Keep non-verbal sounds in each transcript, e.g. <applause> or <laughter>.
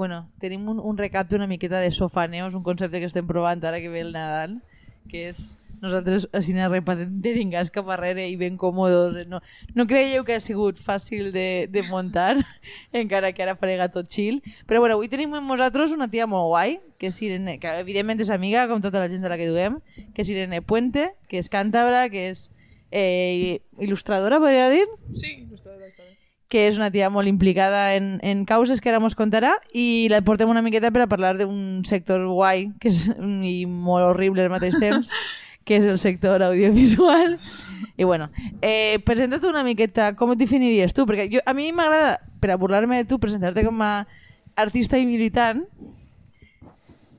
bueno, tenim un, un recap d'una miqueta de sofaneos, un concepte que estem provant ara que ve el Nadal, que és nosaltres així repatent deringas cap arrere i ben còmodos. No, no creieu que ha sigut fàcil de, de muntar, <laughs> encara que ara farega tot chill. Però bueno, avui tenim amb nosaltres una tia molt guai, que és Irene, que evidentment és amiga, com tota la gent de la que duem, que és Irene Puente, que és càntabra, que és eh, il·lustradora, podria dir? Sí, il·lustradora està bé. Que és una tia molt implicada en, en causes que ara mos contarà i la portem una miqueta per a parlar d'un sector guai que és, i molt horrible al mateix temps <laughs> que és el sector audiovisual i bueno, eh, presenta't una miqueta com et definiries tu, perquè jo, a mi m'agrada, per a burlar-me de tu, presentar-te com a artista i militant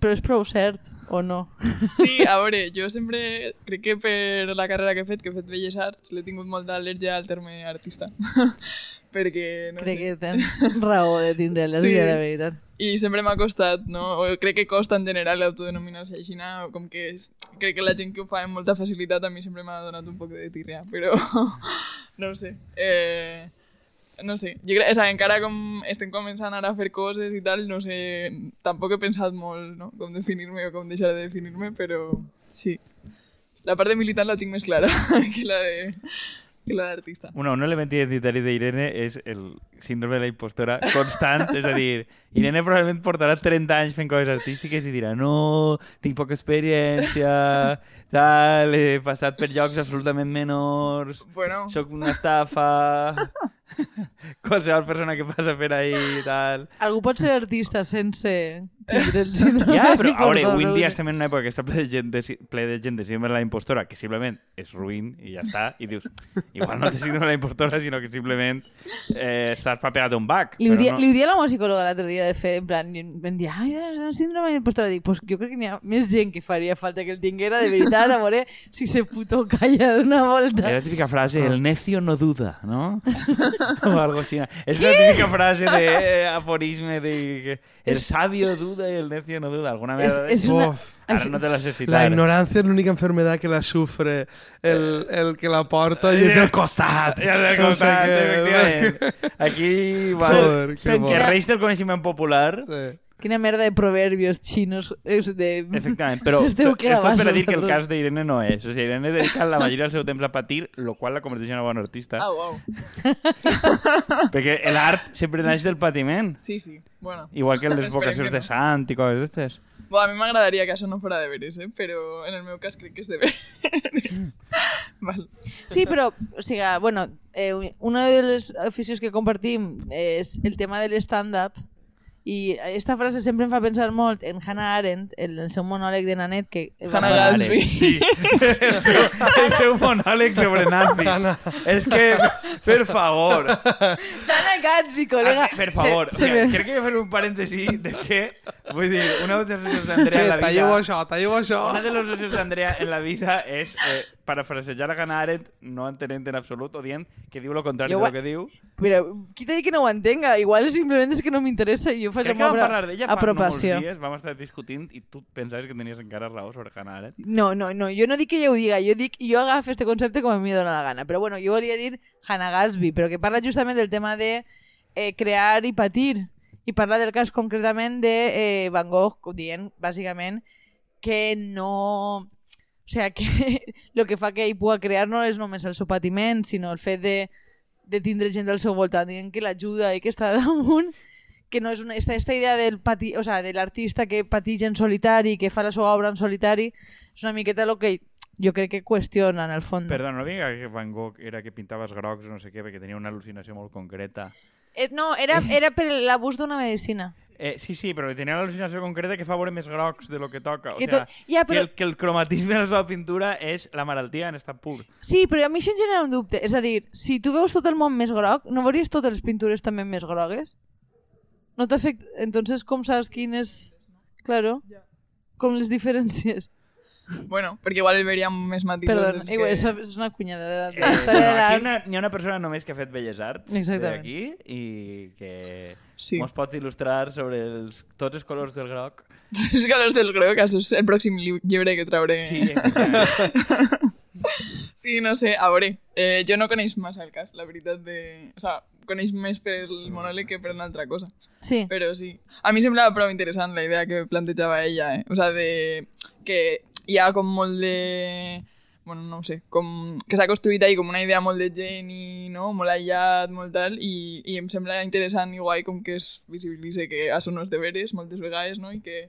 però és prou cert, o no? <laughs> Sí, a veure, jo sempre crec que per la carrera que he fet, que he fet Belles Arts, l'he tingut molta al·lèrgia al terme artista. <laughs> Perquè, no Crec sé, que tens raó de tindre la Sí. la veritat. i sempre m'ha costat, no? O crec que costa en general l'autodenominar-se així, no? com que és, crec que la gent que ho fa amb molta facilitat a mi sempre m'ha donat un poc de tirria, però <laughs> no ho sé. Eh, no sé, jo crec, o sigui, encara com estem començant ara a fer coses i tal, no sé, tampoc he pensat molt, no?, com definir-me o com deixar de definir-me, però sí. La part de militant la tinc més clara <laughs> que la de la d'artista. Bueno, un element identitari d'Irene és el síndrome de la impostora constant, és a dir, Irene probablement portarà 30 anys fent coses artístiques i dirà no, tinc poca experiència, tal, he passat per llocs absolutament menors, Bueno, sóc una estafa, <laughs> qualsevol persona que passa per ahí i tal. Algú pot ser artista sense tindre el síndrome Ja, però de a veure, avui en dia estem en una època que està ple de gent de, ple de, gent de síndrome de la impostora, que simplement és ruïn i ja està, i dius, igual no té síndrome de la impostora, sinó que simplement eh, estàs papegat un bac. Li ho, dia, no... li ho dia la meva psicòloga l'altre dia de fer, en plan, i em dir, ai, és síndrome d'impostora. Dic, pues jo crec que n'hi ha més gent que faria falta que el tinguera, de veritat, si se puto calla d'una volta. Es la típica frase, el necio no duda, ¿no? <laughs> o algo así. Es la típica frase de eh, aforisme de que el sabio duda y el necio no duda. Alguna vez... És, és una... Uf, Ahora no te la sé la citar. ignorancia es la única enfermedad que la sufre el, el que la porta <laughs> y es el costat. Ja del No sé costat, què. efectivament. Aquí, <laughs> bueno, Joder, bo. que quina- reis del coneixement popular... Sí. Quina merda de proverbios chinos és de... Efectivament, però Esteu esto es per a dir que el cas d'Irene no és. O sigui, Irene dedica la majoria del seu temps a patir, lo qual la converteix en una bona artista. ah, wow. <laughs> Perquè l'art sempre naix del patiment. Sí, sí. Bueno. Igual que <laughs> les vocacions que de no. sant i coses d'estes. Bueno, a mi m'agradaria que això no fora de veres, eh? però en el meu cas crec que és de veres. <laughs> Val. Sí, però, o sigui, bueno, eh, una de les aficions que compartim és el tema de l'stand-up i aquesta frase sempre em fa pensar molt en Hannah Arendt, en el seu monòleg de Nanet, que... Hannah Gatsby. Sí. <laughs> el, seu, monòleg sobre nazis. És que, per favor, Hannah Gatsby, col·lega! Ah, per favor, Se, se me... crec que he fer un parèntesi de que, vull dir, una de les obsessions d'Andrea en la talleu vida... això, talleu això. Una de les obsessions d'Andrea en la vida és eh, parafrasejar a Hannah Arendt no entenent en absolut o dient que diu lo contrari Jo de ho- lo que diu. Però, qui t'ha dit que no ho entenga? Igual simplement és que no m'interessa i jo faig Crec que vam parlar d'ella fa no molts dies, vam estar discutint i tu pensaves que tenies encara raó sobre Hannah Arendt. No, no, no, jo no dic que ella ho diga, jo dic, jo agafo este concepte com a mi dóna la gana, però bueno, jo volia dir Hannah Gatsby, però que parla justament del tema de eh, crear i patir, i parla del cas concretament de eh, Van Gogh, dient, bàsicament, que no... O sigui, que <laughs> el que fa que ell pugui crear no és només el seu patiment, sinó el fet de, de tindre gent al seu voltant, dient que l'ajuda i que està <laughs> damunt, que no és una, esta, esta idea del pati, o sea, de l'artista que pateix en solitari, que fa la seva obra en solitari, és una miqueta el que jo crec que qüestiona en el fons. Perdó, no diga que Van Gogh era que pintava els grocs o no sé què, perquè tenia una al·lucinació molt concreta. Eh, no, era, era per l'abús d'una medicina. Eh, sí, sí, però tenia una al·lucinació concreta que fa veure més grocs de lo que toca. O Que sea, tot- ja, que, però- el, que el cromatisme de la seva pintura és la malaltia en estat pur. Sí, però a mi això em genera un dubte. És a dir, si tu veus tot el món més groc, no veuries totes les pintures també més grogues? No t'afecta... Entonces, com saps quin és... Claro. Com les diferències. Bueno, perquè igual el veuríem més matisos. Perdó, dels igual, que... això és una cunyada de, Eh, de aquí una, hi ha una persona només que ha fet Belles Arts d'aquí i que Sí. ens pot il·lustrar sobre els, tots els colors del groc. <laughs> Que los dels groc, això és el pròxim li- llibre que trauré. Sí. <laughs> Sí, no sé, a veure, eh, jo no coneix massa el cas, la veritat de... O sea, coneix més per el monòleg que per una altra cosa. Sí. Però sí. A mi semblava prou interessant la idea que plantejava ella, eh? O sea, de... que hi ha com molt de... Bueno, no ho sé, com que s'ha construït ahí com una idea molt de geni, no? Molt aïllat, molt tal, i, i em sembla interessant i guai com que es visibilitza que això no és deberes moltes vegades, no? I que,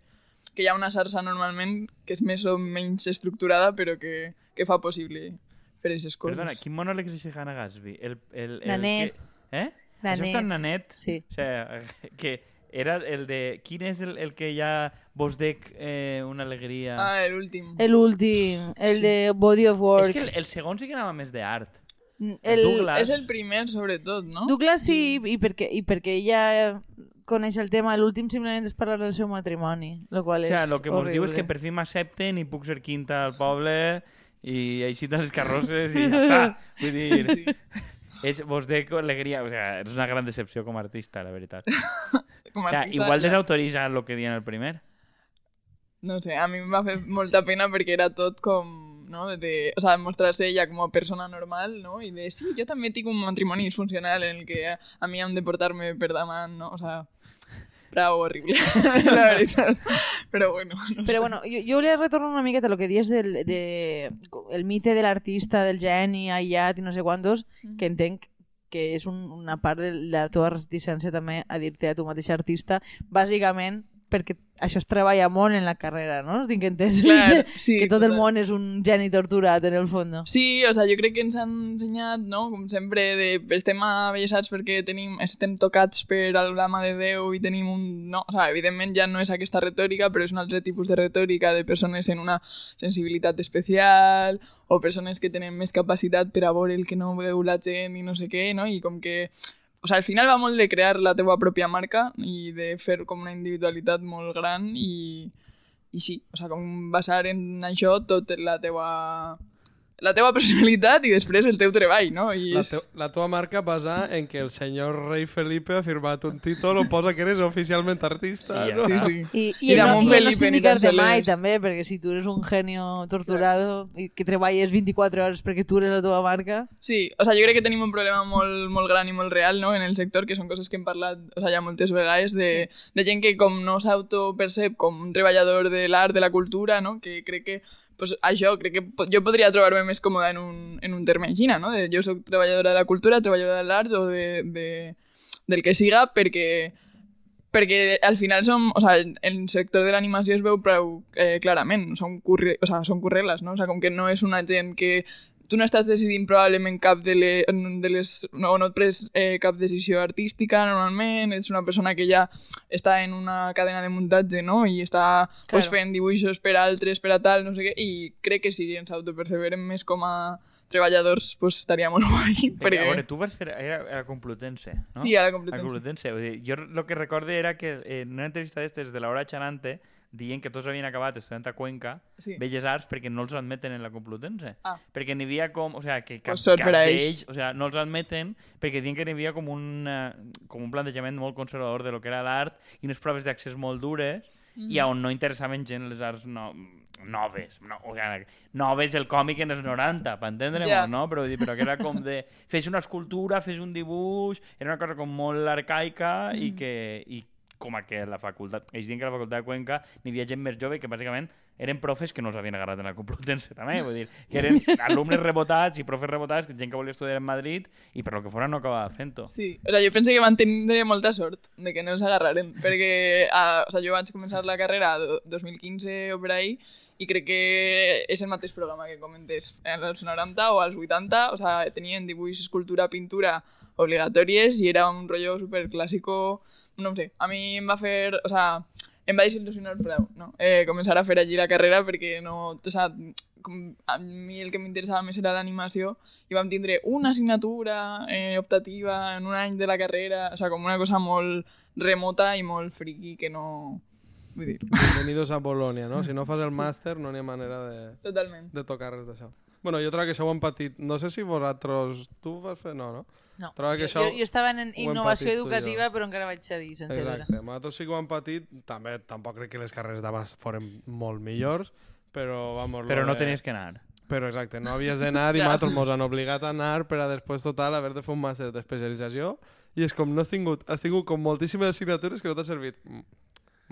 que hi ha una xarxa normalment que és més o menys estructurada, però que, que fa possible fer aquestes coses. Perdona, quin monòleg és Hannah Gatsby? El, el, el Nanet. Que... Eh? Això està en Nanet. Sí. O sea, <laughs> que era el de... Quin és el, el que ja vos dec eh, una alegria? Ah, l'últim. L'últim, el Sí. de Body of Work. és que el, el segon sí que anava més d'art. el, Douglas. És el primer, sobretot, no? Douglas sí, i perquè, i perquè ella coneix el tema, l'últim simplement és parlar del seu matrimoni, lo qual O és sea, lo que mos diu és que per fi m'accepten i puc ser quinta al poble i així les <laughs> carrosses i ja està. Vull dir, Sí, sí. És, vos dec alegria. O sea, és una gran decepció com a artista, la veritat. <laughs> Com O sea, artista, igual ja. desautoritza el que diuen el primer. No sé, a mi em va fer molta pena perquè era tot com, no? De, o sea, mostrar-se ella com a persona normal, no? I de, sí, jo també tinc un matrimoni disfuncional en el que a, a mi han de portar-me per davant, no? O sea, prou horrible, <laughs> la veritat. Però bueno, no sé. Però bueno, jo, jo volia retornar una miqueta lo que dius del de, el mite de l'artista, del geni, aïllat i no sé quantos, que entenc que és un, una part de la teva reticència també a dir-te a tu mateix artista, bàsicament perquè això es treballa molt en la carrera, no? Tinc entès Clar, que, sí, que tot el total. món és un geni torturat en el fons. Sí, o sea, jo crec que ens han ensenyat, no? com sempre, de, estem avellessats perquè tenim, estem tocats per el brama de Déu i tenim un... No, o sea, evidentment ja no és aquesta retòrica, però és un altre tipus de retòrica de persones en una sensibilitat especial o persones que tenen més capacitat per a veure el que no veu la gent i no sé què, no? I com que o sea, al final va molt de crear la teva pròpia marca i de fer com una individualitat molt gran i, i sí, o sea, com basar en això tot la teua la teua personalitat i després el teu treball, no? I La, teu, la teva marca basa en que el senyor rei Felipe ha firmat un títol on posa que eres oficialment artista. I no? Sí, sí. I, I i, no, i el no Felipe sindicar-te tan mai, també, perquè si tu eres un genio torturado i que treballes 24 hores perquè tu eres la teva marca... Sí, o sea, jo crec que tenim un problema molt, molt gran i molt real no? en el sector, que són coses que hem parlat o sea, ja moltes vegades, de, sí. de gent que com no s'autopercep com un treballador de l'art, de la cultura, no? que crec que pues, això, crec que jo podria trobar-me més còmoda en un, en un terme així, no? De, jo sóc treballadora de la cultura, treballadora de l'art o de, de, del que siga, perquè perquè al final som, o sea, el sector de l'animació es veu prou eh, clarament, són, curri, o sea, són curreles, no? O sea, com que no és una gent que tu no estàs decidint probablement cap de, le, de les... No, no et pres eh, cap decisió artística normalment, ets una persona que ja està en una cadena de muntatge, no? I està claro. pues, fent dibuixos per altres, per a tal, no sé què, i crec que si ens autoperceberem més com a treballadors, pues estaria molt <laughs> guai. Perquè... A veure, Perquè... tu vas fer... Era a Complutense, no? Sí, a la A Complutense. Complutense. Vull dir, jo el que recorde era que en una entrevista d'estes de l'hora xanante dient que tots havien acabat estudiant a Cuenca Sí. Belles Arts perquè no els admeten en la Complutense. Ah. Perquè n'hi havia com... O sea, que cap, Pues cap d'ells... ells. O sea, no els admeten perquè diuen que n'hi havia com un, eh, com un plantejament molt conservador de lo que era l'art i unes proves d'accés molt dures Mm. i on no interessaven gent les arts no, noves. No, o sigui, noves el còmic en els 90, per entendre Ja. no? Però, però que era com de... Fes una escultura, fes un dibuix... Era una cosa com molt arcaica i que... I com a que la facultat, ells diuen que la facultat de Cuenca n'hi havia gent més jove que bàsicament eren profes que no els havien agarrat en la Complutense també, vull dir, que eren <laughs> alumnes rebotats i profes rebotats, que gent que volia estudiar en Madrid i per lo que fora no acabava fent-ho. Sí, o sea, jo penso que van tindre molta sort de que no s'agarraren, perquè a, o sea, jo vaig començar la carrera do- 2015 o per ahí i crec que és el mateix programa que comentes als 90 o als 80, o sea, tenien dibuix, escultura, pintura obligatòries i era un rotllo super clàssico, no sé, a mi em va fer, o sea, em va desil·lusionar prou, no? Eh, començar a fer allí la carrera perquè no, o sea, com, a mi el que m'interessava més era l'animació i vam tindre una assignatura eh, optativa en un any de la carrera, o sea, com una cosa molt remota i molt friqui que no... Vull dir, Bienvenidos a Bolonia, no? Si no fas el màster no n'hi ha manera de, totalment. de tocar res d'això. Bueno, jo trobo que això ho hem patit... No sé si vosaltres... Tu vas fer... No, no? No. Trobo que jo, això... jo, jo estava en innovació educativa, però encara vaig seguir sense veure. Exacte. Nosaltres sí que ho hem patit. També tampoc crec que les carreres d'abans foren molt millors, però vamos... Però no de- tenies que anar. Però exacte, no havies d'anar i <laughs> Ja. nosaltres mos han obligat a anar per a després total haver de fer un màster d'especialització i és com no has tingut, has tingut com moltíssimes assignatures que no t'ha servit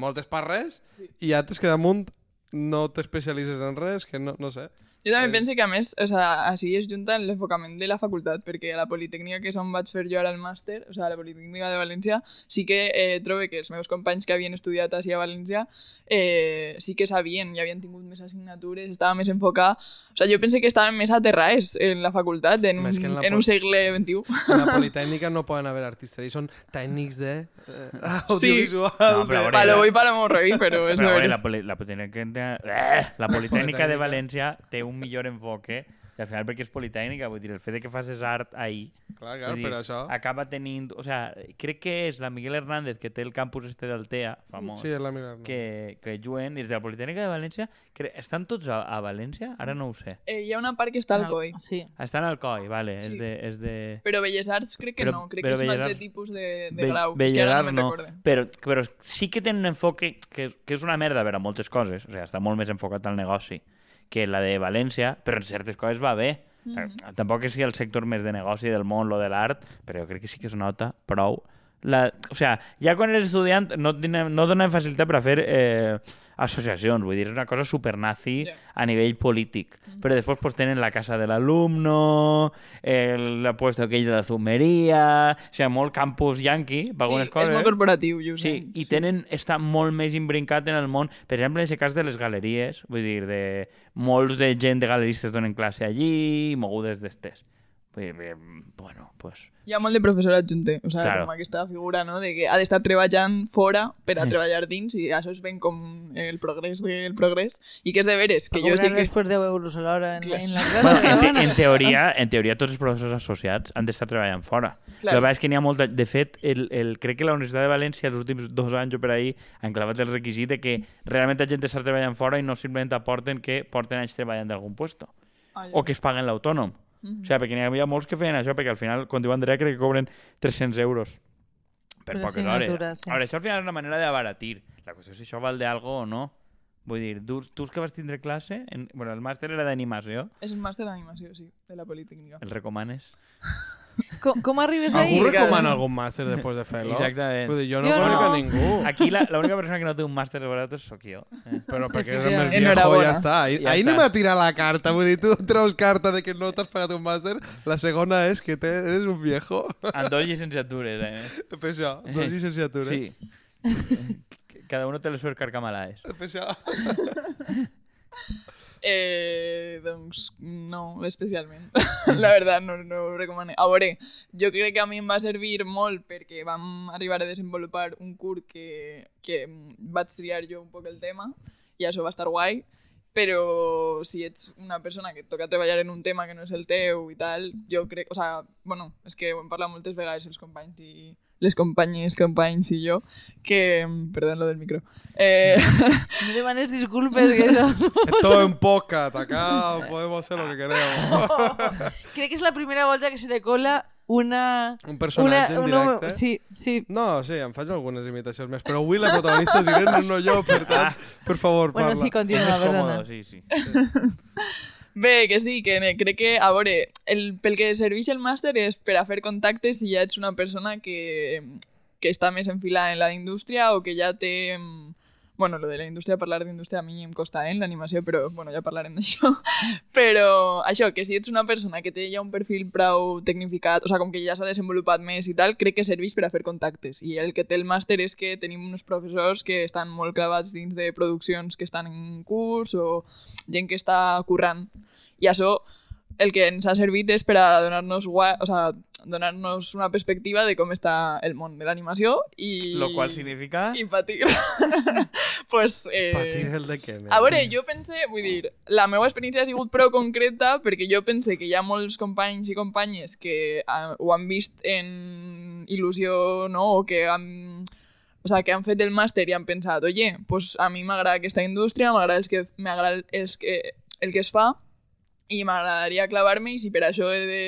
moltes per res Sí. i altres que damunt no t'especialitzes en res, que no, no sé. Jo també penso que, a més, o sea, així es junta l'enfocament de la facultat, perquè a la Politécnica, que és on vaig fer jo ara el màster, o sea, a la Politécnica de València, sí que eh, trobo que els meus companys que havien estudiat així a València eh, sí que sabien, i havien tingut més assignatures, estava més enfocat... O sea, jo pensé que estaven més aterrats en la facultat, en, un, en la en un segle XXI. En la <laughs> Politècnica no poden haver artistes, ells són tècnics de eh, Sí. audiovisual. No, però de- a veure, Palo la- voy para morrer, però és Però, a veure, la, poli, la, Politécnica, eh, la Politécnica de Politécnica. València té un millor enfoque i al final perquè és Politècnica, vull dir, el fet de que facis art ahí Clar, clar, dir, per això. acaba tenint... O sea, crec que és la Miguel Hernández que té el campus este del TEA, famós, Sí, és la meva. que, que juguen, i és de la Politécnica de València, que estan tots a, a València? Ara no ho sé. Eh, hi ha una part que està al COI, Sí. Estan al COI, vale, Sí. és de... És de... però Belles Arts crec que Però- no, crec però que és un Belles altre Arts- tipus de, de Be- grau. que ara Bellerar no però, però sí que tenen un enfoque que, que és una merda a moltes coses, o sigui, està molt més enfocat al negoci que la de València, però en certes coses va bé. Mm -hmm. Tampoc és el sector més de negoci del món, lo de l'art, però jo crec que sí que es nota prou. La, o sea, ja quan eres estudiant no, tenen, no donen facilitat per a fer eh, associacions, vull dir, és una cosa super nazi Ja. a nivell polític. Però després pues, tenen la casa de l'alumno, el, puesto aquell de la zumeria, o sigui, molt campus yanqui, per algunes sí, coses. és molt corporatiu, jo. Sí, i tenen, està molt més imbrincat en el món. Per exemple, en aquest cas de les galeries, vull dir, de molts de gent de galeristes donen classe allí, mogudes d'estes. Eh, bueno, pues... Hi ha molt de professor adjunte, o sigui, Claro. com aquesta figura, no?, de que ha d'estar treballant fora per a treballar dins i això es ven com el progrés del progrés i que és de veres, que jo que... Després 10 euros a l'hora en, en la classe. Bueno, en, però te, en, teoria, en teoria, tots els professors associats han d'estar treballant fora. Clar. Clar. El que és que n'hi ha molta... De fet, el, el, crec que la Universitat de València els últims dos anys o per ahí han clavat el requisit de que realment la gent està treballant fora i no simplement aporten que porten anys treballant d'algun puesto. Ah, ja. o que es paguen l'autònom. Mhm. O sigui, perquè n'hi havia molts que feien això, perquè al final, quan diu Andrea, crec que cobren 300 euros per, Per poques hores. sí. A veure, això al final és una manera d'abaratir. La qüestió és si això val d'algo o no. Vull dir, tu, tu que vas tindre classe, en, bueno, el màster era d'animació, És un màster d'animació, sí, de la Politécnica. el recomanes? <laughs> Com, com arribes Algú ahí? Cada- recomana algun màster després de fer-lo? Exactament. Vull dir, jo no Jo conec no. a ningú. Aquí la- l'única persona que no té un màster de sóc jo. Eh? Però perquè eres Efectivament. més viejo, ja està. Ahir, Ja ahir anem a tirar la carta. Vull dir, tu treus carta de que no t'has pagat un màster. La segona és que te, eres un viejo. Amb dos llicenciatures, eh? Per això, dos llicenciatures. Sí. Cada uno té les seves carcamalades. Per això. <laughs> Eh, doncs no, especialment. <laughs> la veritat, no, no ho recomano. A veure, jo crec que a mi em va servir molt perquè vam arribar a desenvolupar un curt que, que vaig triar jo un poc el tema i això va estar guai, però si ets una persona que et toca treballar en un tema que no és el teu i tal, jo crec... O sea, bueno, és que ho hem parlat moltes vegades els companys i les companyes, companys i jo, que... Perdó, lo del micro. Eh, <laughs> No demanes disculpes, que això... <laughs> Todo en podcast. Acá podemos hacer lo que queremos. <laughs> Crec que és la primera volta que se te cola una... Un personatge en una, directe. Sí, sí. No, sí, em faig algunes imitacions més, però avui la protagonista és Irene, no jo, per tant, per favor, Bueno, parla. sí, continua, perdona. còmode, sí, sí. Bé, que sí, que crec que, a el, pel que serveix el màster és per a fer contactes si ja ets una persona que, que està més enfilada en la indústria o que ja té... Bueno, lo de la indústria, parlar d'indústria a mi em costa, eh, en l'animació, però, bueno, ja parlarem d'això. <laughs> Però, això, que si ets una persona que té ja un perfil prou tecnificat, o sigui, com que ja s'ha desenvolupat més i tal, crec que serveix per a fer contactes. I el que té el màster és que tenim uns professors que estan molt clavats dins de produccions que estan en curs o gent que està currant. I això el que ens ha servit és per a donar-nos o sea, donar-nos una perspectiva de com està el món de l'animació i... Lo qual significa... I patir. <laughs> pues, eh... Patir el de què? A veure, jo pense, vull dir, la meva experiència ha sigut prou concreta perquè jo pense que hi ha molts companys i companyes que uh, ho han vist en il·lusió, no?, o que han, o sea, que han fet el màster i han pensat, oye, pues a mi m'agrada aquesta indústria, m'agrada el que, m'agrada el que, el que es fa, i m'agradaria clavar-me i si per això he de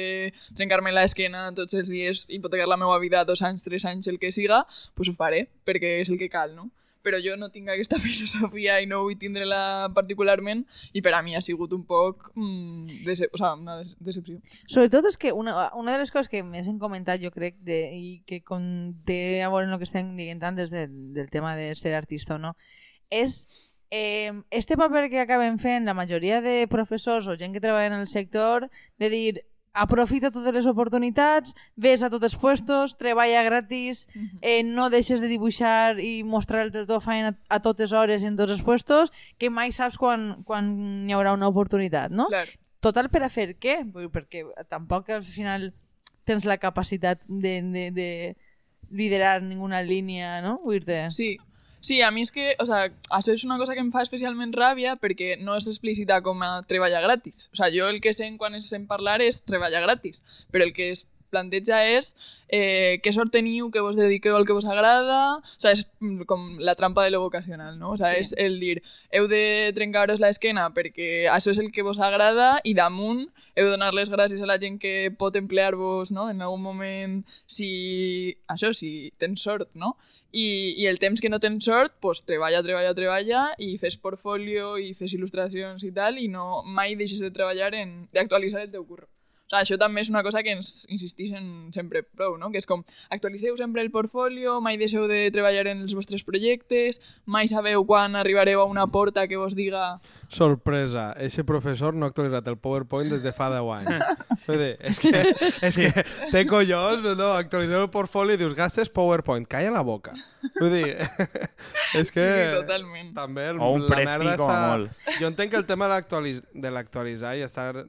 trencar-me l'esquena tots els dies, hipotecar la meva vida dos anys, tres anys, el que siga, pues ho faré, perquè és el que cal, no? però jo no tinc aquesta <laughs> filosofia i no vull tindre-la particularment i per a mi ha sigut un poc mm, dece o sea, una des decepció. Sobretot és que una, una de les coses que més hem comentat, jo crec, de, i que com té a veure amb el que estem dient antes del, del tema de ser artista o no, és eh, este paper que acaben fent la majoria de professors o gent que treballa en el sector de dir aprofita totes les oportunitats, ves a tots els puestos, treballa gratis, eh, no deixes de dibuixar i mostrar el teu feina a, totes hores i en tots els puestos, que mai saps quan, quan hi haurà una oportunitat, no? Clar. Total per a fer què? Perquè tampoc al final tens la capacitat de, de, de liderar ninguna línia, no? Vull dir Sí, Sí, a mi és que, o sea, això és una cosa que em fa especialment ràbia perquè no és explícita com a treballar gratis. O sea, jo el que sé quan es sent parlar és treballar gratis, però el que es planteja és eh, què sort teniu, que vos dediqueu al que vos agrada, o sea, és com la trampa de lo vocacional, no? O sea, Sí. és el dir, heu de trencar-vos l'esquena perquè això és el que vos agrada i damunt heu de donar les gràcies a la gent que pot emplear-vos, no?, en algun moment, si... això, si tens sort, no? I, i el temps que no tens sort, pues, treballa, treballa, treballa i fes portfolio i fes il·lustracions i tal i no mai deixes de treballar en d'actualitzar el teu curro. O sigui, això també és una cosa que ens insistixen sempre prou, no? Que és com, actualitzeu sempre el portfolio, mai deixeu de treballar en els vostres projectes, mai sabeu quan arribareu a una porta que vos diga... Sorpresa, eixe professor no ha actualitzat el PowerPoint des de fa 10 anys. <laughs> Vull dir, és que, és que té collons, no, no, actualitzar el portfolio i dius, gastes PowerPoint, calla la boca. Vull dir, <laughs> és que... Sí, sí, totalment. També el, O un la merda com a està... molt. Jo entenc que el tema de l'actualitzar i estar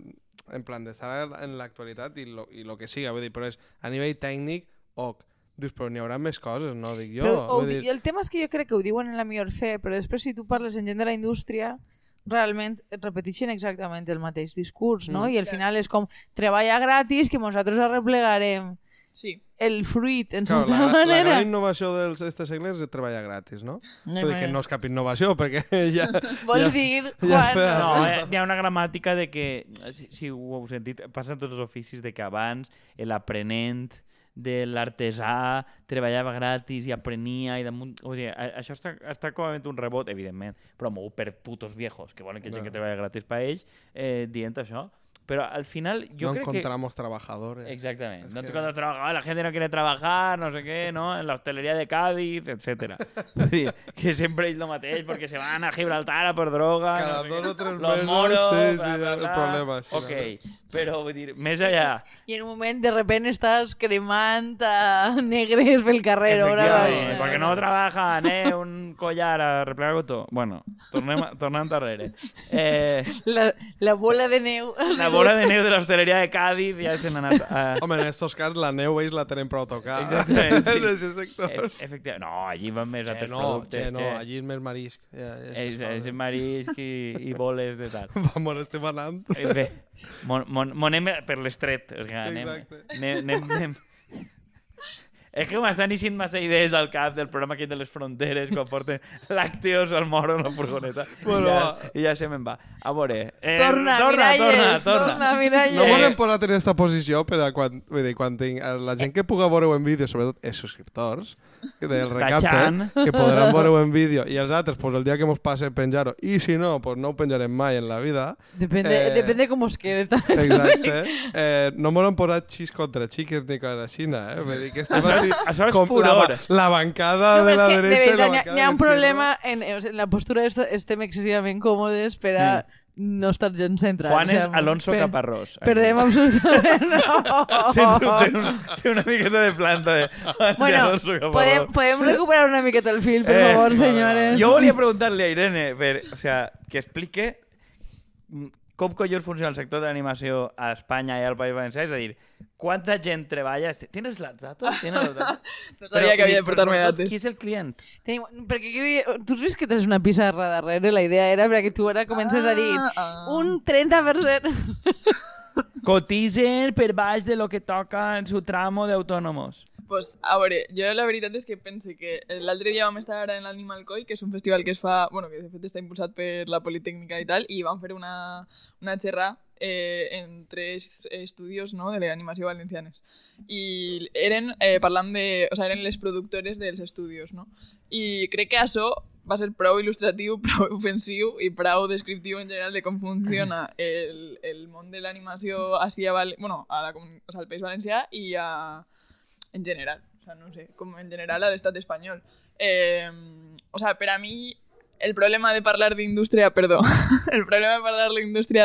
en plan d'estar en l'actualitat i, lo, i lo que siga, vull dir, però és a nivell tècnic, ok, dius, però n'hi haurà més coses, no? Dic jo. Però, ho, vull di- dir, I el tema és que jo crec que ho diuen en la millor fe, però després si tu parles amb gent de la indústria, realment et repeteixen exactament el mateix discurs, no? Mm. I al final és com, treballa gratis que nosaltres arreplegarem Sí. el fruit, en Clar, certa la, la manera. gran innovació dels estes segles és treballar gratis, no? Vull dir que no és cap innovació, perquè <laughs> ja... <laughs> Vols ja- dir, ja Juan? espera. No, eh, hi ha una gramàtica de que, si, si ho heu sentit, passa en tots els oficis de que abans l'aprenent de l'artesà treballava gratis i aprenia i damunt... O sigui, això està, està com a un rebot, evidentment, promogut per putos viejos, que volen que gent No. que treballa gratis per ells, eh, dient això. Però al final jo no crec que... encontramos trabajadores. Exactamente. Es No te que- cuando trabaja, la gente no quiere trabajar, no sé qué, ¿no? En la hostelería de Cádiz, etcétera. <laughs> Que sempre és el mateix perquè se van a Gibraltar a per droga. Cada no sé dos o tres Los mesos, moros, sí, bla, sí, bla, el bla. problema, sí, Ok, vull dir, més allà... I en un moment, de repente, estàs cremant a <laughs> negres pel carrer. Ahora, perquè no trabajan, eh? Un collar a replegar cotó. Bueno, tornem, tornem. <laughs> Eh, La, la bola de neu. la bola de neu de l'hostaleria de Cádiz ja n'ha anat a... Home, en estos casos la neu ells la tenen prou tocada. Exactament, <laughs> sí. en aquests sectors. E Efectivament. No, allí van més altres no, productes. que no, que- allí és més marisc. Ja, ja És, és marisc i, i boles de tal. <laughs> Vamos, estem anant. Eh, Bé, mon, mon, mon anem per l'estret. O sigui, anem, Exacte. anem, anem, anem. És que m'estan eixint massa idees al cap del programa aquest de les fronteres quan porten làcteos al moro en la furgoneta. Bueno, I, ja. I ja se me'n va. A veure... Eh, Torna, torna, Miralles, torna, torna. torna, Miralles. No Eh, volem posar en aquesta posició per a quan, vull dir, quan tinc, a la gent que puga veure-ho en vídeo, sobretot els subscriptors, que del recapte, Tachan. que podran veure-ho en vídeo, i els altres, pues, el dia que mos passe penjar-ho, i si no, pues, no ho penjarem mai en la vida. Depende, Eh, depende cómo os quede. Exacte. Eh, no m'ho posat xis contra xiques ni cosa així, eh? Vull dir que <laughs> estem <laughs> Com furor. La, la bancada No, de la de derecha i la veritat, n'hi ha- ha un de problema en, en la postura esto, estem excessivament còmodes per a no estar gens centrats. Juan és Alonso per- Caparrós. Perdem absolutament. <laughs> No. té, un, té una miqueta de planta de, de Bueno, Alonso Caparrós. podem, podem recuperar una miqueta el fil, per Eh, favor, senyores. Jo volia preguntar-li a Irene, per, o sea, que explique mm, com collons funciona el sector de l'animació a Espanya i al País Valencià, és a dir, quanta gent treballa... ¿Tienes los datos? ¿Tienes los datos? <laughs> No sabia que havia de portar-me però, dates. Qui és el client? Tenim, perquè tu has vist que tens una pissarra darrere? La idea era perquè tu ara comences a dir Ah. un 30%... Cotitzen per baix de lo que toca en su tramo de autónomos. Pues, a veure, jo la veritat és que pense que l'altre dia vam estar en l'Animal Coi, que és un festival que es fa, bueno, que de fet està impulsat per la Politècnica i tal, i vam fer una, una xerra eh, en tres estudios no, de l'animació valencianes. I eren eh, parlant de... O sea, eren les productores dels estudios, no? I crec que això va ser prou il·lustratiu, <laughs> prou ofensiu i prou descriptiu en general de com funciona el, el món de l'animació a, Val bueno, a la, o sea, al País Valencià i a, en general, o sea, no sé, com en general a l'estat espanyol. Eh, o sea, per a mi el problema de parlar d'indústria, perdó, el problema de parlar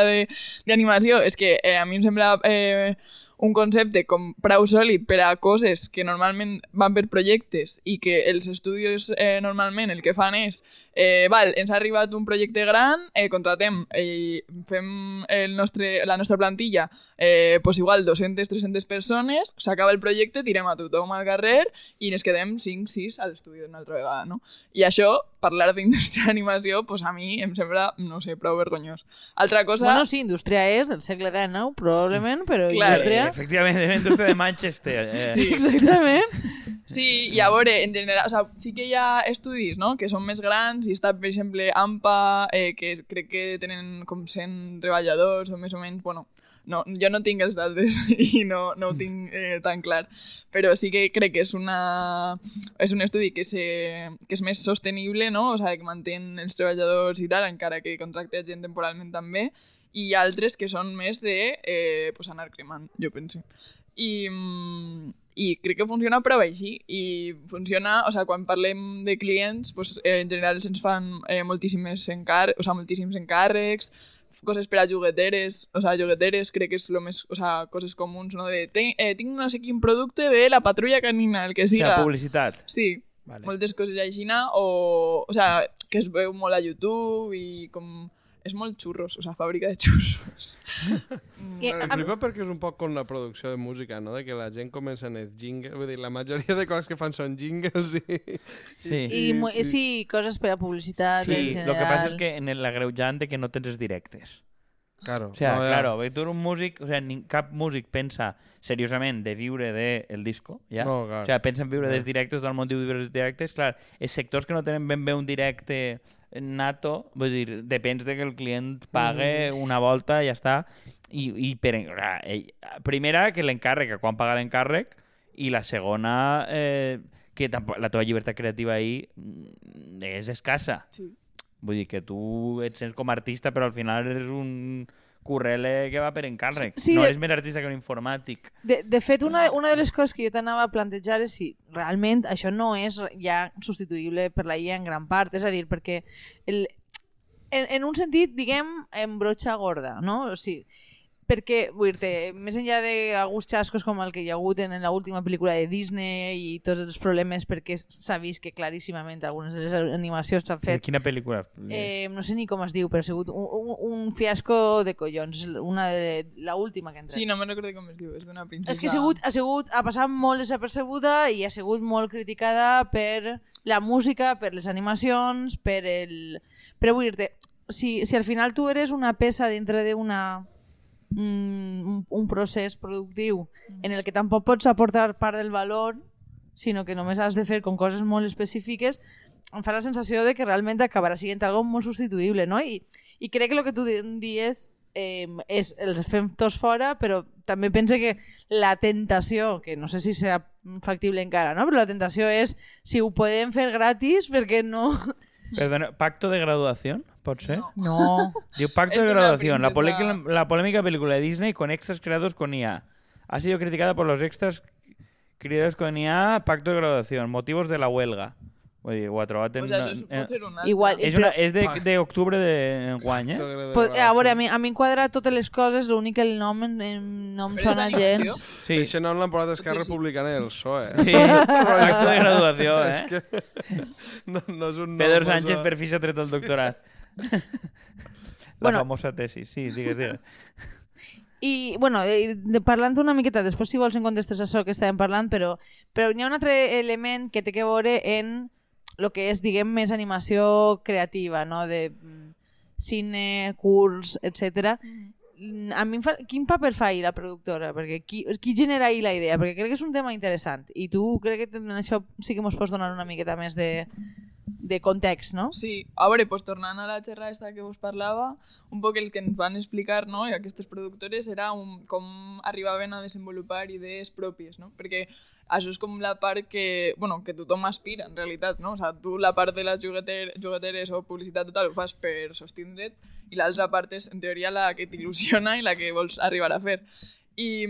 de- d'animació <laughs> és que eh, a mi em sembla eh, un concepte com prou sòlid per a coses que normalment van per projectes i que els estudis eh, normalment el que fan és eh, val, ens ha arribat un projecte gran, eh, contratem i fem el nostre, la nostra plantilla eh, pues igual 200-300 persones, s'acaba el projecte, tirem a tothom al carrer i ens quedem 5-6 a l'estudi una altra vegada, no? I això, parlar d'indústria d'animació, pues a mi em sembla, no sé, prou vergonyós. Altra cosa... Bueno, sí, indústria és del segle XIX, probablement, però Clar, indústria... Efectivament, era la indústria de Manchester. Eh. Sí. Exactament. Sí, i a veure, en general, o sea, sí que hi ha estudis, no?, que són més grans, i està, per exemple, AMPA, eh, que crec que tenen com 100 treballadors, o més o menys, bueno, no, jo no tinc els dades <laughs> i no, no ho tinc eh, tan clar, però sí que crec que és, una, és un estudi que, se, que és més sostenible, no?, o sigui, que mantén els treballadors i tal, encara que contracte gent temporalment també, i altres que són més de eh, pues anar cremant, jo penso. I, i crec que funciona prou així i funciona, o sigui, quan parlem de clients pues, eh, en general se'ns fan eh, moltíssimes encar o sigui, moltíssims encàrrecs coses per a jugueteres, o sigui, jugueteres crec que és lo més, o sigui, coses comuns, no? De, "Ten- eh, tinc no sé quin producte de la patrulla canina, el que O sigui, siga. publicitat. Sí, Vale. moltes coses així, o, o sea, que es veu molt a YouTube i com... És molt xurros, o sea, fàbrica de xurros. <laughs> I, Em a, flipa perquè és un poc com la producció de música, no? De que la gent comença en els jingles... Vull dir, la majoria de coses que fan són jingles i... Sí. i, mu- i sí, coses per a publicitat Sí, en el general. que passa és que en el agreujant de que no tens els directes. Claro. O sea, no, ja. claro, perquè tu un músic, o sea, ni, cap músic pensa seriosament de viure del de disco, ja? No, clar. O sea, pensa en viure Ja. dels directes, del motiu de viure dels directes, clar, els sectors que no tenen ben bé un directe nato, vull dir, depèn de que el client pague una volta i ja està, i, i per, primera, que l'encàrrec, quan paga l'encàrrec, i la segona, eh, que tampoc, la teva llibertat creativa ahí mm, és escassa. Sí. Vull dir que tu et sents com a artista, però al final eres un currele que va per encàrrec. Sí, no de- eres més artista que un informàtic. De, de fet, una, una de les coses que jo t'anava a plantejar és si realment això no és ja substituïble per la IA en gran part. És a dir, perquè el, en, en un sentit, diguem, en brotxa gorda, no? O sigui, perquè, vull dir més enllà d'alguns xascos com el que hi ha hagut en l'última pel·lícula de Disney i tots els problemes perquè s'ha vist que claríssimament algunes de les animacions s'han fet Quina pel·lícula? Eh, no sé ni com es diu, però ha sigut un, un, un fiasco de collons. Una de, la última que ha entrat. Sí, no me'n recordo com es diu, és d'una princesa... És que ha sigut, ha sigut, ha passat molt desapercebuda i ha sigut molt criticada per la música, per les animacions, per el... Però vull dir-te, si, si al final tu eres una peça dintre d'una un, un procés productiu en el que tampoc pots aportar part del valor, sinó que només has de fer com coses molt específiques, em fa la sensació de que realment acabarà sent algo molt substituïble, no? I, i crec que el que tu di- dies eh, és els fem tots fora, però també pense que la tentació, que no sé si serà factible encara, no? però la tentació és si ho podem fer gratis, per què no? Perdona, ¿pacto de graduación? ¿Pot ser? No. No. Diu Pacto de graduación, la, polémica, la polémica película de Disney con extras creados con IA. Ha sido criticada por los extras creados con IA, Pacto de graduación, motivos de la huelga. Vull dir, ho ha trobat en... Pues això és, en- pot ser un altre. Igual, és, una, és de, de octubre de guany, eh? Pot, a veure, a mi, a mi em quadra totes les coses, l'únic que el nom no em sona gens. Sí, Això no l'han posat Esquerra Sí, sí. Republicana i el PSOE. sí. Pacto de graduació, <laughs> eh? És que <laughs> no, no és un nom Pedro Sánchez per fi s'ha tret el doctorat. La Bueno. famosa tesis, sí, digues, digues. <laughs> I, bueno, eh, de, parlant una miqueta, després si vols en contestes això que estàvem parlant, però, però hi ha un altre element que té que veure en el que és, diguem, més animació creativa, no? de mm, cine, curs, etc. mm, a mi fa... quin paper fa ahir la productora? Perquè qui, qui genera ahir la idea? Perquè crec que és un tema interessant i tu crec que en això sí que mos pots donar una miqueta més de, de context, no? Sí, a veure, pues, tornant a la xerrada esta que vos parlava, un poc el que ens van explicar no, i aquestes productores era un, com arribaven a desenvolupar idees pròpies, no? perquè això és com la part que, bueno, que tothom aspira, en realitat, no? O sea, tu la part de les jugueter jugueteres o publicitat total ho fas per sostindre't i l'altra part és, en teoria, la que t'il·lusiona i la que vols arribar a fer. I,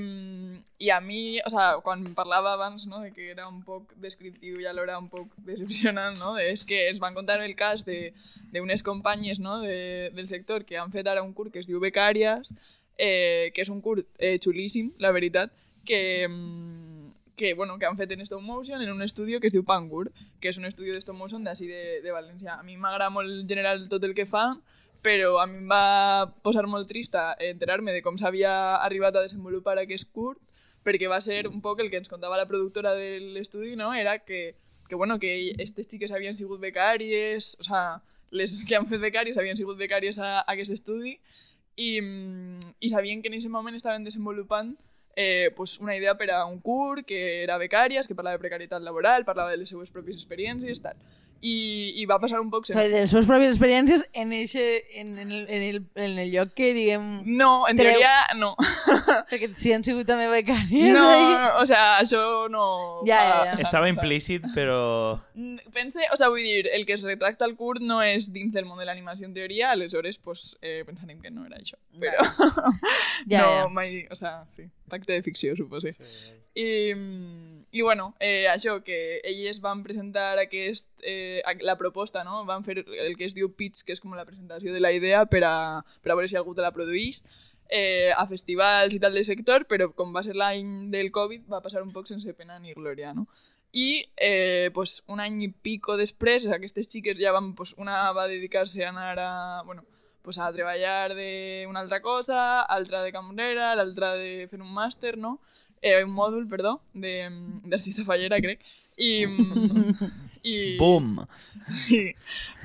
i a mi, o sea, quan parlava abans no, de que era un poc descriptiu i alhora un poc decepcionant, no, és que es van contar el cas d'unes companyes no, de, del sector que han fet ara un curt que es diu Becàries, eh, que és un curt eh, xulíssim, la veritat, que, que, bueno, que han fet en stop motion en un estudi que es diu Pangur, que és un estudi de stop motion d'ací de, de València. A mi m'agrada molt en general tot el que fan, però a mi em va posar molt trista enterar-me de com s'havia arribat a desenvolupar aquest curt, perquè va ser un poc el que ens contava la productora de l'estudi, no? Era que, que, bueno, que aquestes xiques havien sigut becàries, o sea, les que han fet becàries havien sigut becàries a, a aquest estudi i, i sabien que en aquest moment estaven desenvolupant eh, pues una idea per a un curt que era becàries, que parlava de precarietat laboral, parlava de les seues pròpies experiències, tal. I, i va passar un poc... De les seves pròpies experiències en, eixe, en, en, el, en, el, en el lloc que, diguem... No, en Treu- teoria no. <laughs> Perquè si han sigut també becàries... No, ahí. no, o sea, això no... Ja, ja, ja. o sea, Estava implícit, però... Mm, Pense, o sea, vull dir, el que es retracta al curt no és dins del món de l'animació en teoria, aleshores pues, eh, pensarem que no era això. Però Ja, no, ja. mai, o sea, sí, pacte de ficció, suposo. I, mm, I bueno, eh, això, que elles van presentar aquest, eh, la proposta, no? Van fer el que es diu pitch, que és com la presentació de la idea per a, per a veure si algú te la produís eh, a festivals i tal del sector, però com va ser l'any del Covid va passar un poc sense pena ni glòria, no? I eh, pues, un any i pico després, aquestes xiques ja van, pues, una va dedicar-se a anar a, bueno, pues, a treballar d'una altra cosa, altra de cambrera, l'altra de fer un no? Eh, un mòdul, perdó, de- d'artista fallera, crec. Mm, i <laughs> Boom! Sí,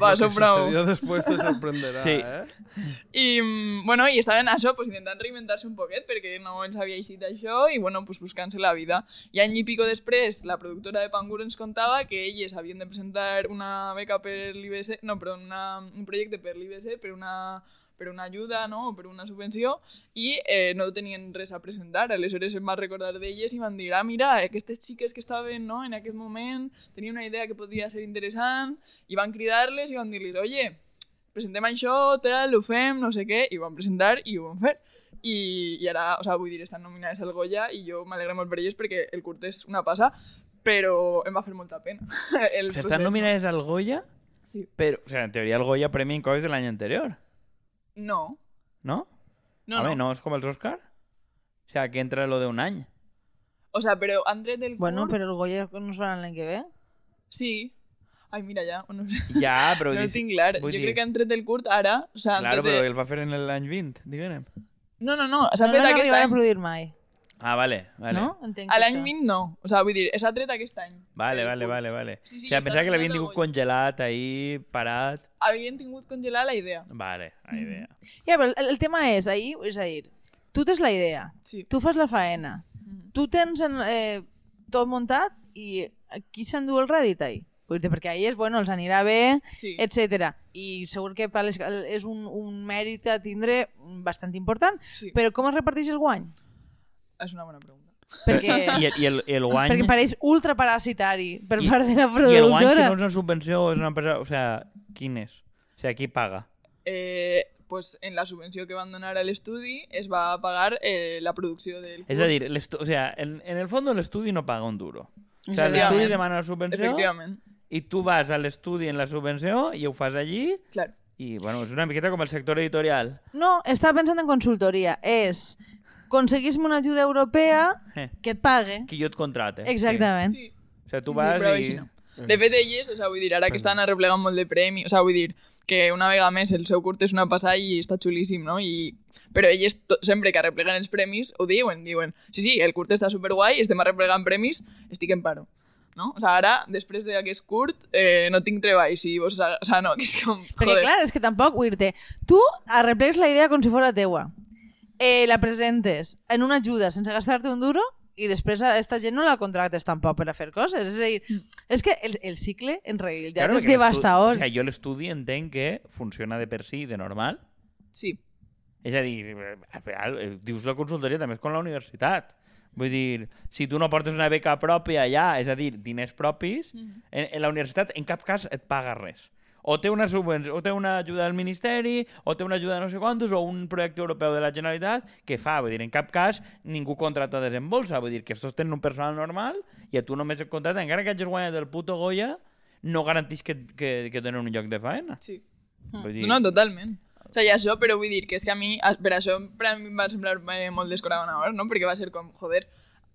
va, Lo que después te sorprenderá, Sí. eh? I, mm, bueno, i estaven això, pues, intentant reinventar-se un poquet perquè no els havia eixit això i, bueno, pues, buscant-se la vida. I any i pico després, la productora de Pangur ens contava que elles havien de presentar una beca per l'IBC, no, perdó, una, un projecte per l'IBC, per una per una ajuda no? o per una subvenció i eh, no tenien res a presentar. Aleshores em va recordar d'elles i van dir ah, mira, aquestes xiques que estaven no? en aquest moment tenien una idea que podria ser interessant i van cridar-les i van dir-les oye, presentem això, tal, ho fem, no sé què, i ho van presentar i ho van fer. I, i ara, o sea, vull dir, estan nominades al Goya i jo m'alegra molt per elles perquè el curt és una passa, però em va fer molta pena. <laughs> el O sea, procés, estan nominades al Goya, Sí. pero, o sea, en teoria el Goya premia en coses del año anterior, No, ¿no? no, a no. ver, ¿no es como el Oscar? O sea, que entra lo de un año. O sea, però han tret el Bueno, curt... però el Goya no es farà l'any que ve. Sí. Ai, mira, ja. <laughs> No, sé. Ja, però... no ho tinc clar. Jo dir- crec que han tret el curt ara. O sea, Claro, però el- el va fer en l'any 20, diguem. No, no, no. S'ha no fet l'han aquest arribat a any. produir mai, Ah, vale, vale. no? Entenc A l'any això. 20 no. O sea, vull dir, s'ha tret aquest any. Vale, vale, vale, vale. Sí, sí, o sea, està pensava que l'havien tingut congelat ahí, parat. Havien tingut congelar la idea. Vale, la idea. Ja, però el, el tema és, ahir, és ahir. Tu tens la idea, Sí. tu fas la faena, Mhm. tu tens en, eh, tot muntat i qui s'endú el rèdit ahir? Dir, perquè a ells, bueno, els anirà bé, Sí. etc. I segur que per les, és un, un mèrit a tindre bastant important. sí. Però com es reparteix el guany? És una bona pregunta. Perquè, <laughs> I, el- i el, el guany... perquè pareix ultraparasitari per I- part de la I el guany, si productora. no és una subvenció o és una empresa... O sea, quin és? O sea, qui paga? Eh, pues en la subvenció que van donar a l'estudi es va pagar eh, la producció del És a dir, o sea, en, en el fons l'estudi no paga un duro. O sea, l'estudi demana la subvenció Efectivament. i tu vas a l'estudi en la subvenció i ho fas allí Clar. i, bueno, és una miqueta com el sector editorial. No, estava pensant en consultoria. És aconseguir-me una ajuda europea Eh, que et pague. qui jo et contrate. Exactament. Sí. Sí. O sea, tu sí, vas sí, i... no. De fet, elles, o sea, vull dir, ara que estan arreplegant molt de premi, o sea, vull dir, que una vegada més el seu curt és una passada i està xulíssim, no? I... Però elles, to- sempre que arrepleguen els premis, ho diuen, diuen, sí, sí, el curt està superguai, estem arreplegant premis, estic en paro. No? O sea, ara, després d'aquest curt, eh, no tinc treball, si vos... O sea, no, que és com... Perquè, clar, és que tampoc, vull dir-te, tu arreplegues la idea com si fos teua. eh, la presentes en una ajuda sense gastar-te un duro i després a esta gent no la contractes tampoc per a fer coses. És a dir, és que el, el cicle en realitat Claro, és devastador. O sea, jo l'estudi entenc que funciona de per si, de normal. Sí. És a dir, eh, dius la consultoria també és com la universitat. Vull dir, si tu no portes una beca pròpia allà, és a dir, diners propis, Mhm. en, en la universitat en cap cas et paga res. O té una subvenció, o té una ajuda del Ministeri, o té una ajuda de no sé quantos, o un projecte europeu de la Generalitat, que fa, vull dir, en cap cas ningú contracta desembolsa, vull dir, que estos tenen un personal normal i a tu només et contracta, encara que hagis guanyat el puto Goya, no garantís que, que, que tenen un lloc de faena. Sí. Vull dir, No, no, totalment. O sigui, això, però vull dir que és que a mi, a- per això per a mi em va semblar eh, molt descorabanador, no? Perquè va ser com, joder,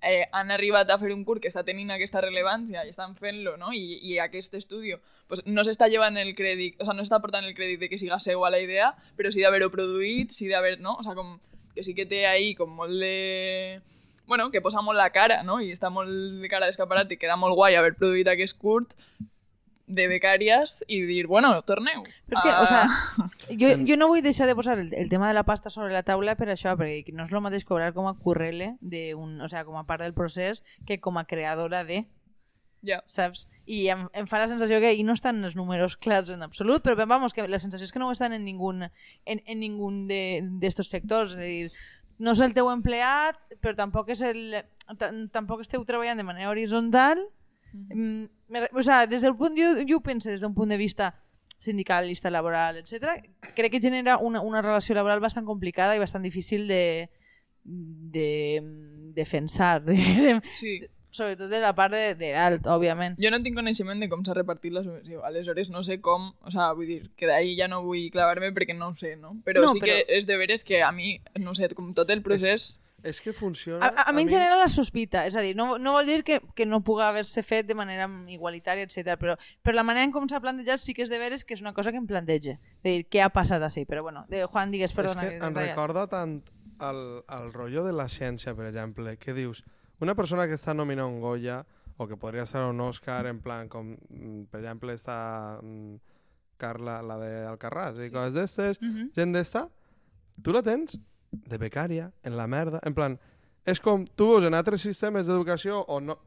eh, han arribat a fer un curs que està tenint aquesta rellevància i estan fent-lo, no? I, i aquest estudi pues, no s'està llevant el crèdit, o sea, no s'està portant el crèdit de que siga seua la idea, però sí d'haver-ho produït, sí d'haver, no? O sea, com, que sí que té ahí com molt de... Bueno, que posa molt la cara, no? I està molt de cara d'escaparat i queda molt guai haver produït aquest curt de becàries i dir, bueno, torneu. Però és que, Ah, o sea, jo, jo <laughs> no vull deixar de posar el, el tema de la pasta sobre la taula per això, perquè no és el mateix cobrar com a currele, de un, o sea, com a part del procés, que com a creadora de, Ja. saps? I em, em fa la sensació que ahí no estan els números clars en absolut, però vamos, que la sensació és que no ho estan en ningun, en, en ningun d'estos de, sectors, és a dir, no és el teu empleat, però tampoc és el, tam- tampoc esteu treballant de manera horitzontal, Mm, o sea, des del punt, jo, jo ho penso des d'un punt de vista sindicalista, laboral, etc. Crec que genera una, una relació laboral bastant complicada i bastant difícil de, de defensar, <laughs> diguem, Sí. sobretot de la part de, de dalt, òbviament. Jo no tinc coneixement de com s'ha repartit la subvenció. Aleshores, no sé com... O sea, vull dir, que d'ahir ja no vull clavar-me perquè no ho sé, no? Però No, sí però- que és de veres que a mi, no sé, com tot el procés... És que funciona... A, a, a mi em genera la sospita, és a dir, no, no vol dir que, que no pugui haver-se fet de manera igualitària, etc. Però, però la manera en com s'ha plantejat sí que és de veres que és una cosa que em planteja. De dir, què ha passat així? Però bueno, de Juan, digues, perdona. és que t'he em recorda tant el, el rotllo de la ciència, per exemple, que dius, una persona que està nominada a un Goya o que podria ser un Oscar en plan com, mm, per exemple, està mm, Carla, la de Alcarràs i coses d'estes, Mhm. gent d'esta, tu la tens de becària, en la merda, en plan, és com, tu veus en altres sistemes d'educació o no,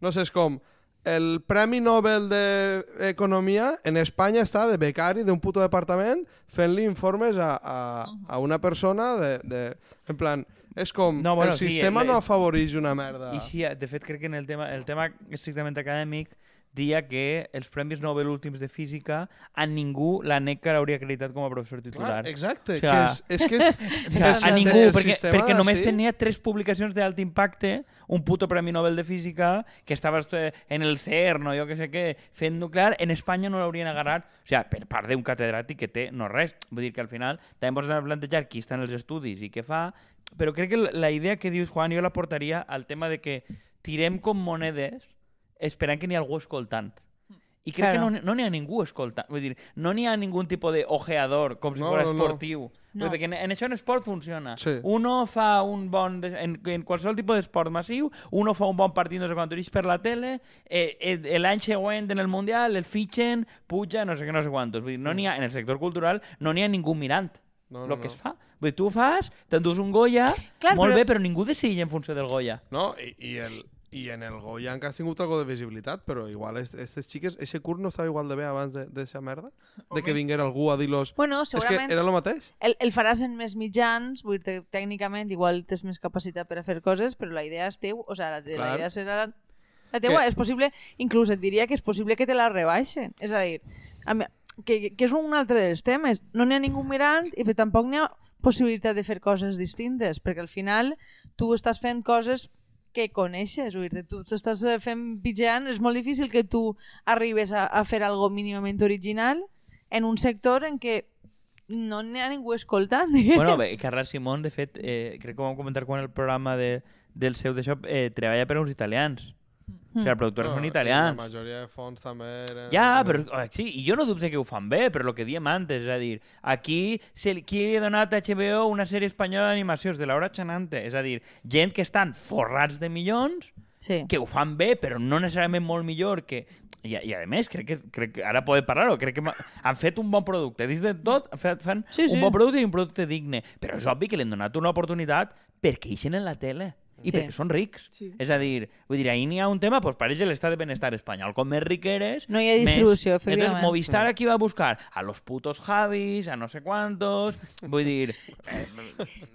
no sé, és com, el Premi Nobel d'Economia en Espanya està de becari d'un puto departament fent-li informes a, a, a una persona de, de... En plan, és com... No, bueno, el sí, sistema el- no afavoreix una merda. I sí, de fet, crec que en el tema, el tema estrictament acadèmic dia que els Premis Nobel últims de Física a ningú la NECA l'hauria acreditat com a professor titular. Clar, exacte, O sea, que és, és que és... <laughs> O a ningú, el perquè, sistema perquè només d'ací- tenia tres publicacions d'alt impacte, un puto Premi Nobel de Física, que estava eh, en el CERN o jo que sé què, fent nuclear, en Espanya no l'haurien agarrat, o sigui, per part d'un catedràtic que té no res. Vull dir que al final també de plantejar qui està en els estudis i què fa, però crec que la- la idea que dius, Juan, jo la portaria al tema de que tirem com monedes esperant que n'hi ha algú escoltant. I crec Claro. que no, no n'hi ha ningú escoltant. Vull dir, no n'hi ha ningú tipus de ojeador, com si No, fos no, no. esportiu. No. No. Perquè en, en això en esport funciona. Sí. Uno fa un bon... En, en qualsevol tipus d'esport massiu, uno fa un bon partit, no sé quant, per la tele, eh, eh, l'any següent en el Mundial el fitxen, puja, no sé què, no sé quantos. Vull dir, no n'hi ha, en el sector cultural no n'hi ha ningú mirant No, el no, que no. es fa. Vull dir, tu ho fas, t'endús un Goya, Clar, molt però- bé, però ningú decideix en funció del Goya. No, i, i, el, i en el Goya encara has tingut algo de visibilitat, però igual aquestes xiques, ese curs no estava igual de bé abans de- d'aquesta merda? De que vinguera algú a dir-los... Bueno, És que segurament era el mateix? el, el faràs en més mitjans, vull dir tècnicament igual tens més capacitat per a fer coses, però la idea és teu, o sigui, la, la idea serà la, la teua. Que- És possible, inclús et diria que és possible que te la rebaixen. És a dir, a mi, que, que és un altre dels temes. No n'hi ha ningú mirant i tampoc n'hi ha possibilitat de fer coses distintes, perquè al final tu estàs fent coses que coneixes, vull dir, tu t'estàs eh, fent pitjant, és molt difícil que tu arribes a, a fer algo mínimament original en un sector en què no n'hi ha ningú escoltant. <laughs> Bueno, bé, Carles Simón, de fet, eh, crec que ho vam comentar quan el programa de, del seu de shop eh, treballa per uns italians. O sigui, els productors No, són italians. La majoria de fons també eren... Ja, però eh, sí, i jo no dubte que ho fan bé, però el que diem antes, és a dir, aquí se, li- qui li ha donat a HBO una sèrie espanyola d'animació és de Laura Chanante, és a dir, gent que estan forrats de milions Sí. que ho fan bé, però no necessàriament molt millor que... I, i a més, crec que, crec que ara podem parlar-ho, crec que han fet un bon producte. Dins de tot, han fet, fan Sí, sí. un bon producte i un producte digne. Però és obvi que li han donat una oportunitat perquè eixen en la tele i Sí. perquè són rics. Sí. És a dir, vull dir, ahir n'hi ha un tema, doncs pareix de l'estat de benestar espanyol. Com més ric eres... No hi ha distribució, més... efectivament. Entonces, Movistar aquí va a buscar a los putos Javis, a no sé cuántos... Vull dir,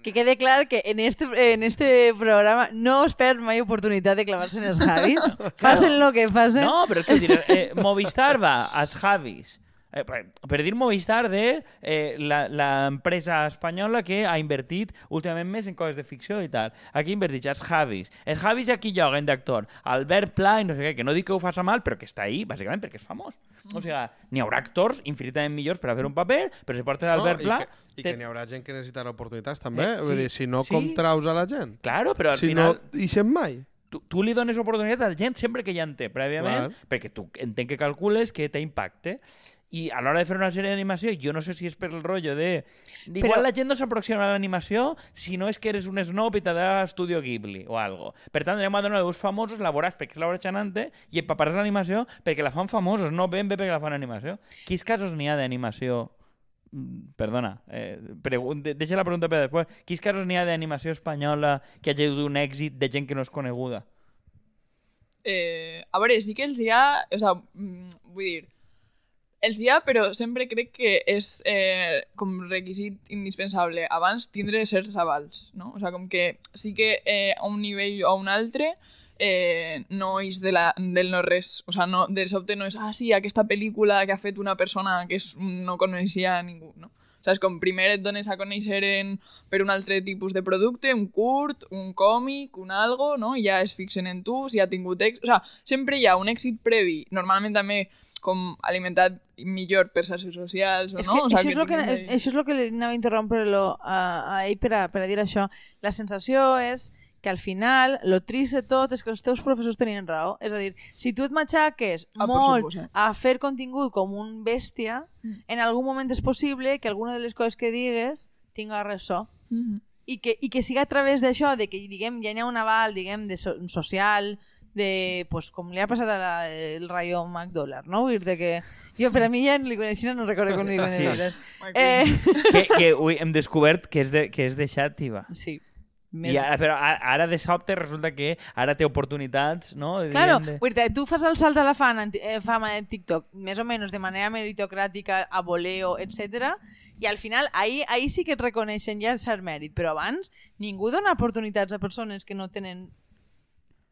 Que quede clar que en este, en este programa no es perd mai oportunitat de clavar-se en els Javis. Facen lo que facen. No, però és que dir, eh, Movistar va als Javis. Eh, per, dir Movistar de eh, la- l'empresa espanyola que ha invertit últimament més en coses de ficció i tal. Aquí invertits els Javis. Els Javis aquí lloguen d'actor Albert Pla i no sé què, que no dic que ho faci mal, però que està ahí, bàsicament perquè és famós. O sigui, n'hi haurà actors infinitament millors per a fer un paper, però si portes Albert i Pla... que, i te- que n'hi haurà gent que necessitarà oportunitats també. Eh, Vull sí, dir, si no, sí. com traus a la gent? Claro, però al si final... no, ixen mai. tu, tu li dones oportunitat a la gent sempre que ja en té, prèviament, Clar. perquè tu entenc que calcules que té impacte. I a l'hora de fer una sèrie d'animació, jo no sé si és per el rotllo de... Igual Però- la gent no s'aproxima a l'animació si no és que eres un snob i t'ha d'Estudio Ghibli o algo. Per tant, anem a donar uns famosos laborats perquè és l'obra xanante i empaparàs l'animació perquè la fan famosos, no ben bé perquè la fan animació. Quins casos n'hi ha d'animació Mm, Perdona, eh, deixa la pregunta per després. Quins casos n'hi ha d'animació espanyola que hagi tingut un èxit de gent que no és coneguda? Eh, a veure, sí que els hi ha... O sea, mm, vull dir, els hi ha, però sempre crec que és eh, com requisit indispensable abans tindre certs avals, no? O sea, com que sí que eh, a un nivell o a un altre eh, no és de la, del no res. O sea, no, de sobte no és, ah, sí, aquesta pel·lícula que ha fet una persona que és, no coneixia ningú, no? O sea, és com primer et dones a conèixer en, per un altre tipus de producte, un curt, un còmic, un algo, no? I ja es fixen en tu, si ha tingut èxit... O sea, sempre hi ha un èxit previ, normalment també com alimentat millor per xarxes socials, o És no? que o això, és lo que, ahí- això és el que anava a interrompre-lo a, a ell per a, per a dir això. La sensació és que al final, lo trist de tot és que els teus professors tenien raó. És a dir, si tu et matxaques Ah, molt a fer contingut com un bèstia, Mm. en algun moment és possible que alguna de les coses que digues tinga ressò. Mhm. I que, i que siga a través d'això, de que diguem, ja hi ha un aval diguem, de so social, de, pues, com li ha passat a la, el Rayo McDollar, no? Vull dir de que jo per a mi ja no li coneixia, no recordo com li diuen Sí. de veritat. Ai, Eh, <laughs> que, que ui, hem descobert que és de, que és de Xàtiva. sí. I ara, però ara de sobte resulta que ara té oportunitats, no? Claro, de- vull dir, tu fas el salt a la fama, en eh, fama en TikTok, més o menys de manera meritocràtica, a voleo, etc. I al final, ahí, ahí sí que et reconeixen ja el cert mèrit, però abans ningú dona oportunitats a persones que no tenen...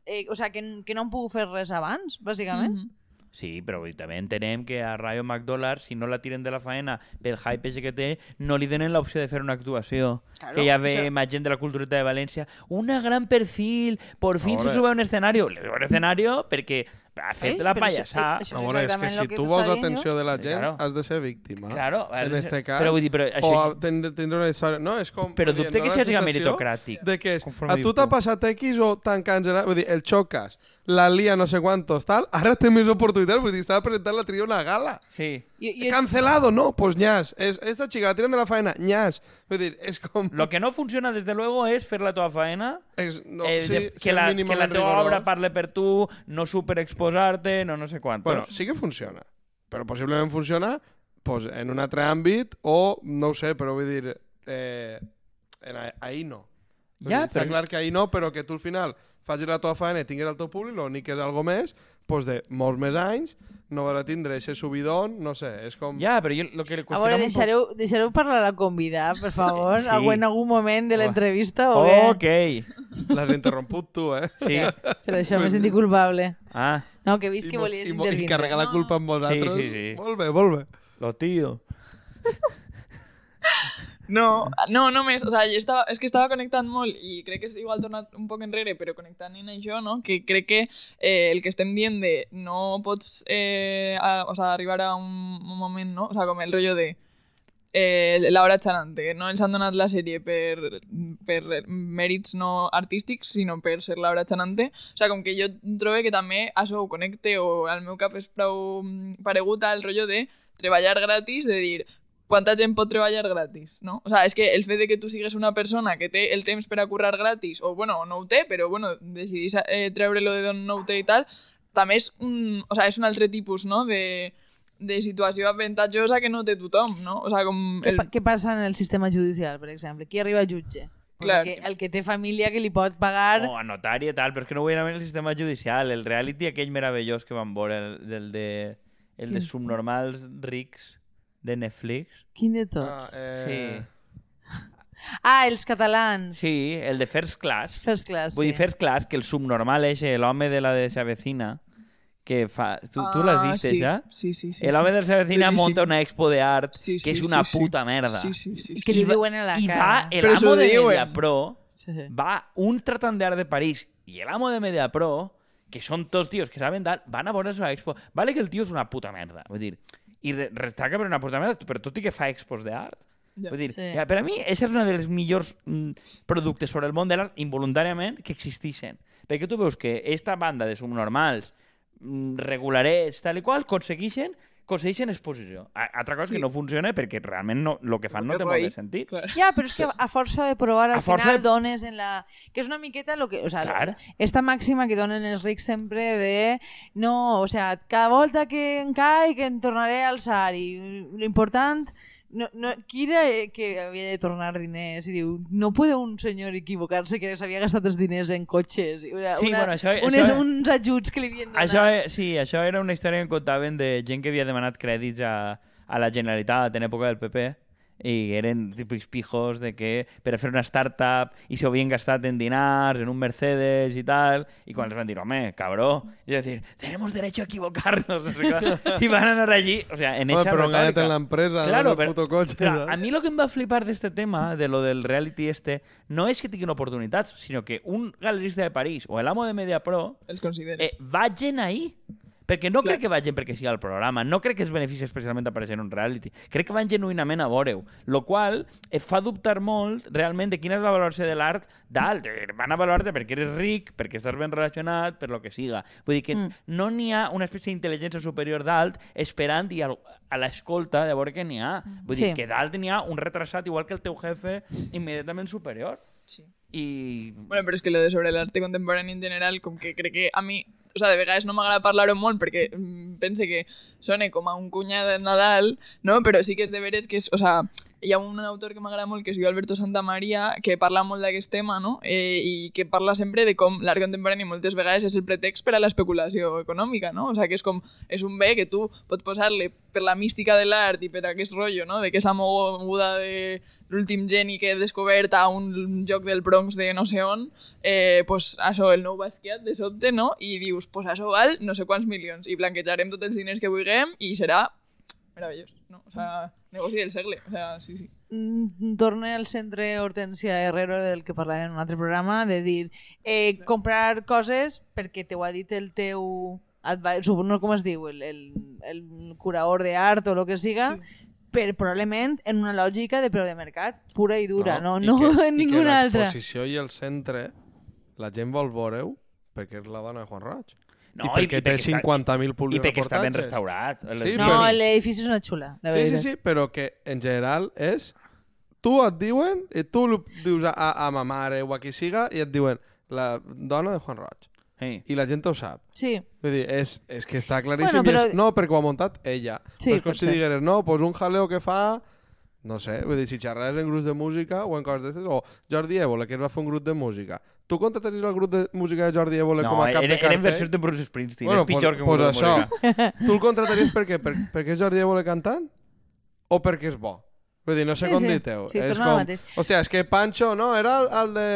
Eh, o sea, que, que no han pogut fer res abans, bàsicament. Mhm. Sí, però també entenem que a Rayo McDollar, si no la tiren de la faena pel hype ese que té, no li donen l'opció de fer una actuació. Claro, que ja ve això- más gent de la cultureta de València. Una gran perfil, por fin se sube a un escenario. Le un escenario perquè ha fet Ei, la però això- eh, això- A és és que si que tu vols dient atenció jo. de la gent, Claro. has de ser víctima. Claro, En este cas. però vull dir, però, O això, ten- tindre una història... No, és com... però dubte que la sigui meritocràtic. De que és, a tu t'ha passat X o t'han cancel·lat, vull dir, el xocas, la lia no sé quantos, tal, ara té més oportunitats, vull dir, estava presentant la tria una gala. Sí. Jo, jo, Cancelado, no, pues ñas. Es, esta chica la tiran de la faena, ñas. Vull dir, és com... Lo que no funciona, desde luego, es fer la teva faena És, no, eh, sí, de- que, la, que la teva rigorós. obra parle per tu, no superexposar-te, no no sé quant. Bueno, sí que funciona. Però possiblement funciona pues, en un altre àmbit o, no ho sé, però vull dir, eh, en a- ahir no. Ja, dir, està però- clar que ahir no, però que tu al final facis la teva feina i tinguis el teu públic, l'únic que és algo més, pues de molts més anys, no vas a tindre aquest subidón, no sé, és com... Ja, però jo lo que a veure, le qüestionava un poc... deixareu, deixareu parlar a la convidada, per favor, Sí. sí. en algun moment de l'entrevista o bé? Ok, L'has interromput tu, eh? sí. Per això m'he sentit culpable. Ah, No, que he vist que volies i, mo- i intervindre. carregar la culpa amb vosaltres. Sí, sí, sí. Molt bé, molt bé. lo tío. <laughs> No, no, només, o jo estava, és que estava connectant molt i crec que és igual tornat un poc enrere, però connectant en això, no? que crec que eh, el que estem dient de no pots eh, a, o sea, arribar a un, un moment, no? o sea, com el rotllo de eh, l'hora xanante, no ens han donat la sèrie per, per mèrits no artístics, sinó per ser l'hora xanante. O sea, com que jo trobo que també això ho connecte o al meu cap és prou mm, paregut al rotllo de treballar gratis, de dir, quanta gent pot treballar gratis, no? O sea, és que el fet de que tu sigues una persona que té el temps per a currar gratis, o bueno, no ho té, però bueno, decidís eh, treure-lo de d'on no ho té i tal, també és un, o sea, és un altre tipus, no?, de, de situació avantatjosa que no té tothom, no? O sea, com... El... pa- què passa en el sistema judicial, per exemple? Qui arriba a jutge? Clar. El que, el que té família que li pot pagar... O a notari i tal, però és que no vull anar el sistema judicial. El reality aquell meravellós que van veure, el, del de, el de subnormals rics de Netflix. Quin de Ah, tots? eh, <laughs> Ah, els catalans. Sí, el de First Class. First class, Vull sí. dir, First Class, que el subnormal és l'home de la de sa vecina, que fa... Tu, tu l'has Ah, vist, sí. ja? Sí, sí, sí. el home de sa vecina Boníssim. monta una expo de art Sí, que sí, és una sí, sí. puta merda. Sí, sí, sí. Sí. que li diuen a la I va cara. el amo de. Mediapro, Sí. va un tratant d'art de París i el amo de Mediapro, que són tots tios que saben d'art, van a veure la expo. Vale que el tio és una puta merda, vull dir, i restaca per una puta merda, però tot i que fa expos d'art. Ja. Vull dir, Sí. ja, per a mi, això és un dels millors mm, productes sobre el món de l'art involuntàriament que existeixen. Perquè tu veus que esta banda de subnormals, mm, regularets, tal i qual, aconsegueixen aconsegueixen exposició. A- Altra cosa Sí. que no funciona perquè realment no, el que fan no Que té molt de sentit. Clar. Ja, però és que a força de provar al A final de- dones en la... Que és una miqueta lo que... O sea, Clar. esta màxima que donen els rics sempre de... No, o sea, cada volta que em caic em tornaré a alçar i l'important... No, no, qui era eh, que havia de tornar diners? I diu, no puede un senyor equivocar-se que s'havia gastat els diners en cotxes. Una, Sí, bueno, això- unes, això- uns ajuts que li havien donat. Això, e- sí, això era una història que contaven de gent que havia demanat crèdits a, a la Generalitat en època del PP i eren típics pijos de que per a fer una startup i s'ho havien gastat en dinars, en un Mercedes i tal, i quan els van dir, home, cabró, i van dir, tenemos derecho a equivocarnos, no sé <laughs> i van anar allí, o sea, en Home, esa però retòrica. en l'empresa, Claro, no en el però- puto cotxe. A mi el que em va flipar d'este tema, de lo del reality este, no és que tinguin oportunitats, sinó que un galerista de París o el amo de Mediapro Els considero. eh, vagin ahí. Perquè no Clar. crec que vagin perquè sigui el programa, no crec que es benefici especialment aparèixer en un reality. Crec que van genuïnament a veure-ho, lo qual et fa dubtar molt realment de quina és la valoració de l'art dalt. Eh, Van a valorar-te perquè eres ric, perquè estàs ben relacionat, per lo que siga. Vull dir que Mm. no n'hi ha una espècie d'intel·ligència superior dalt esperant i al, a l'escolta de veure què n'hi ha. Vull dir Sí. que dalt n'hi ha un retrasat igual que el teu jefe immediatament superior. Sí. I... Bueno, però és que lo de sobre l'arte contemporani en general, com que crec que a mi, o sea, de vegades no m'agrada parlar-ho molt perquè mm, pense que sona com a un cunyat de Nadal, no? Però sí que és de veres que és, o sea, hi ha un autor que m'agrada molt que es diu Alberto Santamaria que parla molt d'aquest tema, no? Eh, I que parla sempre de com l'art contemporani moltes vegades és el pretext per a l'especulació econòmica, no? O sea, que és com, és un bé que tu pots posar-li per la mística de l'art i per aquest rotllo, no? De que és la moguda de l'últim geni que he descobert a un joc del Bronx de no sé on, eh, pues això, el nou Basquiat, de sobte, no? I dius, pues això val no sé quants milions, i blanquejarem tots els diners que vulguem i serà meravellós, no? O sea, negoci del segle, o sea, sí, sí. Mm, torne al centre Hortensia Herrero del que parlàvem en un altre programa de dir eh, comprar coses perquè t'ho ha dit el teu advisor, no com es diu el, el, el curador d'art o el que siga Sí. Per, probablement en una lògica de preu de mercat pura i dura, no, I no, que- en <laughs> i que ninguna altra l'exposició i el centre, la gent vol veure-ho perquè és la dona de Juan Roig. No, I perquè té 50.000 I publi perquè està ben restaurat. Sí, no, però- l'edifici és una xula la Sí, sí, veritat. sí, però que en general és... Tu et diuen, i tu dius a, a, a ma mare o a qui siga, i et diuen la dona de Juan Roig. Sí. I la gent ho sap. sí. Vull dir, és, és que està claríssim. Bueno, però- és, no, perquè ho ha muntat ella. Sí, però és com si ser. digueres, no, pues un jaleo que fa... No sé, vull dir, si xerrares en grups de música o en coses d'aquestes, o Jordi Évole, que es va fer un grup de música. Tu contrataries el grup de música de Jordi Évole No, com a cap eren, de cartell? eren versions de Bruce Springsteen. Bueno, és pitjor pues, que un pues grup de això. música. Tu el contrataries per què? Per, perquè és Jordi Évole cantant? O perquè és bo? Vull dir, no sé Sí, com sí. dir-teu. Sí, és mateix. O sigui, és que Pancho, no, era el, el de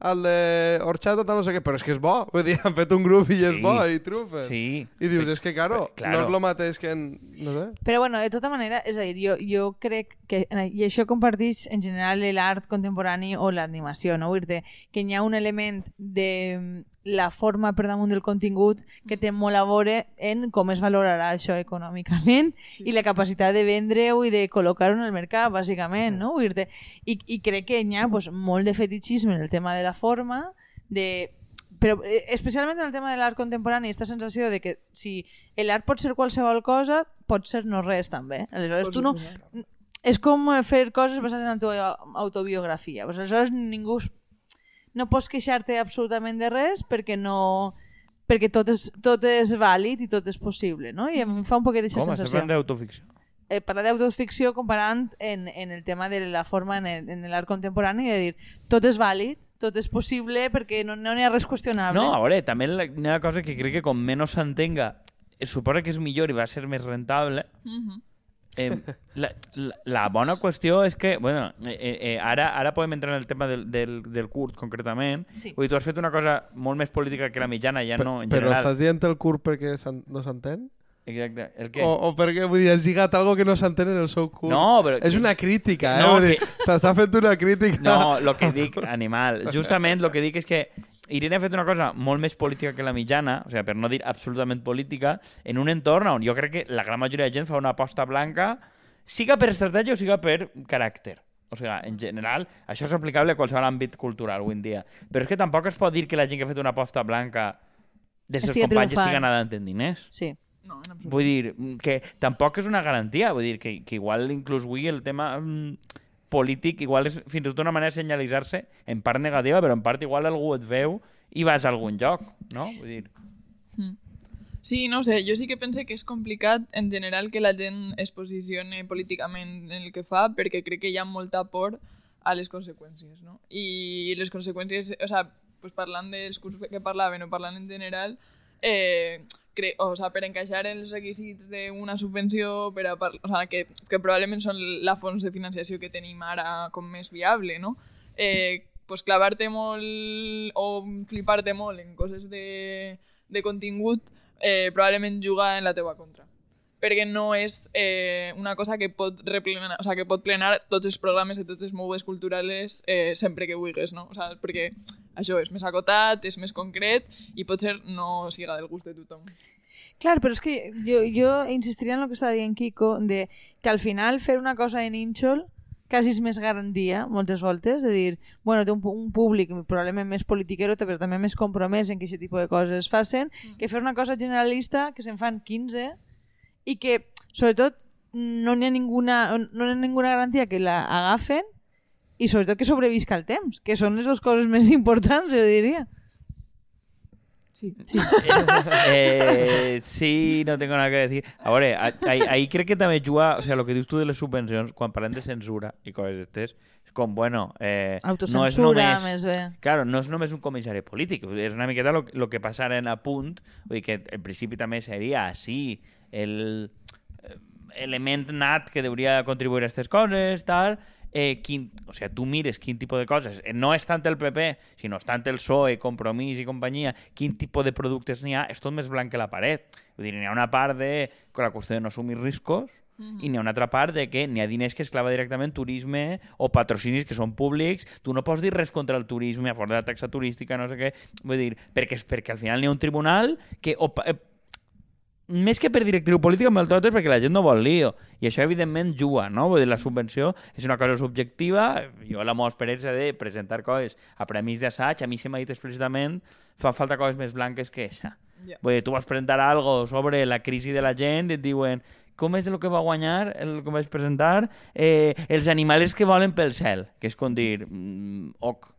el de Horchata, tal, no sé què, però és que és bo. Vull dir, han fet un grup i és Sí. bo, i trufen. Sí. I dius, és que, claro, Claro. no és el mateix que en... No sé. Però bueno, de tota manera, és a dir, jo, jo crec que, i això comparteix en general l'art contemporani o l'animació, no? Vull dir que hi ha un element de la forma per damunt del contingut que té molt a veure en com es valorarà això econòmicament Sí. i la capacitat de vendre-ho i de col·locar-ho en el mercat, bàsicament, no? Vull dir I, I crec que hi ha pues, molt de fetichisme en el tema de la forma, de però eh, especialment en el tema de l'art contemporani aquesta sensació de que si l'art pot ser qualsevol cosa pot ser no res també aleshores tu no és com eh, fer coses basades en la teva autobiografia. Pues, aleshores ningú... No pots queixar-te absolutament de res perquè no perquè tot és, tot és vàlid i tot és possible, no? I em fa un poquet d'aquesta Com? Estàs sensació. parlant d'autoficció? eh, parlar d'autoficció comparant en, en el tema de la forma en l'art contemporani de dir tot és vàlid, tot és possible perquè no no n'hi ha res qüestionable. No, a veure, també la- hi ha una cosa que crec que com menys s'entenga, suposa que és millor i va ser més rentable. Mhm. Eh, <laughs> la, la, la bona qüestió és que, bueno, eh, eh, ara, ara podem entrar en el tema del, del, del curt, concretament. Sí. Vull dir, tu has fet una cosa molt més política que la mitjana, ja no, en Però general. estàs dient el curt perquè no s'entén? Exacte. El O, què? o perquè vull dir, has lligat algo que no s'entén en el seu curt? No, però... És una crítica, eh? No, Vull dir, que- T'està fent una crítica. No, el que dic, animal. <laughs> Justament el que dic és que Irene ha fet una cosa molt més política que la mitjana, o sigui, per no dir absolutament política, en un entorn on jo crec que la gran majoria de gent fa una aposta blanca, siga per estratègia o siga per caràcter. O sigui, en general, això és aplicable a qualsevol àmbit cultural avui en dia. Però és que tampoc es pot dir que la gent que ha fet una aposta blanca de seus companys triomfant. estigui anant en diners. Sí. No, en absolut. Vull dir, que tampoc és una garantia. Vull dir, que, que igual inclús avui el tema mm, polític igual és fins i tot una manera de senyalitzar-se en part negativa, però en part igual algú et veu i vas a algun lloc, no? Vull dir, Sí, no sé, jo sí que pense que és complicat en general que la gent es posicione políticament en el que fa perquè crec que hi ha molta por a les conseqüències, no? I les conseqüències, o sea, pues parlant dels curs que parlaven o parlant en general, eh, cre o sea, per encaixar els requisits d'una subvenció per a o sea, que, que probablement són la fons de financiació que tenim ara com més viable, no? Eh, pues clavar-te molt o flipar-te molt en coses de, de contingut eh, probablement juga en la teua contra perquè no és eh, una cosa que pot replenar, o sea, que pot plenar tots els programes i totes les mogudes culturals eh, sempre que vulguis, no? O sea, perquè això és més acotat, és més concret i potser no siga del gust de tothom. Clar, però és que jo, jo insistiria en el que estava dient Kiko, de que al final fer una cosa en Inchol quasi és més garantia, moltes voltes, de dir, bueno, té un, un públic probablement més politiquero, però també més compromès en que aquest tipus de coses es facin, que fer una cosa generalista, que se'n fan 15, i que, sobretot, no n'hi ha ninguna, no hi ha ninguna garantia que la agafen i sobretot que sobrevisca el temps, que són les dues coses més importants, jo diria. Sí. Sí. Eh, sí, no tengo nada que decir. A veure, ahí, ahí crec que també juga, o sea, lo que dius tu de les subvencions, quan parlem de censura i coses d'estes, és com, bueno, eh, no és Autocensura, només... més bé. Claro, no és només un comissari polític, és una miqueta lo, lo que passaren a punt, vull dir que en principi també seria, sí, el eh, element nat que hauria contribuir a aquestes coses, tal, eh, quin, o sigui, tu mires quin tipus de coses, eh, no és tant el PP, sinó és tant el PSOE, Compromís i companyia, quin tipus de productes n'hi ha, és tot més blanc que la paret. Vull dir, n'hi ha una part de con la qüestió de no assumir riscos, i n'hi ha una altra part de que n'hi ha diners que es clava directament turisme o patrocinis que són públics. Tu no pots dir res contra el turisme a fora de la taxa turística, no sé què. Vull dir, perquè, perquè al final n'hi ha un tribunal que... O, eh, més que per directriu política, amb el tot és perquè la gent no vol lío. I això, evidentment, juga, no? Vull dir, la subvenció és una cosa subjectiva. Jo, la meva experiència de presentar coses a premis d'assaig, a mi se m'ha dit explícitament fa falta coses més blanques que això. Ja. Vull dir, tu vas presentar algo sobre la crisi de la gent i et diuen com és el que va guanyar, el que vaig presentar? Eh, els animals que volen pel cel, que és com dir, mm, ok.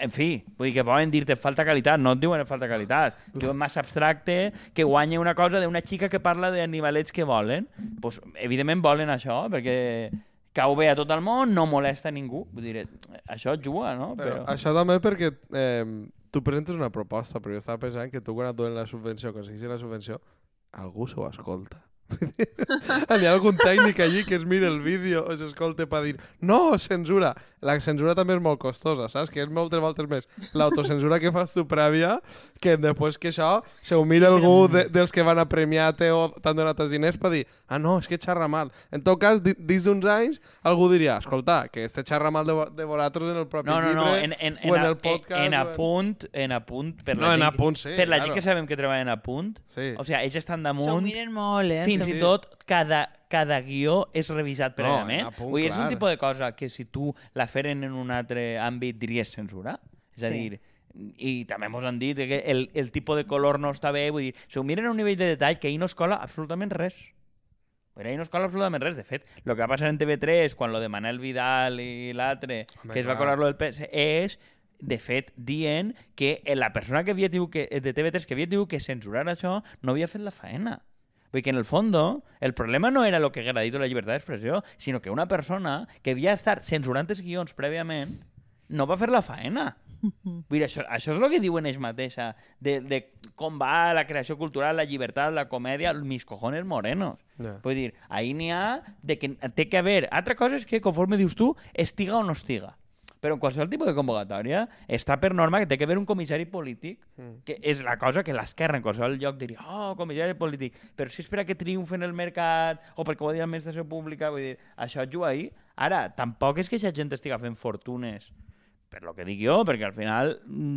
En fi, vull dir que poden dir-te falta qualitat, no et diuen falta qualitat. Diuen massa abstracte que guanya una cosa d'una xica que parla d'animalets que volen. Pues, evidentment volen això, perquè cau bé a tot el món, no molesta ningú. Vull dir, això juga, no? Però això també perquè eh, tu presentes una proposta, però jo estava pensant que tu quan et donen la subvenció, aconsegueixes la subvenció, algú s'ho escolta. <laughs> Hi ha algun tècnic allí que es mira el vídeo o s'escolta per dir no, censura. La censura també és molt costosa, saps? Que és moltes voltes més l'autocensura que fas tu prèvia que després que això se ho mira Sí, algú de, dels que van a premiar-te o t'han donat els diners per dir ah, no, és que xerra mal. En tot cas, di- dins d'uns anys, algú diria escolta, que este xerra mal de, de vosaltres en el propi No, no, no, llibre en, en, o en, en a- el podcast. en o apunt, en apunt, per No, la en gent, apunt, sí, per la claro. gent que sabem que treballen a punt, Sí. o sigui, ells estan S'ho damunt, miren molt, eh? fins S'ho- i tot cada, cada guió és revisat No, prèviament. en apunt, Vull dir, és un tipus de cosa que si tu la feren en un altre àmbit diries censura. És a Sí. dir, i també ens han dit que el, el tipus de color no està bé, vull dir, si ho miren a un nivell de detall que ahir no es cola absolutament res. Però ahir no es cola absolutament res. De fet, el que va passar en TV3 quan lo de Manel Vidal i l'altre, que es va colar lo del PS, és de fet, dient que la persona que havia tingut que, de TV3 que havia tingut que censurar això no havia fet la faena. Vull dir que en el fondo el problema no era lo que haguera dit la llibertat d'expressió, sinó que una persona que havia estat censurant els guions prèviament no va fer la faena. <laughs> Vull dir, això, això és el que diuen ells mateixa, de, de com va la creació cultural, la llibertat, la comèdia, mis cojones morenos. Ja. Vull dir, ahí n'hi ha de que té que haver... Altra cosa és que, conforme dius tu, estiga o no estiga. Però en qualsevol tipus de convocatòria està per norma que té que haver un comissari polític, Mm. que és la cosa que l'esquerra en qualsevol lloc diria oh, comissari polític, però si és per a que triomfi en el mercat o perquè ho ha dit l'administració pública, vull dir, això juga ahí. Ara, tampoc és que aquesta gent estiga fent fortunes per lo que dic jo, perquè al final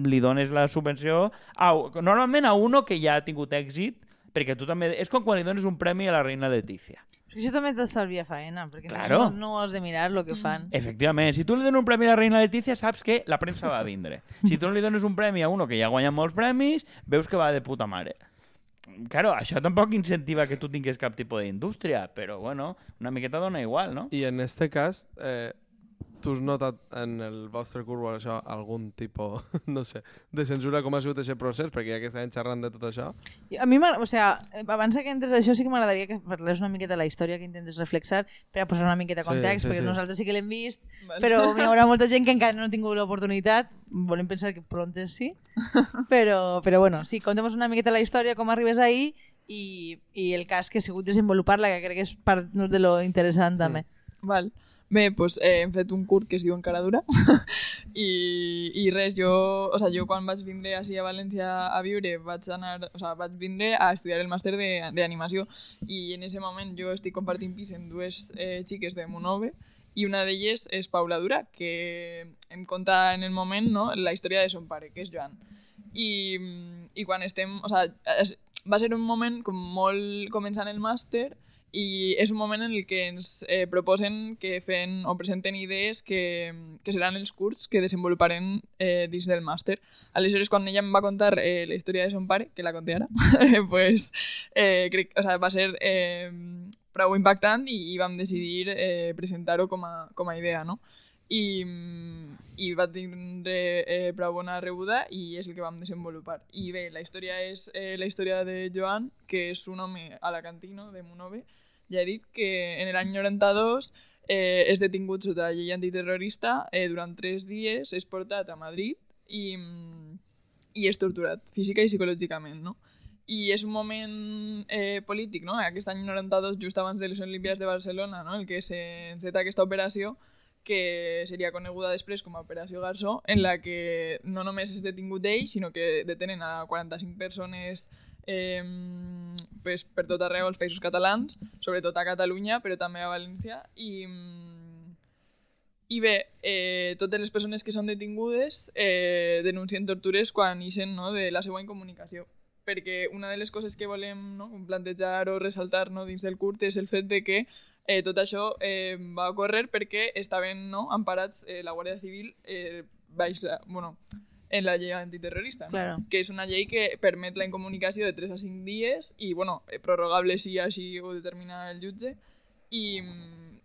li dones la subvenció a, normalment a uno que ja ha tingut èxit, perquè tu també... És com quan li dones un premi a la reina Letícia. Això també t'estalvia faena, perquè Claro. no, no has de mirar el que fan. Efectivament, si tu li dones un premi a la reina Letícia, saps que la premsa va a vindre. Si tu no li dones un premi a uno que ja ha guanyat molts premis, veus que va de puta mare. Claro, això tampoc incentiva que tu tinguis cap tipus d'indústria, però bueno, una miqueta dona igual, no? I en este cas, eh, tu has notat en el vostre curs o això algun tipus, <laughs> no sé, de censura com ha sigut aquest procés? Perquè ja que estàvem xerrant de tot això... A mi, o sea, abans que entres a això sí que m'agradaria que parlés una miqueta de la història que intentes reflexar per a posar una miqueta de Sí, context, sí, perquè sí. nosaltres sí que l'hem vist, Vale. però hi haurà molta gent que encara no ha tingut l'oportunitat, volem pensar que prontes sí, <laughs> però, però bueno, sí, contem una miqueta la història, com arribes ahir i, i el cas que ha sigut desenvolupar-la, que crec que és part de lo interessant també. Val. Bé, doncs eh, hem fet un curt que es diu Encaradura <laughs> i, i res, jo, o sea, jo quan vaig vindre així a València a viure vaig anar, o sea, vaig vindre a estudiar el màster d'animació i en ese moment jo estic compartint pis amb dues eh, xiques de Monove i una d'elles és Paula Dura, que em conta en el moment no, la història de son pare, que és Joan. I, i quan estem... O sea, es, va ser un moment com molt començant el màster i és un moment en el que ens eh, proposen quefen o presenten idees que, que seran els curts que desenvoluparem eh, dins del màster. Aleshores, quan ella em va contar eh, la història de son pare, que la conté ara, <laughs> pues, eh, crec, o sea, va ser eh, prou impactant i, i vam decidir eh, presentar-ho com, a, com a idea, no? I, i va tindre eh, prou bona rebuda i és el que vam desenvolupar. I bé, la història és eh, la història de Joan, que és un home alacantino de Monove, ja he dit que en l'any 92 eh, és detingut sota la llei antiterrorista eh, durant tres dies, és portat a Madrid i, i és torturat física i psicològicament, no? I és un moment eh, polític, no? Aquest any 92, just abans de les Olímpiades de Barcelona, no? El que s'enceta aquesta operació que seria coneguda després com a Operació Garzó, en la que no només és detingut ell, sinó que detenen a 45 persones eh, pues, per tot arreu als països catalans, sobretot a Catalunya, però també a València, i, i bé, eh, totes les persones que són detingudes eh, denuncien tortures quan ixen no, de la seva incomunicació. Perquè una de les coses que volem no, plantejar o ressaltar no, dins del curt és el fet de que eh, tot això eh, va ocórrer perquè estaven no, emparats eh, la Guàrdia Civil eh, baix la, bueno, en la llei antiterrorista, no? Claro. que és una llei que permet la incomunicació de 3 a 5 dies i bueno, eh, prorrogable si així ho determina el jutge i,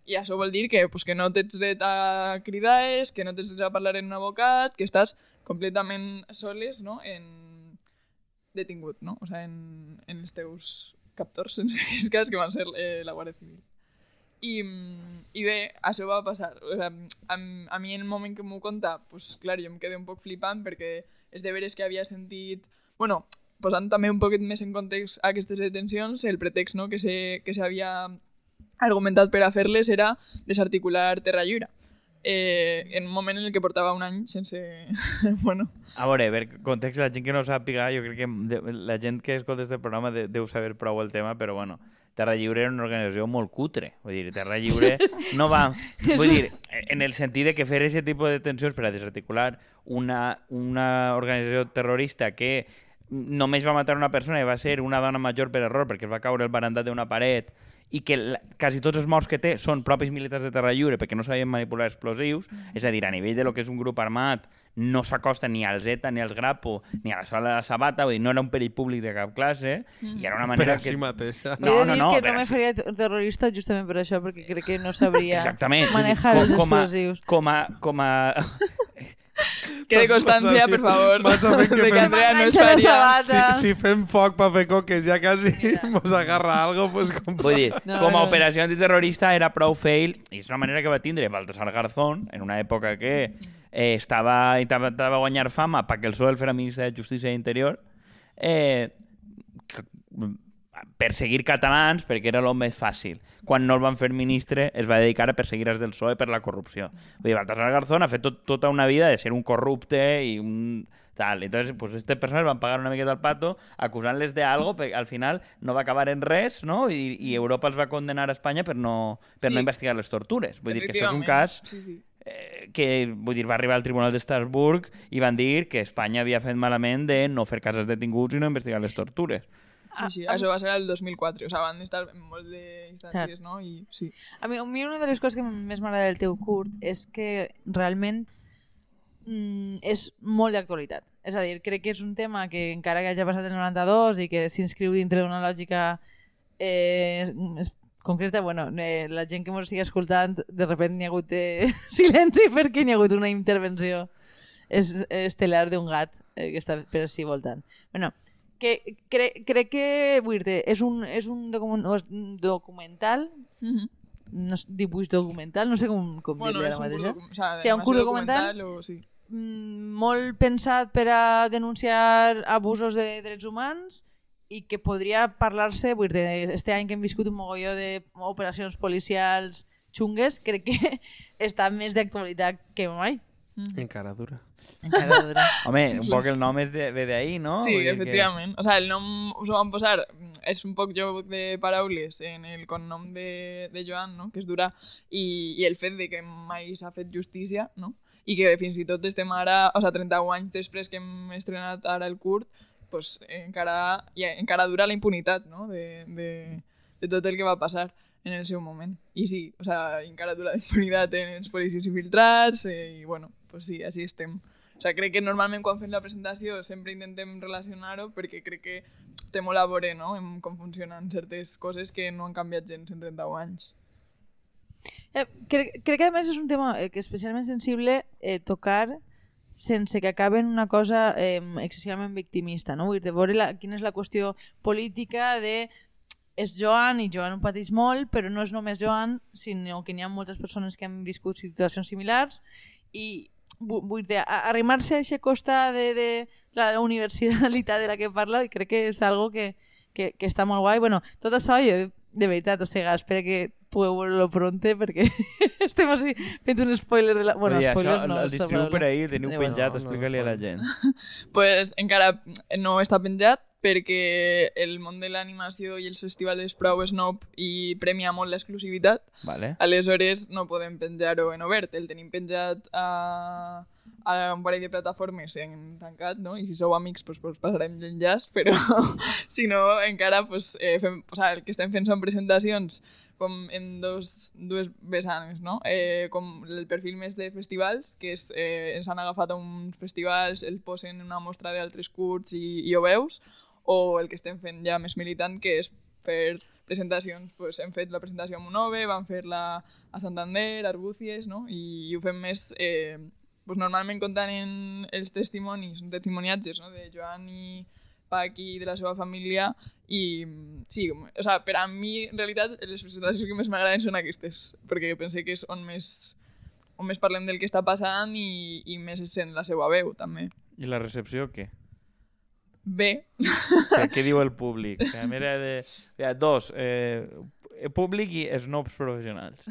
i això vol dir que, pues, que no tens dret a cridar, que no tens dret a parlar amb un abocat, que estàs completament soles no? en detingut, no? O sea, en, en els teus captors, <laughs> en aquest cas, que van ser eh, la Guàrdia Civil. I, I bé, això va passar. O sea, a, a mi en el moment que m'ho conta, pues, clar, jo em quedé un poc flipant perquè és de veres que havia sentit... Bueno, posant també un poquet més en context aquestes detencions, el pretext no, que s'havia argumentat per a fer-les era desarticular Terra Lliure. Eh, en un moment en el que portava un any sense... <laughs> bueno, A veure, per context, la gent que no ho sàpiga, jo crec que la gent que escolta este programa de, deu saber prou el tema, però bueno, Terra Lliure era una organització molt cutre. Vull dir, Terra Lliure no va... <laughs> Vull dir, en el sentit de que fer aquest tipus de detencions per a desarticular una, una organització terrorista que només va matar una persona i va ser una dona major per error perquè es va caure el barandat d'una paret i que la, quasi tots els morts que té són propis militars de terra lliure perquè no sabien manipular explosius, és a dir, a nivell de lo que és un grup armat no s'acosta ni al Zeta, ni als Grapo, ni a la sola de la Sabata, vull dir, no era un perill públic de cap classe, i era una Per manera a si que... mateixa. No, no, dir no, que no me faria ter- terrorista justament per això, perquè crec que no sabria Exactament. manejar els com a- explosius. Com a, com a, Quede constància, per favor, Vas a fer que de que fem- Andrea no es faria... Si, si fem foc per fer coques ja quasi <laughs> mos agarra algo, pues com... Vull dir, No, com a no. operació antiterrorista era prou fail, i és una manera que va tindre Baltasar Garzón, en una època que eh, estava, intentava guanyar fama perquè el PSOE el fera ministre de Justícia i Interior, eh, que- perseguir catalans perquè era el més fàcil. Quan no el van fer ministre, es va dedicar a perseguir els del PSOE per la corrupció. Vull dir, Baltasar Garzón ha fet tot, tota una vida de ser un corrupte i un tal. Entonces, pues este persones van pagar una miqueta al pato acusant-les de algo, perquè al final no va acabar en res, no? I, i Europa els va condenar a Espanya per no, per Sí. no investigar les tortures. Vull dir que això és un cas Sí, sí. eh, que vull dir, va arribar al Tribunal d'Estrasburg i van dir que Espanya havia fet malament de no fer cases detinguts i no investigar les tortures. Sí, Ah, sí, això va ser el 2004, o sigui, van estar en molts d'instàncies, no? I sí. A mi, a mi una de les coses que més m'agrada del teu curt és que realment mm, és molt d'actualitat. És a dir, crec que és un tema que encara que hagi passat el 92 i que s'inscriu dintre d'una lògica eh, concreta, bueno, eh, la gent que ens estigui escoltant, de repente n'hi ha hagut eh, <laughs> silenci perquè n'hi ha hagut una intervenció es, estel·lar d'un gat eh, que està per així voltant. Bueno, que cre, crec que vull dir és un, és un, document, un documental Mm -hmm. no dibuix documental, no sé com, com Bueno, dir-li és ara un mateix. docu- o sea, Sí, un curt documental. O, sí. Mm, molt pensat per a denunciar abusos de drets humans i que podria parlar-se, vull dir, este any que hem viscut un mogolló d'operacions policials xungues, crec que <laughs> està més d'actualitat que mai. Encara dura. Home, un poc el nom és de, ve d'ahí, no? Sí, Vull efectivament. O sea, el nom us ho van posar, és un poc joc de paraules en el cognom de, de Joan, no? que és dura, i, i el fet de que mai s'ha fet justícia, no? i que fins i tot estem ara, o sea, 31 anys després que hem estrenat ara el curt, pues, encara, ja, encara dura la impunitat no? de, de, de tot el que va passar en el seu moment. I sí, o sea, encara dura la impunitat en els policies infiltrats, eh, i bueno, pues sí, així estem. O sigui, crec que normalment quan fem la presentació sempre intentem relacionar-ho perquè crec que té molt a veure no? en com funcionen certes coses que no han canviat gens en 31 anys. Eh, crec, crec que a més és un tema eh, que especialment sensible eh, tocar sense que acabi en una cosa eh, excessivament victimista, no? Vull dir, de veure la, quina és la qüestió política de és Joan i Joan ho pateix molt, però no és només Joan, sinó que n'hi ha moltes persones que han viscut situacions similars i vull dir, a- arrimar-se a aquest costat de, de la universalitat de la que parla i crec que és algo que, que, que està molt guai. Bueno, tot això jo, de veritat, o sigui, espero que pugueu veure-lo pronte perquè <laughs> estem així fent un spoiler de la... Bueno, dir, spoiler això, no, el distribuïu per ahir, teniu penjat, no, no, explica-li a la gent. <laughs> pues encara no està penjat perquè el món de l'animació i els festivals prou snob i premia molt l'exclusivitat. Vale. Aleshores no podem penjar-ho en obert. El tenim penjat a, a un parell de plataformes en tancat, no? I si sou amics, pues, pues passarem l'enllaç, però <laughs> si no, encara pues, eh, fem, o sea, el que estem fent són presentacions com en dos, dues vessants, no? Eh, com el perfil més de festivals, que és, eh, ens han agafat a uns festivals, el posen en una mostra d'altres curts i, i ho veus, o el que estem fent ja més militant, que és fer presentacions. Pues hem fet la presentació a Monove, vam fer-la a Santander, a Arbúcies, no? I, i ho fem més... Eh, pues normalment contant en els testimonis, testimoniatges no? de Joan i Paqui i de la seva família i sí, o sea, per a mi en realitat les presentacions que més m'agraden són aquestes perquè penso que és on més on més parlem del que està passant i, i més sent la seva veu també I la recepció, què? Bé, què, què diu el públic? A més, era de... Ja, dos, eh, públic i snobs professionals.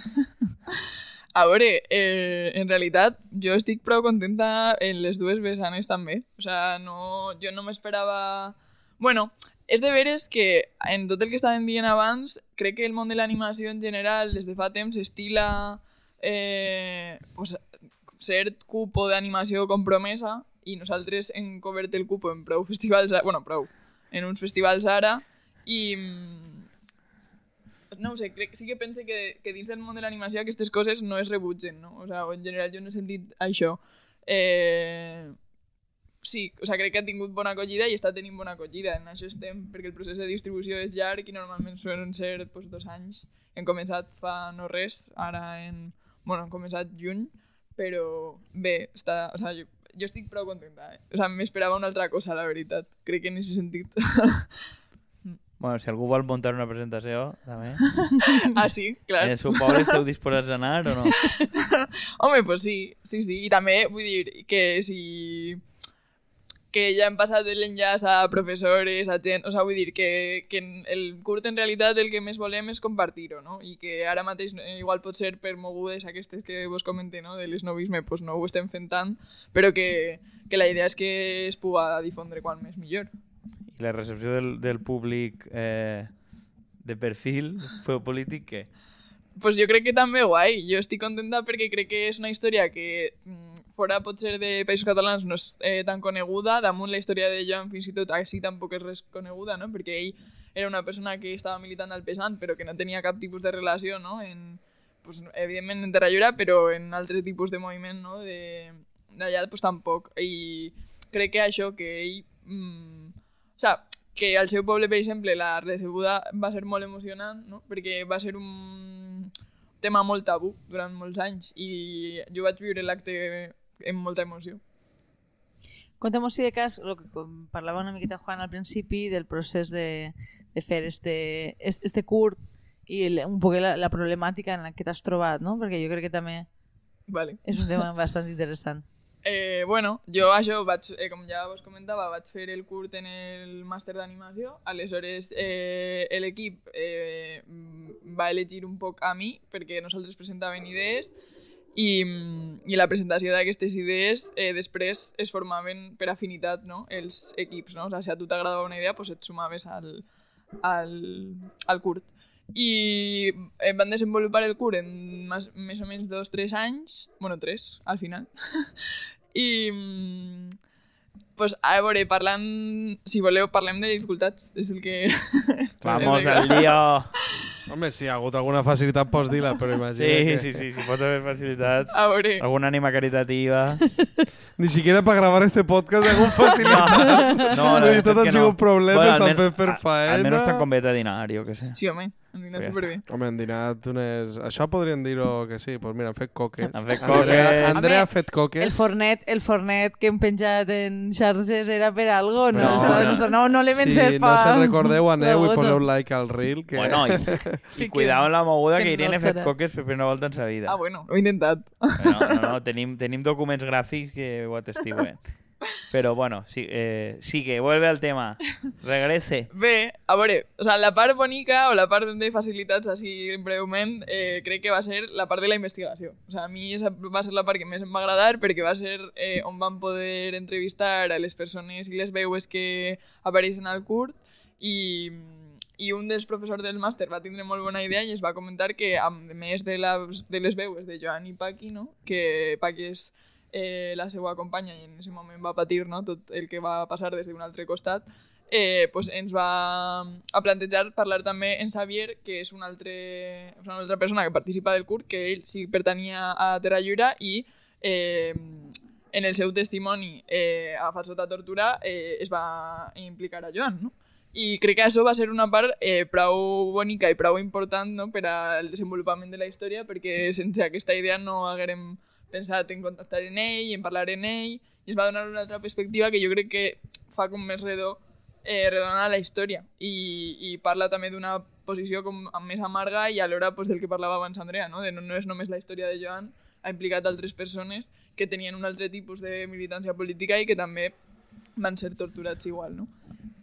A veure, eh, en realitat jo estic prou contenta en les dues vessanes també. O sea, no, jo no m'esperava... Bueno, és de veres que en tot el que estàvem dient abans, crec que el món de l'animació en general des de fa temps estila eh, pues, cert cupo d'animació compromesa i nosaltres hem cobert el cupo en prou festivals, a- bueno, prou, en uns festivals ara i mm, no ho sé, crec, sí que pense que, que dins del món de l'animació aquestes coses no es rebutgen, no? O sea, en general jo no he sentit això. Eh, sí, o sea, crec que ha tingut bona acollida i està tenint bona acollida. En això estem, perquè el procés de distribució és llarg i normalment suelen ser pues, dos anys. Hem començat fa no res, ara en... Bueno, hem començat juny, però bé, està, o sea, jo, jo estic prou contenta. Eh? O sea, m'esperava una altra cosa, la veritat. Crec que en aquest sentit... <laughs> Bueno, si algú vol muntar una presentació, també. <laughs> ah, sí, clar. En el seu poble esteu disposats a anar o no? <laughs> Home, pues sí, sí, sí. I també vull dir que si que ja hem passat de l'enllaç a professores, a gent... O sigui, vull dir que, que el curt en realitat el que més volem és compartir-ho, no? I que ara mateix eh, igual pot ser per mogudes aquestes que vos comente, no? De l'esnovisme, pues no ho estem fent tant, però que, que la idea és que es puga difondre quan més millor. I la recepció del, del públic eh, de perfil <laughs> polític, què? Pues jo crec que també guai. Jo estic contenta perquè crec que és una història que mm, fora potser de països catalans no és eh, tan coneguda. Damunt la història de Joan fins i tot així tampoc és res coneguda, no? Perquè ell era una persona que estava militant al pesant però que no tenia cap tipus de relació, no? En, pues, evidentment en Terrallura, però en altres tipus de moviment, no? D'allà pues, tampoc. I crec que això, que ell... Mm, o sea, que al seu poble, per exemple, la recebuda va ser molt emocionant, no? perquè va ser un tema molt tabú durant molts anys i jo vaig viure l'acte amb molta emoció. Contem si de cas, el que parlava una miqueta Juan al principi del procés de, de fer este, este curt i un poc la, la problemàtica en la que t'has trobat, no? perquè jo crec que també vale. és un tema <laughs> bastant interessant. Eh, bueno, jo això vaig, eh, com ja vos comentava, vaig fer el curt en el màster d'animació. Aleshores, eh, l'equip eh, va elegir un poc a mi, perquè nosaltres presentàvem idees, i, i la presentació d'aquestes idees eh, després es formaven per afinitat no? els equips. No? O sigui, si a tu t'agradava una idea, pues et sumaves al, al, al curt. I eh, van desenvolupar el curt en més, més o menys dos tres anys, bueno, tres, al final. <laughs> I, pues, a veure, parlant, si voleu, parlem de dificultats. És el que... <laughs> Vamos al lío. <laughs> Home, si ha hagut alguna facilitat pots dir-la, però imagina Sí, que... sí, sí, si pot haver facilitats. A veure, Alguna ànima caritativa. <laughs> Ni siquiera para grabar este podcast hagut facilitats. No, la dir, tot han que sigut no. problemes, Bueno, també fer a- faena. Almenys t'han convidat a dinar, jo què sé. sí, home, hem dinat superbé. Home, han dinat unes... Això podrien dir-ho que sí. Pues mira, han fet coques. Han fet Andrea, coques. Andrea ha Home, fet coques. El fornet, el fornet que hem penjat en xarxes era per algo, no? No, no, no. no, no l'hem si encès no pa... se'n recordeu, aneu i poseu like al reel. Que... Bueno, i, <laughs> Sí i que- cuidao amb la moguda que que Irene no ha fet coques per primera volta en sa vida. Ah, bueno, ho he intentat. No, no, no, tenim, tenim documents gràfics que ho atestiguen. <laughs> Però bueno, sí, eh, sigue, vuelve al tema. Regrese. Bé, a veure, o sea, la part bonica o la part de facilitats, així breument, eh, crec que va ser la part de la investigació. O sea, a mi esa va ser la part que més em va agradar perquè va ser eh, on vam poder entrevistar a les persones i les veues que apareixen al curt i, i un dels professors del màster va tindre molt bona idea i es va comentar que, a més de, la, de les veues de Joan i Paqui, no? que Paqui és eh, la seva companya i en aquest moment va patir no? tot el que va passar des d'un altre costat, eh, pues ens va a plantejar parlar també en Xavier, que és un altre, és una altra persona que participa del curt, que ell sí pertanyia a Terra Lliure i eh, en el seu testimoni eh, agafat sota tortura eh, es va implicar a Joan, no? I crec que això va ser una part eh, prou bonica i prou important no? per al desenvolupament de la història, perquè sense aquesta idea no haguérem pensat en contactar en ell, en parlar en ell, i es va donar una altra perspectiva que jo crec que fa com més redó eh, redona la història i, i parla també d'una posició com més amarga i alhora pues, del que parlava abans Andrea, no? de no, no és només la història de Joan, ha implicat altres persones que tenien un altre tipus de militància política i que també van ser torturats igual, no?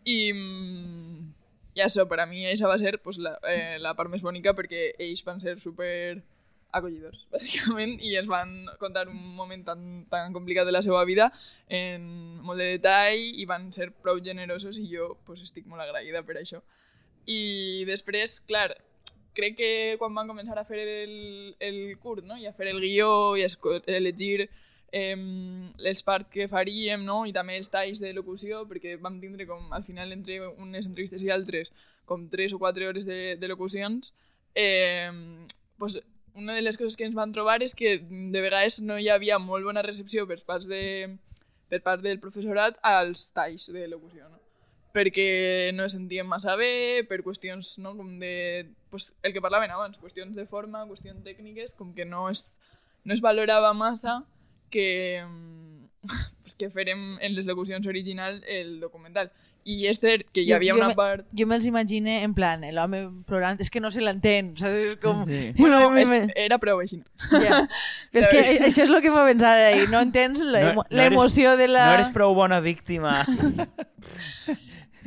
I, mm, i això, per a mi, això va ser pues, la, eh, la part més bonica perquè ells van ser super acollidors, <laughs> bàsicament, i ens van contar un moment tan, tan complicat de la seva vida en molt de detall i van ser prou generosos i jo pues, estic molt agraïda per això. I després, clar, crec que quan van començar a fer el, el curt, no? i a fer el guió i a elegir eh, els parts que faríem, no? i també els talls de locució, perquè vam tindre com, al final, entre unes entrevistes i altres, com 3 o 4 hores de, de locucions, eh, pues, una de les coses que ens van trobar és que de vegades no hi havia molt bona recepció per part, de, per part del professorat als talls de locució, no? perquè no es sentien massa bé, per qüestions no, com de... Pues, el que parlaven abans, qüestions de forma, qüestions tècniques, com que no es, no es valorava massa que, mm, <laughs> pues, que farem en les locucions originals el documental. I és cert que hi Jo- havia jo una me- part... Jo me'ls imagine en plan, l'home plorant, és que no se l'entén, saps? És com... Sí. <laughs> Bueno, Me- és, me- era prou així. Ja. <laughs> Però és que això és el que fa pensar ahí. No entens No- l'emo- no l'emoció de la... No eres prou bona víctima.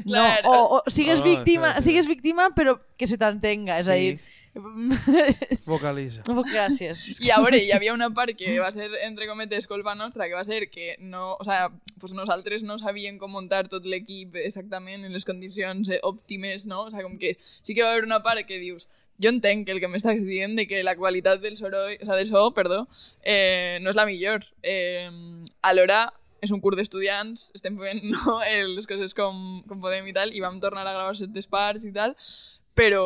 No, o, o sigues, Oh, víctima, sí, sí. sigues víctima, però que se t'entenga. És a dir... <laughs> Vocalitza. Gràcies. <laughs> I a veure, hi havia una part que va ser, entre cometes, culpa nostra, que va ser que no, o sea, pues nosaltres no sabíem com muntar tot l'equip exactament en les condicions eh, òptimes, no? O sea, com que sí que va haver una part que dius jo entenc que el que m'estàs dient de que la qualitat del, soroll, o sea, del so perdó, eh, no és la millor. Eh, alhora, és un curs d'estudiants, estem fent <laughs> no, eh, les coses com, com podem i tal, i vam tornar a gravar set parts i tal, però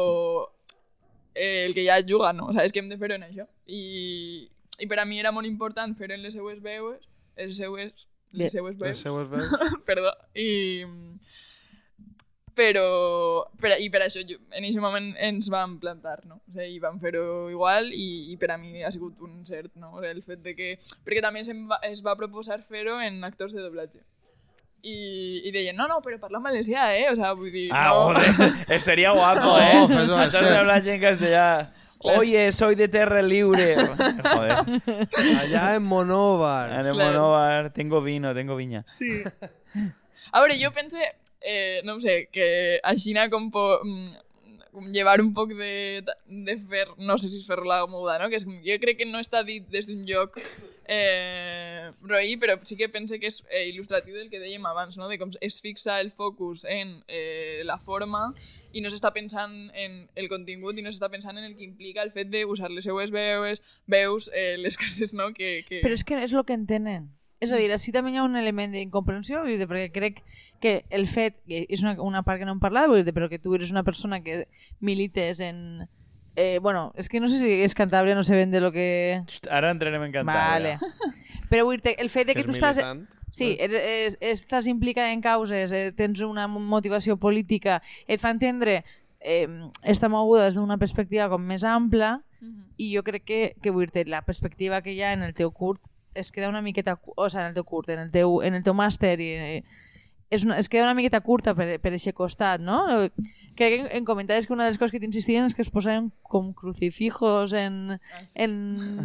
eh, el que ja juga, no? O sea, és que hem de fer-ho en això. I, I per a mi era molt important fer-ho en les seues veus, les seues, les seues Les veus, seues veus. <laughs> perdó, i... Però, per, i per això jo, en aquest moment ens vam plantar, no? O sigui, vam fer-ho igual i, i per a mi ha sigut un cert, no? O sigui, el fet de que... Perquè també es va, es va proposar fer-ho en actors de doblatge. I, i deien, no, no, però parla en valencià, eh? O sea, vull dir, Ah, no... joder, <laughs> estaría guapo, No, ¿eh? fes-ho, és Antes que- en castellano. Claro. Oye, soy de Terra Libre. <laughs> Joder, Allà en Monóvar. en monóvar tengo vino, tengo viña. Sí. A veure, jo pense, eh, no ho sé, que així com, po, mm, com llevar un poc de, de fer, no sé si és fer la moguda, no? Que és, jo crec que no està dit des d'un lloc eh, roí, però sí que pense que és eh, il·lustratiu del que dèiem abans, no? De com es fixa el focus en eh, la forma i no s'està pensant en el contingut i no s'està pensant en el que implica el fet d'usar les seues veus, veus eh, les coses, no? Que, que... Però és que és el que entenen. És a dir, així també hi ha un element d'incomprensió, perquè crec que el fet, que és una, una part que no hem parlat, però que tu eres una persona que milites en... Eh, bueno, és que no sé si és cantable, no sé ben de lo que... Ara entrarem en cantar. Vale. Però vull dir, el fet de que, és tu estàs... militant. Sí, eres, eres, estàs implicada en causes, eh, tens una motivació política, et fa entendre eh, esta moguda des d'una perspectiva com més ampla Mhm. i jo crec que, que vull dir la perspectiva que hi ha en el teu curt es queda una miqueta, o sigui, en el teu curt, en el teu, en el teu màster i, eh, és una, es queda una miqueta curta per, per aquest costat, no? Que en, en comentaris que una de les coses que t'insistien és que es posaven com crucifijos en, Ah, sí. en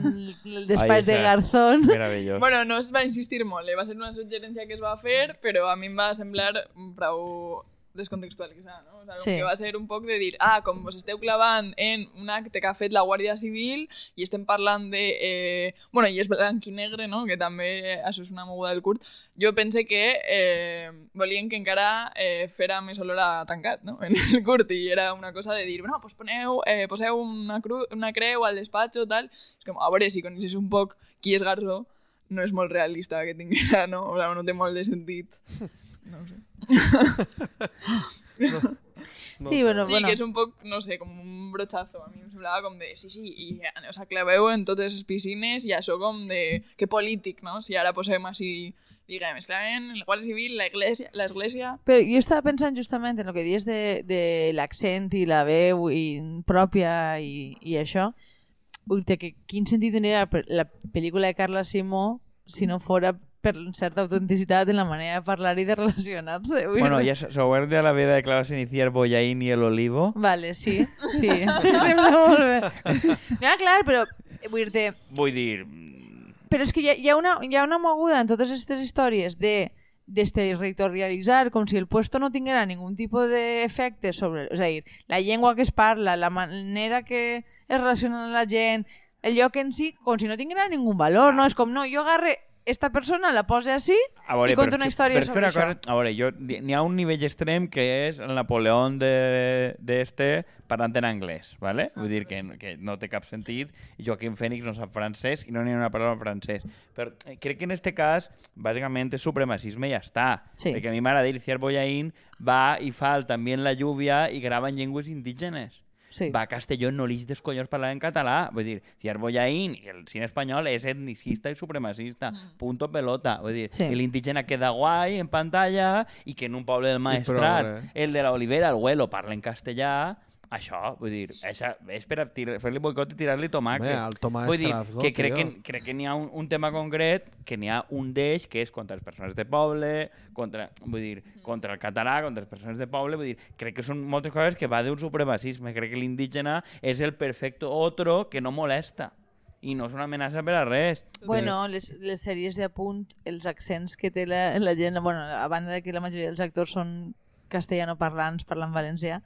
<laughs> el despatx de. Garzón. <laughs> Meravellós. Bueno, no es va insistir molt, eh? va ser una suggerència que es va fer, però a mi em va semblar prou descontextualitzar, no? O sigui, Sí. que va ser un poc de dir, ah, com vos esteu clavant en un acte que ha fet la Guàrdia Civil i estem parlant de... Eh... Bueno, i és blanc i negre, no? Que també això és una moguda del curt. Jo pense que eh, volien que encara eh, fera més olor a tancat, no? En el curt, i era una cosa de dir, bueno, pues poneu, eh, poseu una, cru una creu al despatx tal. És com, a veure, si coneixes un poc qui és Garzó, no és molt realista que tinguera, no? O sigui, no té molt de sentit. <laughs> No ho sé. <laughs> No, Sí, bueno, sí, bueno. que és un poc, no sé, com un brochazo. A mi em semblava com de, sí, sí, i o sea, claveu en totes les piscines i això com de, que polític, no? Si ara posem així, diguem, es claven el Guàrdia Civil, l'església, l'església... Però jo estava pensant justament en el que dius de, de l'accent i la veu i pròpia i, i això. Vull dir que quin sentit tindria la, la pel·lícula de Carla Simó si no fora per certa autenticitat en la manera de parlar i de relacionar-se. Bueno, se de la veda de clavas iniciar Boyaín y el olivo. Vale, sí, sí. <laughs> <laughs> Sembla molt bé. No, clar, però vull dir Vull dir... mm, Però és que hi ha, hi ha, una, hi ha una moguda en totes aquestes històries de desterritorialitzar com si el puesto no tinguera ningún tipus d'efecte sobre... És a dir, la llengua que es parla, la manera que es relaciona la gent, el lloc en si, com si no tinguera ningú valor, no? És com, no, jo agarre esta persona, la pose així A veure, i conta una història que sobre això. cosa- a veure, jo, n'hi ha un nivell extrem que és el Napoleón de, de este parlant en anglès, ¿vale? Vull dir que, que no té cap sentit i Joaquim Fènix no sap francès i no n'hi ha una paraula en francès. Però eh, crec que en este cas, bàsicament, és supremacisme i ja està. Sí. Perquè a mi m'agrada dir, Ciar Boyaín va i fa el també en la lluvia i grava en llengües indígenes. Sí. va a Castelló no li des collons parlar en català. Vull dir, si és Bollaín i el cine espanyol és etnicista i supremacista. Punto pelota. Vull dir, Sí. l'indígena queda guai en pantalla i que en un poble del Maestrat, prou, eh? el de la Olivera, el Huelo, parla en castellà, això, vull dir, això és per fer-li boicot i tirar-li tomàquet. Home, el Tomàs vull dir, que crec tio. que, crec que n'hi ha un, un tema concret, que n'hi ha un d'ells, que és contra les persones de poble, contra, vull dir, contra el català, contra les persones de poble, vull dir, crec que són moltes coses que va d'un supremacisme. Crec que l'indígena és el perfecte otro que no molesta i no és una amenaça per a res. Bueno, les, les sèries d'apunt, els accents que té la, la gent, bueno, a banda de que la majoria dels actors són castellanoparlants, parlant valencià,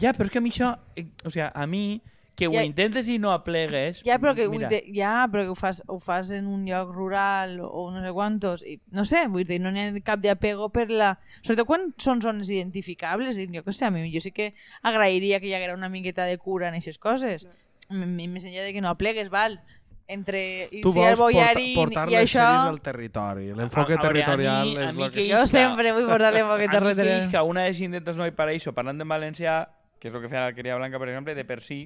Ja, però és que a mi això, eh, o sigui, a mi, que ho Ja- intentes i no aplegues... Ja, però que, mira, dir, ja, però que ho fas, ho fas en un lloc rural o no sé quantos, i no sé, vull dir, no n'hi ha cap d'apego per la... Sobretot quan són zones identificables, dic, jo què sé, a mi jo sí que agrairia que hi haguera una miqueta de cura en aquestes coses. M- m- Més enllà de que no aplegues, val? Entre Tu si vols el boiarín porta, portar i les això... sèries al territori. L'enfoque A- a veure, a territorial mi- a és mi el que que... Jo isca- sempre vull portar l'enfoque A mi que territorial. isca una de les intentes no hi paraíso parlant en valencià, que és el que feia l'Alqueria Blanca, per exemple, de per si,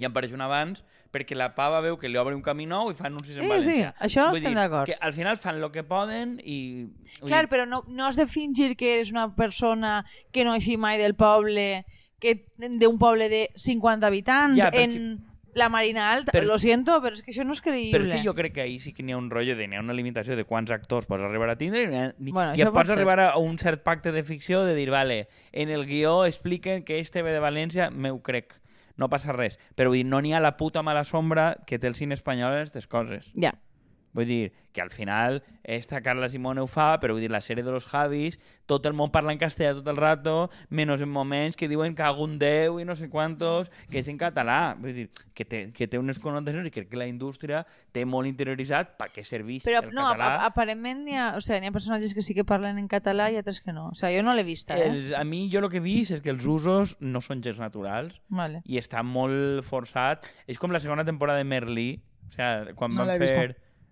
i em pareix un abans, perquè la pava veu que li obre un camí nou i fa anuncis en Sí, valencià. sí, això Vull estem d'acord. Al final fan el que poden i... Clar, dir, però no, no has de fingir que eres una persona que no eixi mai del poble, que d'un poble de 50 habitants, Ja, perquè- en la Marina Alta. Però- Lo siento, però és que això no és creïble. Però és que jo crec que ahir sí que n'hi ha un rotllo de n'hi ha una limitació de quants actors pots arribar a tindre i, Bueno, i pots arribar a un cert pacte de ficció de dir, vale, en el guió expliquen que este ve de València, m'ho crec. No passa res. Però vull dir, no n'hi ha la puta mala sombra que té el cine espanyol en aquestes coses. Ja. Vull dir, que al final esta Carla Simone ho fa, però vull dir, la sèrie de los Javis, tot el món parla en castellà tot el rato, menys en moments que diuen que algun déu i no sé quantos, que és en català. Vull dir, que té, que té unes connotacions i crec que la indústria té molt interioritzat per què serveix Però el no, català. a, aparentment n'hi ha, o sea, n'hi ha personatges que sí que parlen en català i altres que no. O sea, jo no l'he vista, eh? Els, a mi jo el que he vist és que els usos no són gens naturals Vale. i està molt forçat. És com la segona temporada de Merlí, o sigui, quan No van l'he vista.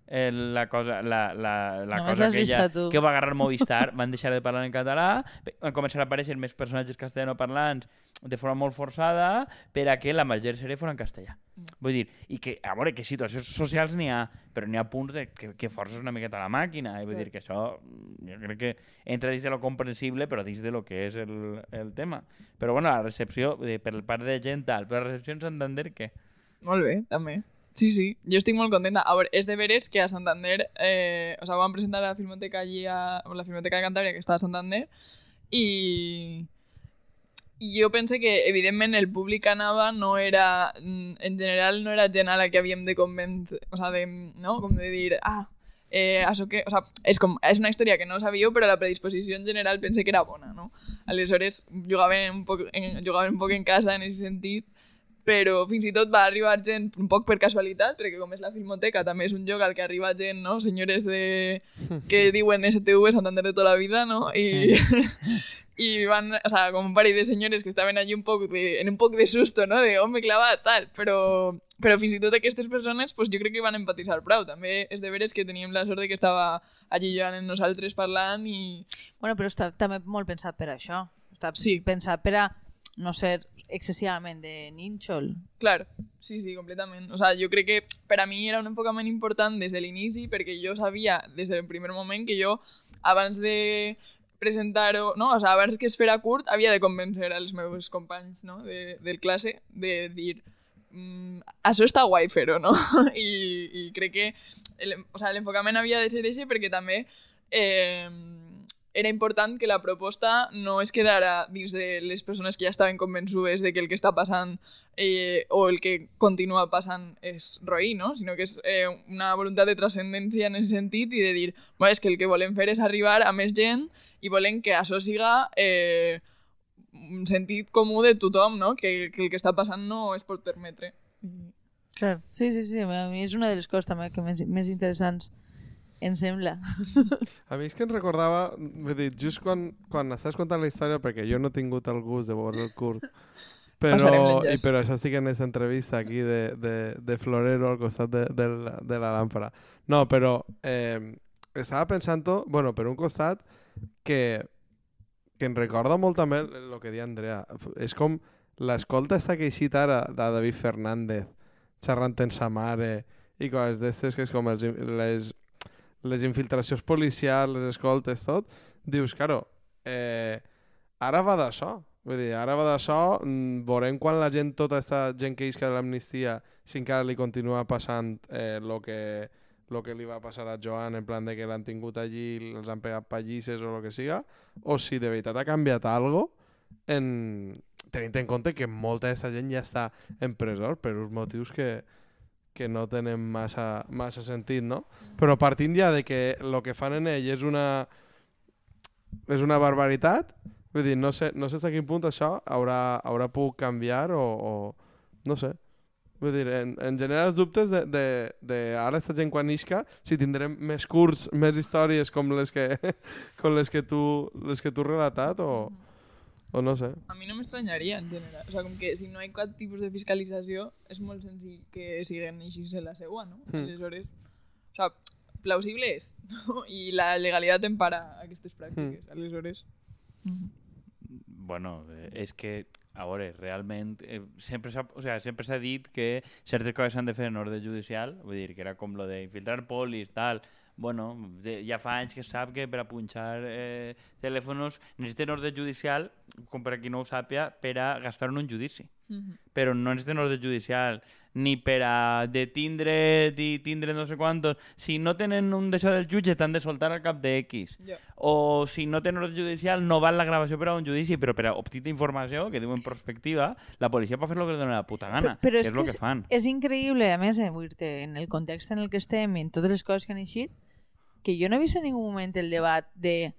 El, la cosa, la, la, la Només cosa aquella tu. que va agarrar Movistar, <laughs> van deixar de parlar en català, van començar a aparèixer més personatges castellanoparlants de forma molt forçada per a que la major sèrie fos en castellà. Vull dir, i que, a veure, que situacions socials n'hi ha, però n'hi ha punts de, que, que forces una miqueta la màquina, i vull dir que això, jo crec que entra dins de lo comprensible, però dins de lo que és el, el tema. Però bueno, la recepció, dir, per part de gent tal, però la recepció en Santander, què? Molt bé, també. Sí, sí, jo estic molt contenta. A veure, és de veres que a Santander, eh, o sea, van presentar a la Filmoteca allí, a, a la Filmoteca de Cantàbria, que està a Santander, i, i jo pense que, evidentment, el públic que no era, mm, en general, no era gent a la que havíem de convèncer, o sea, de, no? Com de dir, ah, eh, això que, o sea, és, com, és una història que no sabíeu, però la predisposició en general pense que era bona, no? Aleshores, jugaven un poc en, un poc en casa en aquest sentit, però fins i tot va arribar gent un poc per casualitat, perquè com és la Filmoteca, també és un lloc al que arriba gent, no? Senyores de... que <laughs> diuen STV Santander de tota la vida, no? I, <laughs> i van, o sea, com un parell de senyores que estaven allí un poc de, en un poc de susto, no? De, m'he clavat, tal, però, però fins i tot aquestes persones, pues, jo crec que van empatitzar prou. També és de veres que teníem la sort de que estava allí Joan amb nosaltres parlant i... Bueno, però està també molt pensat per això. Està Sí. pensat per a no ser excessivament de nínxol. Clar, sí, sí, completament. O sea, jo crec que per a mi era un enfocament important des de l'inici perquè jo sabia des del primer moment que jo, abans de presentar-ho, no? o sea, abans que es fera curt, havia de convèncer als meus companys no? de, del classe de dir mm, això està guai fer-ho, no? <laughs> I, I crec que el, o sea, l'enfocament havia de ser ese perquè també eh, era important que la proposta no es quedara dins de les persones que ja estaven convençudes de que el que està passant eh, o el que continua passant és roí, no? Sinó que és eh, una voluntat de transcendència en aquest sentit i de dir, bueno, és que el que volem fer és arribar a més gent i volem que això siga eh, un sentit comú de tothom, no? Que, que el que està passant no es pot permetre. Clar. Sí, sí, sí. A mi és una de les coses també que més, més interessants em sembla. A mi és que em recordava, vull dir, just quan, quan estàs contant la història, perquè jo no he tingut el gust de veure el curt, <laughs> però, i per això estic en aquesta entrevista aquí de, de, de Florero al costat de, de, la, de la làmpara. No, però eh, estava pensant, bueno, per un costat, que, que em recorda molt també el que deia Andrea. És com l'escolta està que eixit ara de David Fernández xerrant en sa mare i coses d'estes que és com els, les, les infiltracions policials, les escoltes, tot, dius, claro, eh, ara va d'això. Vull dir, ara va d'això, mm, veurem quan la gent, tota aquesta gent que isca de l'amnistia, si encara li continua passant eh, lo que lo que li va passar a Joan en plan de que l'han tingut allí, els han pegat pallisses o el que siga, o si de veritat ha canviat algo en... tenint en compte que molta d'aquesta gent ja està en presó per uns motius que, que no tenen massa, massa sentit, no? Però partint ja de que el que fan en ell és una és una barbaritat, vull dir, no sé, no sé fins a quin punt això haurà, haurà pogut canviar o, o no sé. Vull dir, en, en general els dubtes de, de, de ara esta gent quan isca, si tindrem més curts, més històries com les que, <laughs> com les que tu les que tu relatat o, o no sé. A mi no m'estranyaria, en general. O sea, com que si no hi ha cap tipus de fiscalització, és molt senzill que siguen així en la seua, no? Hmm. Aleshores, o sea, plausible és, <laughs> no? I la legalitat empara aquestes pràctiques. Aleshores... Bueno, eh, és que, a veure, realment, eh, sempre s'ha o sea, sempre s'ha dit que certes coses s'han de fer en ordre judicial, vull dir, que era com lo d'infiltrar polis, tal, bueno, de, ja fa anys que sap que per a punxar eh, telèfons necessiten ordre judicial, com per a qui no ho sàpia, per a gastar en un judici. Mhm. Però no necessiten ordre judicial ni per a detindre i tindre no sé quantos. Si no tenen un d'això del jutge, t'han de soltar al cap de X. Ja. O si no tenen ordre judicial, no val la gravació per a un judici, però per a obtenir informació, que diu en prospectiva, la policia pot fer el que li dona la puta gana, Però que és és el que que fan. És increïble, a més, eh, en el context en el que estem i en totes les coses que han eixit, que jo no he vist en ningú moment el debat de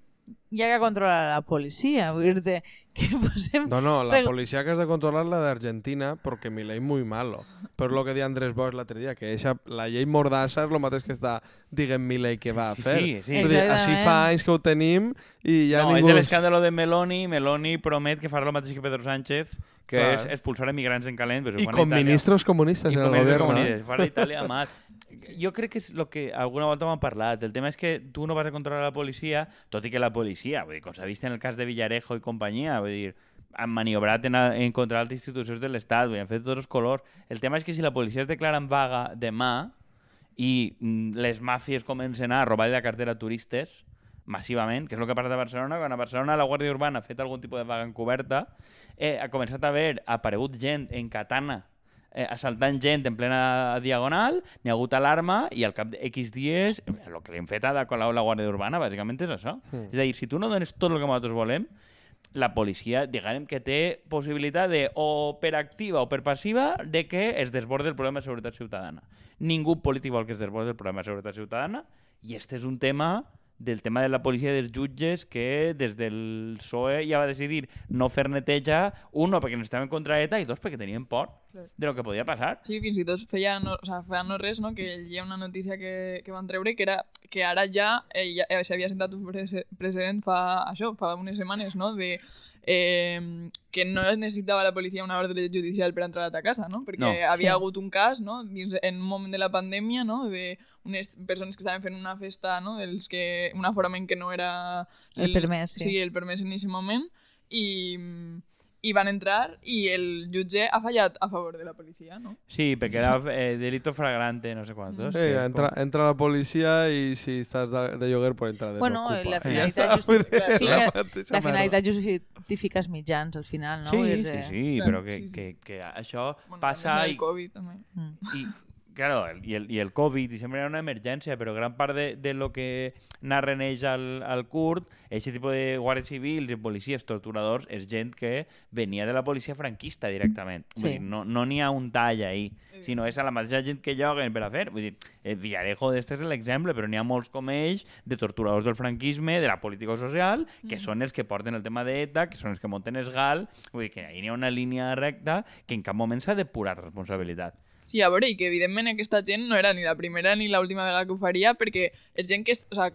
hi ha que controlar a la policia, <laughs> vull dir que posem... No, no, la policía que has de controlar la de Argentina porque mi ley muy malo. Però lo que di Andrés Bosch l'altre dia, que eixa, la llei mordassa és el mateix que està diguem mi lei que va a Sí, fer. sí, sí. Vull dir, així fa anys que ho tenim i ja no, ningú... és l'escàndalo de Meloni. Meloni promet que farà el mateix que Pedro Sánchez, que Clar. és expulsar emigrants en calent. Però ho I con Itàlia. ministros comunistas I en el és de gobierno. comunitats, fa l'Itàlia <laughs> mal. Jo crec que és el que alguna volta m'han parlat. El tema és que tu no vas a controlar la policia, tot i que la policia, vull dir, com s'ha vist en el cas de Villarejo i companyia, vull dir, han maniobrat en, a- en contra altres institucions de l'Estat, han fet tots els colors. El tema és que si la policia es declara en vaga demà i mm, les màfies comencen a robar la cartera a turistes, massivament, que és el que ha passat a Barcelona, quan a Barcelona la Guàrdia Urbana ha fet algun tipus de vaga encoberta, eh, ha començat a haver aparegut gent en katana eh, assaltant gent en plena diagonal, n'hi ha hagut alarma i al cap de X dies el que li han fet a la, la, la Guàrdia Urbana bàsicament és això. Mm. És a dir, si tu no dones tot el que nosaltres volem, la policia, diguem que té possibilitat de, o per activa o per passiva, de que es desborde el problema de seguretat ciutadana. Ningú polític vol que es desborde el problema de seguretat ciutadana i este és un tema del tema de la policia i dels jutges que des del PSOE ja va decidir no fer neteja, uno, perquè necessitaven contra ETA i dos, perquè tenien por Clar. de lo que podia passar. Sí, fins i tot feia no, o sea, feia no res, no? que hi ha una notícia que, que van treure que era que ara ja, eh, ja eh, s'havia sentat un prece precedent fa això, fa unes setmanes, no? de eh, que no es necessitava la policia una ordre judicial per entrar a ta casa, no? Perquè No. havia Sí. hagut un cas, no? Dins, en un moment de la pandèmia, no? De unes persones que estaven fent una festa, no? Dels que, un aforament que no era... El permès, sí. Sí, el permès en aquest moment. I, i van entrar i el jutge ha fallat a favor de la policia, no? Sí, perquè era eh, delito flagrante, no sé quantos. Sí, que entra, com- entra la policia i si estàs de, de lloguer pues entra de Bueno, desocupa. la ja finalitat justifica- la La finalitat justifica els mitjans, al final, no? Sí, sí, sí, Clar, però que, sí, sí. que, que això Bueno, passa també és i, el Covid, també. Mm. i claro, el- i el, i el Covid i sempre era una emergència, però gran part de, de lo que narren ells al, al curt, aquest tipus de guàrdies civils policies torturadors, és gent que venia de la policia franquista directament. Sí. Vull dir, no n'hi no ha un tall ahí, sinó és a la mateixa gent que lloguen per a fer. Vull dir, el Villarejo d'este és l'exemple, però n'hi ha molts com ells de torturadors del franquisme, de la política social, que són els que porten el tema d'ETA, que són els que munten el GAL, vull dir que ahí n'hi ha una línia recta que en cap moment s'ha depurat responsabilitat. Sí, a veure, i que evidentment aquesta gent no era ni la primera ni l'última vegada que ho faria, perquè és gent que, o sea,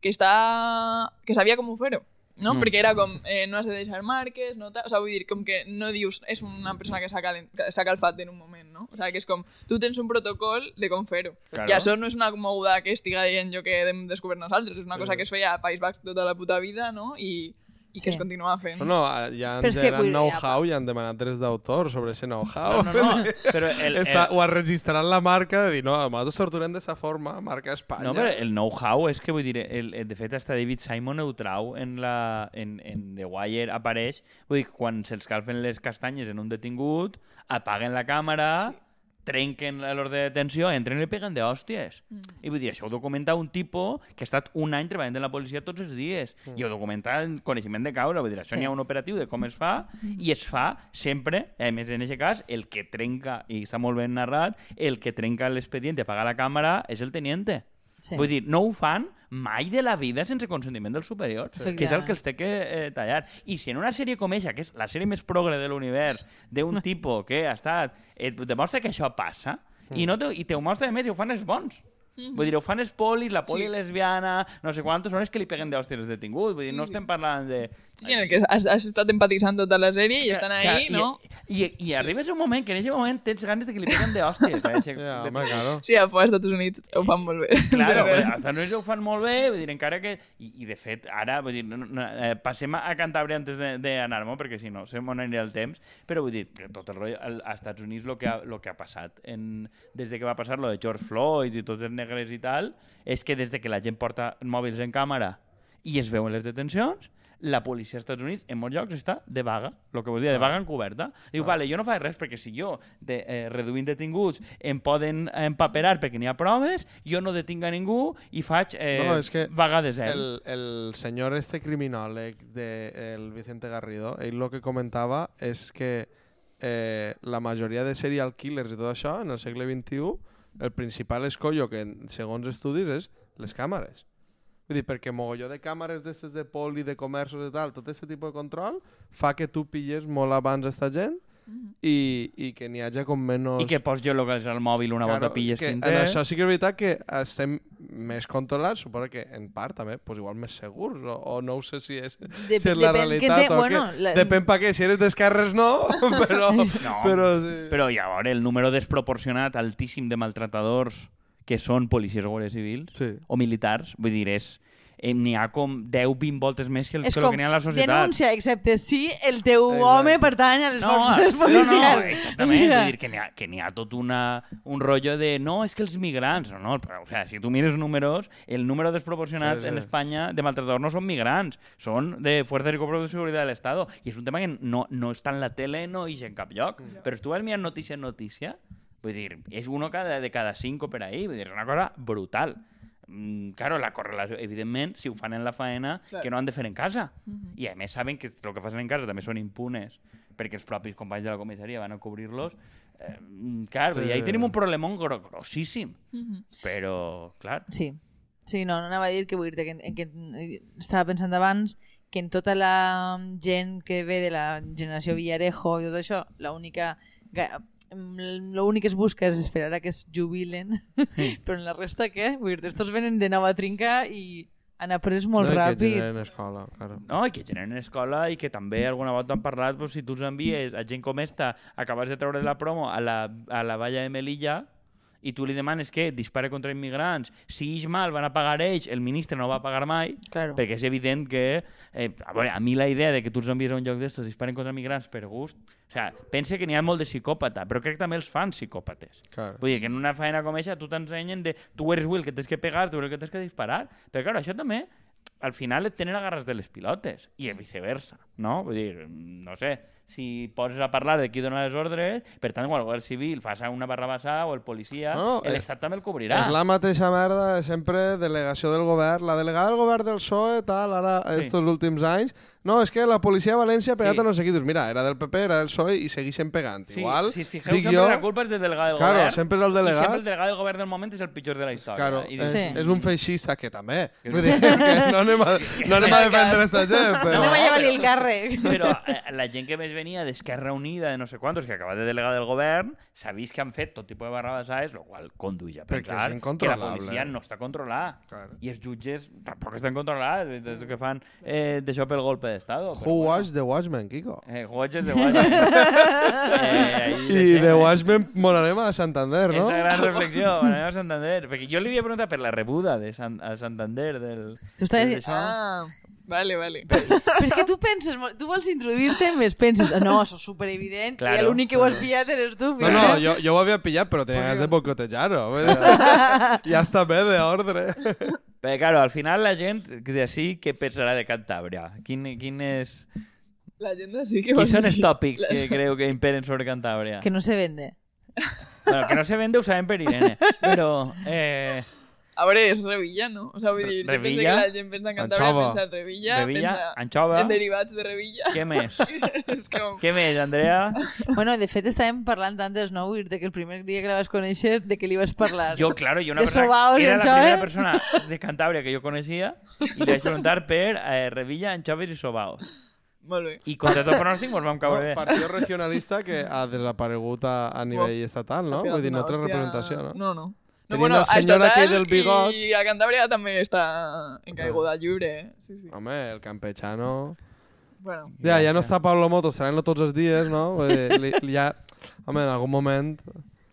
que està... que sabia com ho fer-ho. No? Mm. Perquè era com, eh, no has de deixar marques, no tal... O sea, vull dir, com que no dius, és una persona que s'ha calen- calfat en un moment, no? O sea, que és com, tu tens un protocol de com fer-ho. Claro. I això no és una moguda que estiga dient jo que hem descobert nosaltres, és una cosa Sí. que es feia a País Basc tota la puta vida, no? I, i Sí. que es continua fent. No, no, ja Però és ens vull dir, know-how i han demanat drets d'autor sobre ese know-how. No, no, <laughs> però el, el, Està, ho ha registrat la marca de dir, no, nosaltres torturem d'esa forma, marca Espanya. No, però el know-how és que, vull dir, el, el, de fet, hasta David Simon ho trau en, la, en, en The Wire apareix, vull dir, quan se'ls calfen les castanyes en un detingut, apaguen la càmera, sí. Trenquen l'ordre de detenció, entren i li peguen de hòsties. Mm. I vull dir, això ho documenta un tipus que ha estat un any treballant en la policia tots els dies. Mm. I ho documenta en coneixement de causa. Vull dir, això Sí. n'hi ha un operatiu de com es fa i es fa sempre, a més en aquest cas, el que trenca, i està molt ben narrat, el que trenca l'expedient i apaga la càmera és el teniente. Sí. Vull dir, no ho fan mai de la vida sense consentiment del superior, Sí. que és el que els té que eh, tallar. I si en una sèrie com eixa, que és la sèrie més progre de l'univers, d'un <laughs> tipus que ha estat... Et demostra que això passa, i, no te, i te ho mostra, a més, i ho fan els bons. Vull dir, ho fan els polis, la poli Sí. lesbiana, no sé quantos, són els que li peguen d'hòsties als detinguts. Vull dir, Sí, no sí. estem parlant de... Sí, sí, en el que has, has estat empatitzant tota la sèrie i estan ahí, i, no? I, i, i arribes a un moment que en aquest moment tens ganes de que li peguen d'hòsties. Eh? <laughs> Ja, home, claro. Sí, a fora als Estats Units ho fan molt bé. Claro, <laughs> De a veritat. Estats Units ho fan molt bé, vull dir, encara que... I, i de fet, ara, vull dir, no, no, eh, passem a Cantàbria antes d'anar-me, perquè si no, se m'on anirà el temps, però vull dir, que tot el rotllo, al- als Estats Units el que ha, lo que ha passat, en, des de que va passar lo de George Floyd i tots els negres i tal, és que des de que la gent porta mòbils en càmera i es veuen les detencions, la policia als Estats Units en molts llocs està de vaga, el que vol dir, de vaga encoberta. Diu, vale, jo no faig res perquè si jo, de, eh, reduint detinguts, em poden empaperar perquè n'hi ha proves, jo no detinc a ningú i faig eh, No, és que vaga de zero. El, el senyor este criminòleg de el Vicente Garrido, ell el que comentava és que eh, la majoria de serial killers i tot això, en el segle XXI, el principal escollo que, segons estudis, és les càmeres. Vull dir, perquè mogolló de càmeres d'estes de poli, de comerços i tal, tot aquest tipus de control, fa que tu pilles molt abans esta gent i, i que n'hi hagi com menys... I que pots geolocalitzar el mòbil una volta pilles que quin en això sí que és veritat que estem més controlats, suposo que en part també, pues igual més segurs, o, o no ho sé si és, Dep- si és la realitat que té- o bueno, què. la- Depèn pa què, si eres d'esquerres no, <laughs> però, No, però sí. Però ja veure, el número desproporcionat altíssim de maltratadors que són policies o guàrdies civils Sí. o militars, vull dir, és eh, n'hi ha com 10-20 voltes més que el que, el com que n'hi ha a la societat. denúncia, excepte si el teu Exacte. home pertany a les No, forces no, no, policials. exactament. Sigui, Vull dir que n'hi ha, que ha tot una, un rotllo de no, és que els migrants, no, no, però, o sea, si tu mires números, el número desproporcionat Sí, sí. en Espanya de maltratadors no són migrants, són de Fuerzas y Cuerpos de Seguridad del Estado. I és un tema que no, no està en la tele, no ix en cap lloc. Però si tu vas mirant notícia en notícia, vull dir, és uno cada, de cada cinco per ahí, vull dir, és una cosa brutal. Mm, claro, la correlació, evidentment, si ho fan en la faena, Clar. que no han de fer en casa. I a més saben que el que fan en casa també són impunes, perquè els propis companys de la comissaria van a cobrir-los. Eh, mm, clar, Sí. sí. ahí tenim un problemón gro grossíssim. Però, clar, Sí. Sí, no, no anava a dir que vull dir que, en, que eh, estava pensant abans que en tota la gent que ve de la generació Villarejo i tot això, l'única mm, l'únic que es busca és esperar a que es jubilen, <laughs> però en la resta què? Vull dir, estos venen de nova trinca i han après molt no, i Que ràpid. generen escola, claro. no? I que generen escola i que també alguna volta han parlat pues, si tu els envies a gent com esta, acabes de treure la promo a la, a la valla de Melilla, i tu li demanes que dispare contra immigrants, si ix mal van a pagar ells, el ministre no va a pagar mai, Claro. perquè és evident que... Eh, a, veure, a mi la idea de que tu els envies a un lloc d'estos disparen contra migrants per gust... O sea, pense que n'hi ha molt de psicòpata, però crec que també els fan psicòpates. claro. Vull dir que en una feina com aquesta tu t'ensenyen de tu eres Will que tens que pegar, tu eres el que tens que disparar. Però claro, això també al final et tenen agarres de les pilotes i viceversa, no? Vull dir, no sé, si poses a parlar de qui dona les ordres, per tant, quan el govern civil fa una barrabassada o el policia, No, eh, l'Estat també el cobrirà. És la mateixa merda de sempre, delegació del govern, la delegada del govern del PSOE, tal, ara, Sí. estos últims anys, no, és que la policia de València ha pegat Sí. a no sé qui, dius, mira, era del PP, era del PSOE i segueixen pegant. Sí, Igual, si es fijeu, dic sempre jo, la culpa és del delegat del Claro, govern. sempre és el I delegat. sempre el delegat del govern del moment és el pitjor de la història. Claro, I és, dius, Sí. és un feixista que també. Que Vull dir, que no anem a, no anem a defendre esta gent, No però... anem a llevar-li el càrrec. Però eh, la gent que més venia d'Esquerra Unida, de no sé quantos, que acaba de delegar del govern, s'ha vist que han fet tot tipus de barrabassades, el qual conduïa a pensar que la policia no està controlada. Claro. I els jutges tampoc estan controlats, és que fan eh, d'això pel golpe d'estat. Who watched the Watchmen, Kiko? Eh, watches de watches. <laughs> eh, ahí I de eh. Watchmen molarem a Santander, no? És la gran reflexió, <laughs> anem a Santander. Perquè jo li havia preguntat per la rebuda de San, a Santander del... Tu d'això. Ah, Vale, vale. <laughs> Però és que tu penses, tu vols introduir-te més, penses, "Ah, no, això és superevident, i Claro. l'únic que ho has pillat eres tu. No, no, jo, jo ho havia pillat, però tenia ganes de boicotejar-ho. <laughs> dir, Ja està bé d'ordre. Però, claro, al final la gent de sí què pensarà de Cantàbria? Quin, quin és... La gent sí que Quins vols són els tòpics La- que creu que imperen sobre Cantàbria? Que no se vende. Bueno, que no se vende ho sabem per Irene, però... Eh, A veure, és Revilla, no? O sea, vull dir, jo penso que Revilla, la gent pensa en Anxova. pensa en Revilla, Revilla, pensa anxova, en derivats de Revilla. què més? <laughs> és com... Què més, Andrea? Bueno, de fet, estàvem parlant antes, no, Will, de que el primer dia que la vas conèixer, de que li vas parlar. Jo, claro, jo una De persona... sobaos Era la anxoves. primera persona de Cantàbria que jo coneixia i li vaig preguntar per eh, Revilla, anxoves i sobaos. Molt bé. I contra tot pronòstic mos vam caure bé. Partido regionalista que ha desaparegut a, a nivell estatal, no? Vull dir, no una té representació, no? No, no. No, Tenim bueno, el a senyor estatal aquell del bigot. I a Cantabria també està en caiguda lliure. eh? Sí, sí. Home, el campechano... Bueno, Ja, ja no està Pablo Moto, serà tots els dies, no? Vull dir, li, li ja... Home, en algun moment...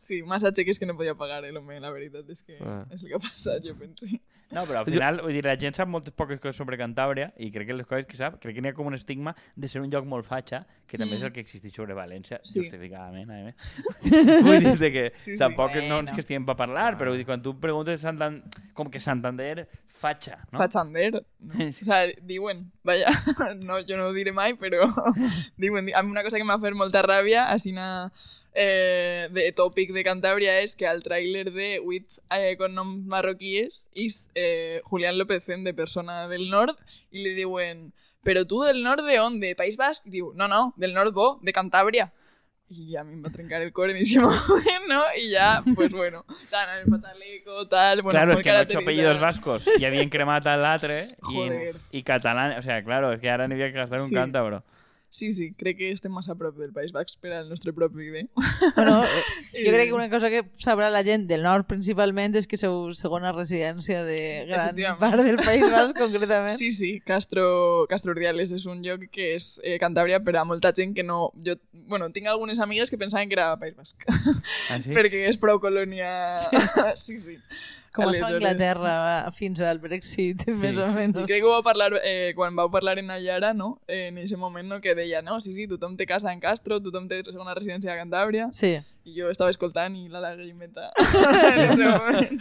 sí, massa xeques que no podia pagar, eh, l'home, la veritat és que Ah. és el que ha passat, jo penso. No, però al final, vull dir, la gent sap moltes poques coses sobre Cantàbria i crec que les coses que sap, crec que n'hi ha com un estigma de ser un lloc molt fatxa, que també és el que existeix sobre València, Sí. justificadament, a més. <laughs> vull dir que Sí, sí. tampoc no Bueno. és que estiguem per parlar, però vull dir, quan tu preguntes Santan... com que Santander fatxa, no? No? Fatxander. No? <laughs> O sea, diuen, vaya, <laughs> no, jo no ho diré mai, però diuen, una cosa que m'ha fet molta ràbia, així na, eh, de tòpic de Cantabria és que al tràiler de Wits eh, con noms marroquíes és eh, Julián López de persona del nord i li diuen però tu del nord de on? De País Basc? I diu, no, no, del nord bo, de Cantabria. I a mi em <laughs> va trencar el cor en no? I ja, pues bueno, sea, el pataleco, tal... Bueno, claro, es que ocho caracteritzat. apellidos vascos y habían cremado al latre y, y catalán. O sea, claro, es que ahora ni había que gastar un Sí. cántabro. Sí, sí, crec que estem massa a prop del País Basc per al nostre propi bé. Bueno, eh, <laughs> jo crec que una cosa que sabrà la gent del nord principalment és que sou segona residència de gran part del País Basc, <laughs> concretament. Sí, sí, Castro, Castro Urdiales és un lloc que és eh, Cantàbria per a molta gent que no... Jo, bueno, tinc algunes amigues que pensaven que era País Basc, ¿Ah, sí? <laughs> perquè és prou colònia... Sí, sí. Com a Aleshores- Anglaterra fins al Brexit, més o Sí, menys. sí, crec que ho vau parlar eh, quan vau parlar en Nayara, no? Eh, en aquest moment, no? Que deia, no, sí, sí, tothom té casa en Castro, tothom té segona residència a Cantàbria, Sí. I jo estava escoltant i la lagrimeta <laughs> en aquest moment.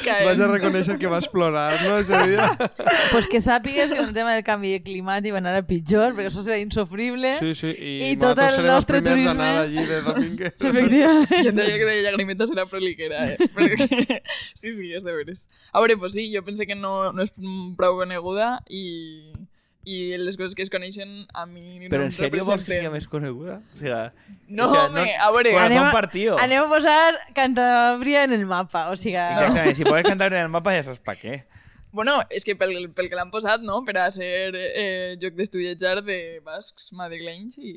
caent. Vas a reconèixer que vas plorar, no, ese dia? <laughs> pues que sàpigues que el tema del canvi climàtic va anar a pitjor, perquè això serà insofrible. Sí, sí, i, I tot el nostre turisme. anar allí de Domínguez. Efectivament. <laughs> I em deia que de llagrimeta serà proliquera, eh? Perquè... Sí, sí, és de veres. A veure, pues sí, jo pense que no, no és prou coneguda i, i les coses que es coneixen a mi Pero no en em serio vos que siga més coneguda? O sea, No, o sea, home, a veure, Anem a- partido. Anem a posar Cantabria en el mapa, o sigui... Exactamente, si puedes cantar en el mapa ya sabes para qué. Bueno, és que pel, pel que l'han posat, no?, per a ser eh, joc d'estudiatjar de bascs madrilenys i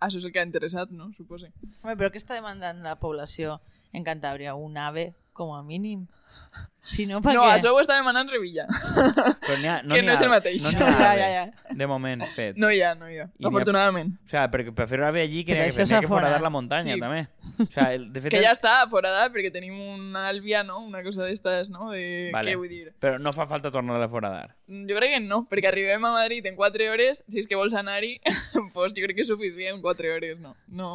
això és el que ha interessat, no?, supose. Home, però què està demandant la població en Cantàbria? Un ave, com a mínim? <laughs> Si no, per No, què? això ho està demanant Revilla. Però ha, no Que no és ha- el mateix. No <laughs> Ja, ha ja, ja. de moment fet. No hi ha, no hi ha, I n'hi ha- afortunadament. O sea, perquè per fer ave allí que que, ha que foradar la muntanya, Sí. també. O sea, el, de <laughs> fet, Que ja està forada perquè tenim una àlvia, no?, una cosa d'estes, no?, de... Vale. Què vull dir? Però no fa falta tornar a foradar. Mm, Jo crec que no, perquè arribem a Madrid en 4 hores, si és que vols anar-hi, pues jo crec que és suficient 4 hores, no. No...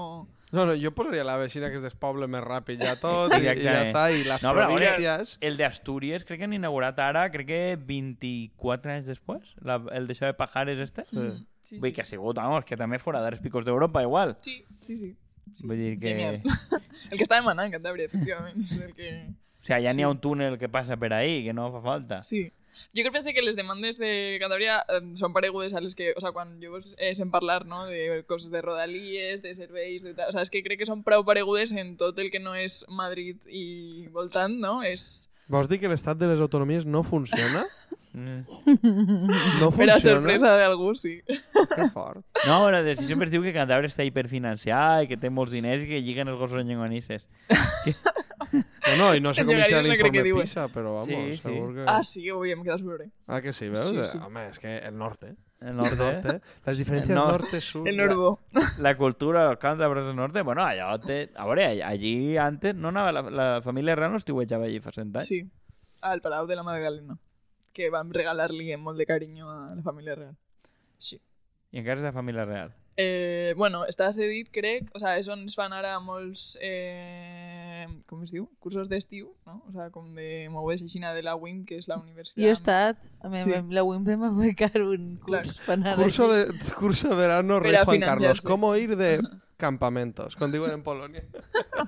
No, no, jo posaria la vecina que es despoble més ràpid ja tot i, i ja està. I les No, però províncies... El de Astúries crec que han inaugurat ara, crec que 24 anys després, la, el d'això de Pajares este. Mm, sí, Vull sí. que ha sigut, vamos, que també foradar els picos d'Europa igual. Sí, sí, sí. sí. Vull dir que... Genial. <laughs> el que està demanant Cantabria, efectivament. És el que... O sea, ja n'hi ha Sí. un túnel que passa per ahí, que no fa falta. Sí. Jo crec que les demandes de Cantabria eh, són paregudes a les que... O sea, quan jo eh, sent parlar, no?, de coses de rodalies, de serveis, de tal... O sea, és que crec que són prou paregudes en tot el que no és Madrid i voltant, no? És... Vols dir que l'estat de les autonomies no funciona? Mm. No <laughs> Per a funciona? sorpresa d'algú, sí. Que fort. No, bueno, de, si sempre es diu que Cantabria està hiperfinanciada i que té molts diners i que lliguen els gossos llonganisses. <laughs> No, no, i no sé com crec que l'informe. PISA, però vamos, Sí, sí. segur que... Ah, sí, avui hem quedat sobre. Ah, que sí, veus? Sí, Eh, sí. Home, és que el norte. El norte, <laughs> norte. Les diferències El nord. norte-sud. El Norbo. la cultura dels càntabres del norte, bueno, allò té... A veure, all- allí antes no anava la, la família real no estiuejava allí fa cent anys. Sí, al Palau de la Magdalena. que vam regalar-li amb molt de carinyo a la família real. Sí. I encara és de família real. Eh, bueno, està cedit, crec, o sea, és on es fan ara molts, eh, com es diu? Cursos d'estiu, no? O sea, com de mogudes així de la WIM, que és la universitat. Jo he estat, a mi, Sí. sí. la WIMP em va becar un Clar. curs per anar Curso de, curso de verano, Rey Juan Carlos. ¿Cómo ir de <laughs> campamentos? Com diuen en Polònia.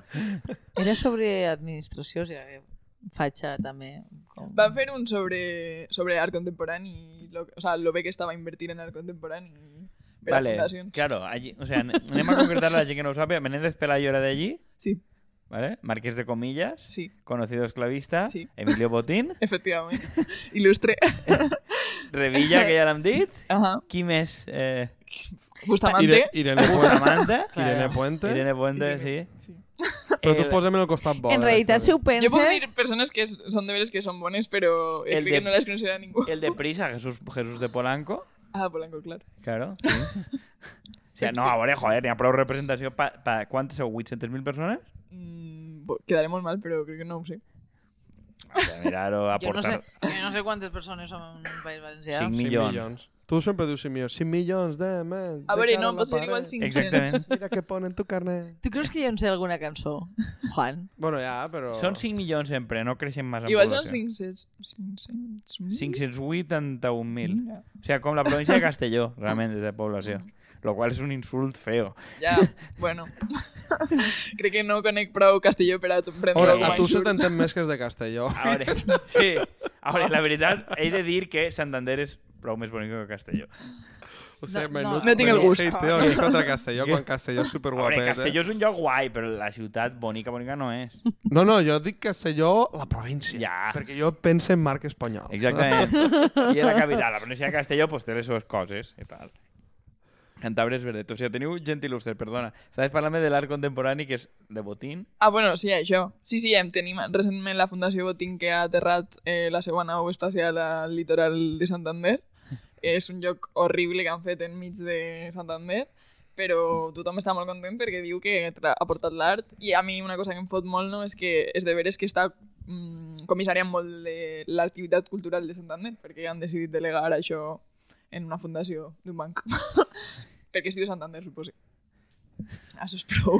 <laughs> Era sobre administració, o sigui, fatxa també. Com... Van fer un sobre, sobre art contemporani i lo, o sea, lo bé que estava invertir en art contemporani vale, claro, allí, o sea, anem a concretar a la gent que no ho sabe. Menéndez Pelayo era de allí, Sí, ¿vale? Marqués de Comillas, sí, conocido esclavista, Sí. Emilio Botín, <laughs> efectivament. Il·lustre. <laughs> Revilla, que ja l'hem dit, Ahà. qui més? Eh, Bustamante. Ire, Irene Puente. Bustamante. <laughs> Irene Puente. Irene Puente, Irene. sí. Sí. Però tu El- posa'm en el costat bo. En eh, realitat, si ho puc dir penses... persones que és- són de veres que són bones, però eh, El de- que no les considera ningú. El de Prisa, Jesús, Jesús de Polanco, Ah, Polanco, clar. claro. <laughs> Sí. O sea, no, a veure, joder, n'hi ha prou representació pa, pa quantes sou? 800.000 persones? Mm, bo- quedaré molt mal, però crec que no ho sé. A veure, mirar-ho, Jo no, sé, aportar... jo no sé quantes persones som en un país valencià. Cinc Cinc milions. milions. Tu sempre dius 5 milions. 5 milions de... Man, A veure, no, pot ser igual 500. Exactament. Mira que ponen tu carnet. Tu creus que jo en sé alguna cançó, Juan? Bueno, ja, però... Són 5 milions sempre, no creixen massa en Igual són població. 500. 500. 581.000. Ja. O sea, com la província de Castelló, realment, de població. Lo qual és un insult feo. Ja, bueno. <laughs> crec que no conec prou castelló per a tu prendre Ora, a tu se t'entén més que és de Castelló. A veure, sí. A veure, la veritat, he de dir que Santander és prou més bonic que Castelló. O sigui, No, menut, no. No tinc el menut gust. hateo aquí contra Castelló, quan Castelló és superguapet, Castelló eh? és un lloc guai, però la ciutat bonica, bonica no és. No, no, jo dic Castelló, la província. Ja. Perquè jo penso en marc espanyol. Exactament. <laughs> I és la capital. La província de Castelló pues, té les seves coses i tal. Cantabria és verdet. O sigui, teniu gent il·lustre, perdona. Estaves parlant de l'art contemporani, que és de botín. Ah, bueno, sí, això. Sí, sí, em tenim recentment la Fundació Botín que ha aterrat eh, la seva nau espacial al litoral de Santander. <laughs> és un lloc horrible que han fet enmig de Santander, però tothom està molt content perquè diu que ha portat l'art. I a mi una cosa que em fot molt no, és que és de veres que està mm, comissariant molt de l'activitat cultural de Santander, perquè han decidit delegar això en una fundació d'un banc. <laughs> perquè es diu Santander, suposo. Això és prou.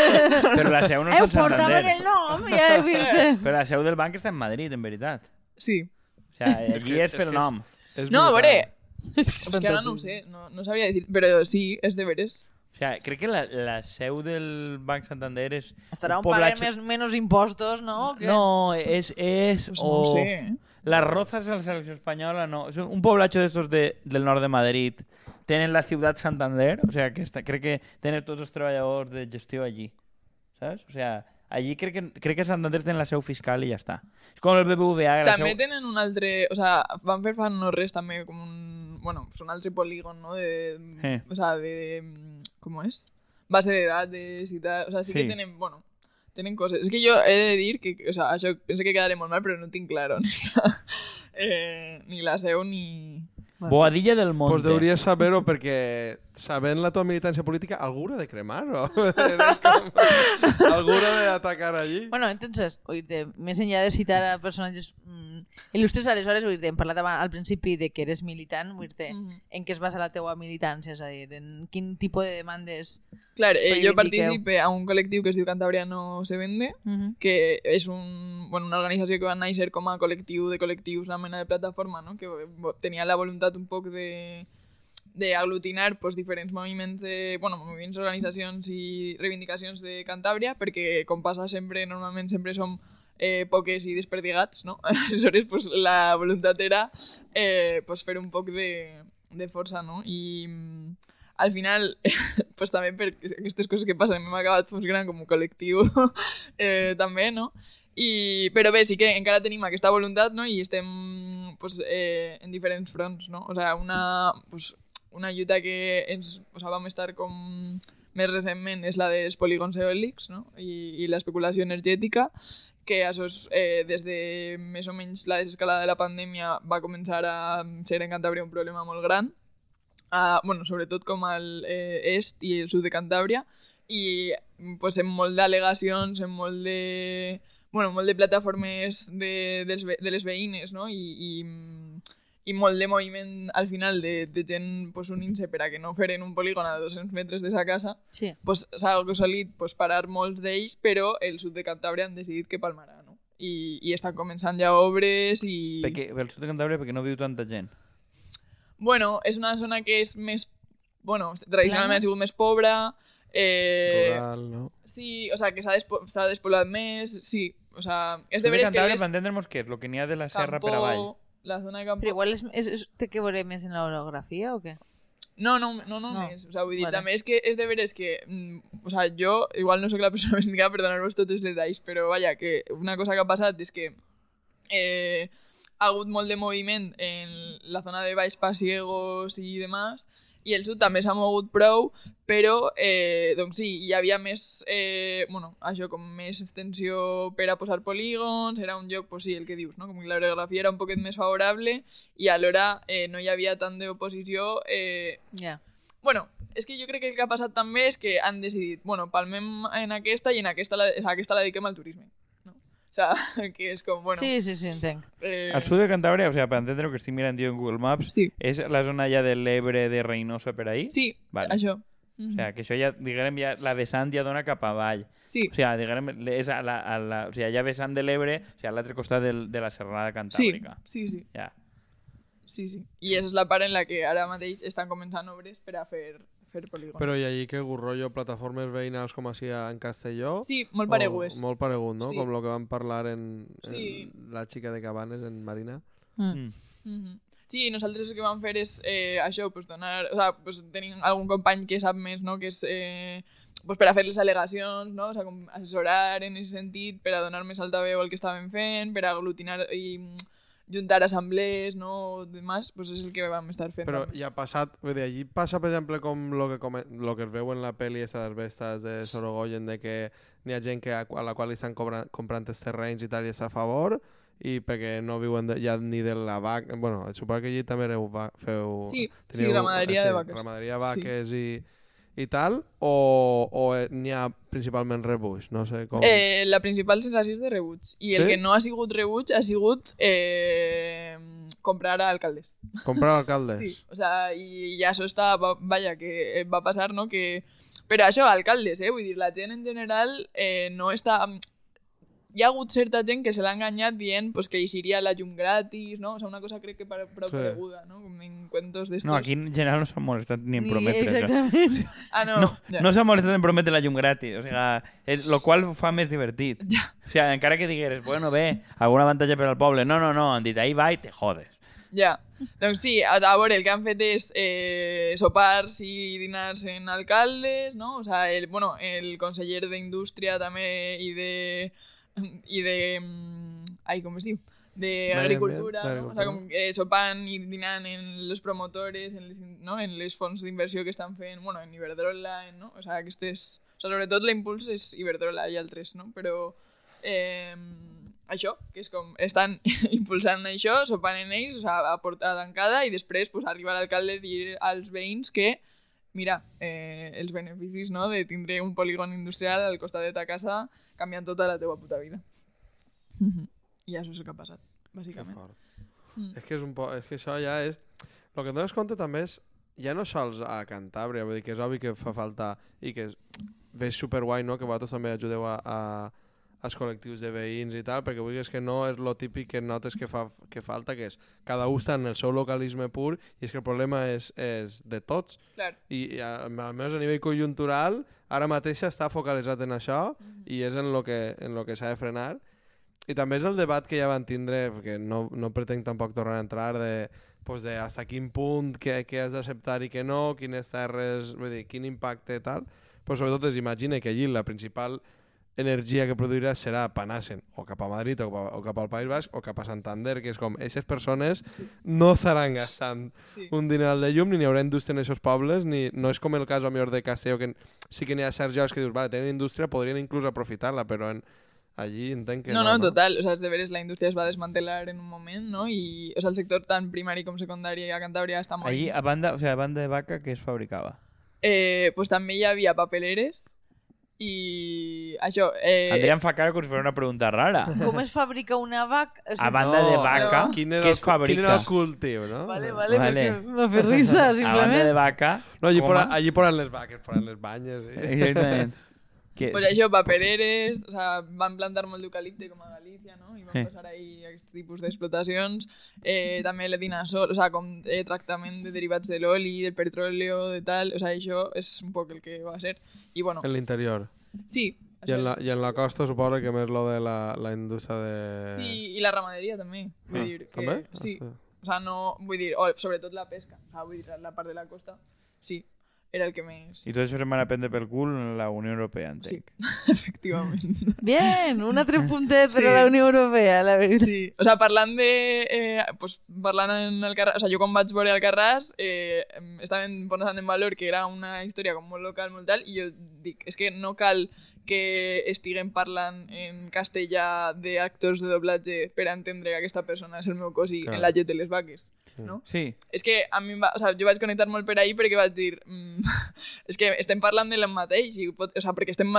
<laughs> Però la seu no Eh, és en portaven Santander. el nom, ja he vist. Però la seu del banc està en Madrid, en veritat. sí. O sigui, allí que- és per és que nom. És No, a brutal. veure, és que ara no ho sé, no, no sabria dir, però sí, és de veres. O sigui, crec que la, la seu del Banc Santander és... Estarà un poblatge- més, menys impostos, no? O què? No, és... és Pues o... no ho sé, eh? Las Rozas de la selección española no. Es un poblacho de estos de, del norte de Madrid. Tienen la ciudad Santander, o sea, que está, creo que tienen todos los trabajadores de gestión allí. ¿Sabes? O sea, allí creo que, creo que Santander tiene la seu fiscal y ya está. Es como el BBVA. També seu- tenen un altre... O sea, van fer fa no res també com un... Bueno, és un altre polígon, no? De, Sí. O sea, de... Com és? Base de dades i tal. O sea, sí, Sí. que tenen... Bueno, tenen coses. És que jo he de dir que... O sea, això penso que quedaré molt mal, però no tinc clar <laughs> on està. Eh, ni la seu ni... Boadilla del Monte. Pues deuries saber-ho perquè, sabent la teva militància política, algú haurà de cremar, o? <laughs> Com... algú haurà d'atacar allí. Bueno, entonces, oírte, més enllà de citar a personatges mm, il·lustres, aleshores, oírte, hem parlat al principi de que eres militant, oírte, Mhm. en què es basa la teua militància, és a dir, en quin tipus de demandes... Clar, eh, jo participe a un col·lectiu que es diu Cantabria no se vende, Uh -huh. que és un, bueno, una organització que va néixer com a col·lectiu de col·lectius, una mena de plataforma, no? que tenia la voluntat un poc de d'aglutinar pues, diferents moviments, de, bueno, moviments, organitzacions i reivindicacions de Cantàbria, perquè com passa sempre, normalment sempre som eh, poques i desperdigats, no? <laughs> Aleshores, pues, la voluntat era eh, pues, fer un poc de, de força, no? I mm, al final, <laughs> pues, també per aquestes coses que passen hem acabat funcionant com un col·lectiu <laughs> eh, també, no? I, però bé, sí que encara tenim aquesta voluntat, no? I estem pues, eh, en diferents fronts, no? O sea, una, pues, una lluita que ens, o sea, vam estar com més recentment és la dels polígons eòlics, no? I, i l'especulació energètica, que això és, eh, des de més o menys la desescalada de la pandèmia va començar a ser en Cantàbria un problema molt gran, uh, bueno, sobretot com al eh, est i el sud de Cantàbria, i pues, en molt d'al·legacions, en molt de bueno, molt de plataformes de, dels, ve- de les veïnes, no? I, i, i molt de moviment al final de, de gent pues, unint-se per a que no feren un polígon a 200 metres de sa casa, Sí. pues, s'ha aconseguit pues, parar molts d'ells, però el sud de Cantàbria han decidit que palmarà, no? I, i estan començant ja obres i... Perquè, el sud de Cantàbria perquè no viu tanta gent. Bueno, és una zona que és més... Bueno, tradicionalment Plana? ha sigut més pobra, eh, Rural, no? Sí, o sea, que s'ha despo despoblat més, sí. O sea, és de veres que és per entendre'ns què és, el que n'hi ha de la serra Campó, per avall. la zona de Campó... Però igual és, és, és, té que veure més en l'orografia o què? No, no, no, no, No. més. O sea, vull dir, Vale. també és que és de veres que... Mm, o sea, jo igual no sóc la <laughs> persona més indicada per donar-vos tots els detalls, però vaja, que una cosa que ha passat és que eh, ha hagut molt de moviment en la zona de Baix Pasiegos i demás, i el sud també s'ha mogut prou, però eh, doncs sí, hi havia més, eh, bueno, això, com més extensió per a posar polígons, era un lloc, pues sí, el que dius, no? com que l'orografia era un poquet més favorable i alhora eh, no hi havia tant d'oposició eh, Ja. Bueno, és que jo crec que el que ha passat també és que han decidit, bueno, palmem en aquesta i en aquesta la, aquesta la dediquem al turisme. <laughs> O sea, que és com, bueno... Sí, sí, sí, entenc. Eh, Al sud de Cantàbria, o sigui, per entendre que estic mirant jo en Google Maps, Sí, és la zona ja de l'Ebre, de Reynosa, per ahí? sí, Vale. això. O Mhm. sigui, que això ja, diguem, ja, la vessant ja dona cap avall. Sí, O sigui, diguem, és a la, a la, o sigui, ja vessant de l'Ebre, o sigui, a l'altre costat del, de la serrada sí, cantàbrica. sí, sí, Ja. sí, sí. I és la part en la que ara mateix estan començant obres per a fer, fer polígon. Però i allí que rotllo plataformes veïnals com així en Castelló? Sí, molt O- paregudes. Molt paregut, no? Sí. Com el que vam parlar en, en Sí. la xica de Cabanes, en Marina. Mm. Mhm. Sí, nosaltres el que vam fer és eh, això, pues, donar... O sea, pues, tenim algun company que sap més, no?, que és... Eh, pues, per a fer les al·legacions, no? O sea, com assessorar en aquest sentit, per a donar més altaveu al que estàvem fent, per a aglutinar i mm, juntar assemblees, no? Demás, pues és el que vam estar fent. Però també. ja ha passat, vull dir, allí passa, per exemple, com lo que, come, lo que es veu en la pel·li esta de Vestes de Sorogoyen, de que n'hi ha gent que a, a la qual li estan comprant els terrenys i tal i està a favor, i perquè no viuen de, ja ni de la vaca... Bueno, suposo que allí també va, feu... Sí, sí, teniu- ramaderia sí, de vaques. Ramaderia de Sí. vaques i, i tal, o, o eh, n'hi ha principalment rebuix? No sé com... Eh, la principal sensació és de rebuig. I el Sí? que no ha sigut rebuig ha sigut eh, comprar a alcaldes. Comprar alcaldes? Sí, o sea, i, i això està, va, vaja, que va passar, no?, que... Però això, alcaldes, eh? Vull dir, la gent en general eh, no està... Hi ha hagut certa gent que se l'ha enganyat dient pues, que hi seria la llum gratis, no? O sea, una cosa crec que prou Sí. coneguda, no? Com en cuentos d'estos. No, aquí en general no s'ha molestat ni en Ni- prometre això. Exactament. Ah, no, No, ja. no s'ha molestat en prometre la llum gratis, o sigui, és, lo qual ho fa més divertit. Ja. O sigui, encara que digueres, bueno, bé, algun avantatge per al poble. No, no, no, han dit, ahí va i te jodes. Ja, doncs sí, a, a veure, el que han fet és eh, sopars i dinars en alcaldes, no? O sea, el, bueno, el conseller d'Indústria també i de... <laughs> i de... mm, Ai, com es diu? D'Agricultura, no? O sea, com eh, sopant i dinant en les promotores, en les, no? en les fons d'inversió que estan fent, bueno, en Iberdrola, en, no? O sea, aquestes... O sea, sobretot l'impuls és Iberdrola i altres, no? Però eh, això, que és com estan <laughs> impulsant això, sopant en ells, o sea, a porta tancada, i després pues, arriba l'alcalde a dir als veïns que mira, eh, els beneficis no, de tindre un polígon industrial al costat de ta casa canviant tota la teua puta vida. <laughs> I això és el que ha passat, bàsicament. Mm. És que és un po... és que això ja és... El que et dones compte també és, ja no sols a Cantàbria, vull dir que és obvi que fa falta i que és, ve superguai, no?, que vosaltres també ajudeu a, a, als col·lectius de veïns i tal, perquè vull és que no és lo típic que notes que, fa, que falta, que és cada un està en el seu localisme pur i és que el problema és, és de tots. Clar, i, i a- almenys a nivell conjuntural ara mateix està focalitzat en això i és en lo que, en lo que s'ha de frenar. I també és el debat que ja van tindre perquè no, no pretenc tampoc tornar a entrar de, pues de hasta quin punt que, que has d'acceptar i que no, quines terres vull dir, quin impacte tal. Però sobretot es imagina que allí la principal energia que produirà serà panassen o cap a Madrid o cap, a, o cap al País Basc o cap a Santander, que és com, aquestes persones no estaran gastant sí. un dineral de llum, ni n'hi haurà indústria en aquests pobles, ni, no és com el cas, a millor, de Caseo, que sí que n'hi ha certs llocs que dius, vale, tenen indústria, podrien inclús aprofitar-la, però en, allí entenc que No, no, no, total. O sea, de veres, la indústria es va desmantelar en un moment, no? I, o sea, el sector tant primari com secundari a Cantàbria està molt... Allí, a banda, o sigui, a banda de vaca, que es fabricava? Eh, pues també hi havia papeleres I això... Eh, Andrea em fa cara com si fos una pregunta rara. Com es fabrica una vaca? O A sigui, banda de No, vaca, Quin què es cu- quin era fabrica? el cultiu, no? Vale, vale, Vale. perquè m'ha fet risa, A banda de simplement. vaca... No, allí, por, a- allí poran les vaques, poran les banyes. I... Exactament. <laughs> Que, Pues això, papereres, o sea, van plantar molt d'eucalipte com a Galícia, no? I van Sí. posar ahí aquest tipus d'explotacions. Eh, també l'edinasol, o sea, com eh, tractament de derivats de l'oli, del petróleo, de tal, o sea, això és un poc el que va ser. I bueno, En l'interior. sí. I en, la, I en la costa suposo que més lo de la, la indústria de... Sí, i la ramaderia també. Vull Ah, dir que, també? Sí. O sea, no, vull dir, o, sobretot la pesca. O sea, vull dir, la part de la costa, sí, era el que més... I tot això se'n van a prendre pel cul en la Unió Europea, Sí, entenc. <laughs> efectivament. Bien, un altre puntet per Sí. a la Unió Europea, la veritat. Sí, o sea, parlant de... Eh, pues, parlant en Alcarràs, o sea, jo quan vaig veure Alcarràs eh, em- estaven posant en valor que era una història com molt local, molt tal, i jo dic, és que no cal que estiguem parlant en castellà d'actors de doblatge per a entendre que aquesta persona és el meu cosí Clar. en la llet de les vaques, no? Sí, És que a mi va, o sea, jo vaig connectar molt per ahir perquè vaig dir mm, <laughs> és que estem parlant de mateix i pot, o sea, perquè estem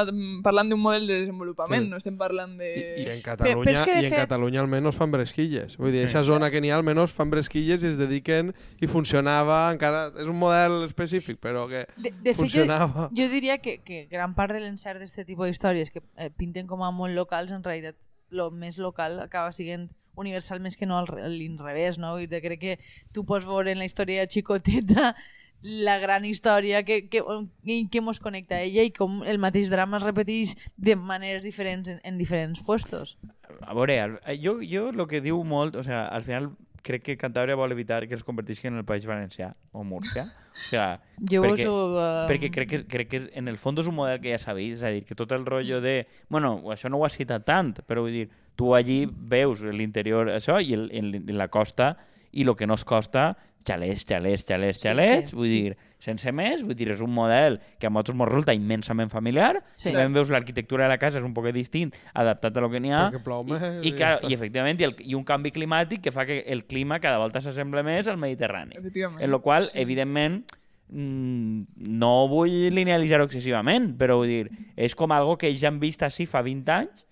parlant d'un model de desenvolupament, Sí. no estem parlant de... I, I en però Catalunya, és que, de i en fet- Catalunya almenys fan bresquilles. Vull dir, aquesta zona que n'hi ha almenys fan bresquilles i es dediquen i funcionava encara... És un model específic, però que De, de fet, jo, funcionava. jo diria que, que gran part de l'encert d'aquest tipus d'històries que eh, pinten com a molt locals, en realitat lo més local acaba sent universal més que no al, a l'inrevés, no? I de crec que tu pots veure en la història xicoteta la gran història que, que, que mos connecta a ella i com el mateix drama es repeteix de maneres diferents en, en diferents puestos. a veure, eh, jo, jo el que diu molt, o sea, al final crec que Cantàbria vol evitar que es convertisqui en el País Valencià o Múrcia. O sea, <laughs> Jo perquè, ho... Uh, perquè crec que, crec que en el fons és un model que ja sabeu, és a dir, que tot el rotllo de... Bueno, això no ho has citat tant, però vull dir, tu allí veus l'interior, això, i el, en, en la costa, i el que no es costa, xalets, xalets, xalets, Sí, xalets, sí, vull sí. dir, sense més, vull dir, és un model que a nosaltres ens resulta immensament familiar, Sí. sí. i veus l'arquitectura de la casa és un poc distint, adaptat a lo que n'hi ha, plou més i, i, i clar, i efectivament, i, el, i un canvi climàtic que fa que el clima cada volta s'assembla més al Mediterrani. En lo qual, Sí, sí. evidentment, mm, no vull linealitzar-ho excessivament, però vull dir, és com algo que ells ja han vist així fa 20 anys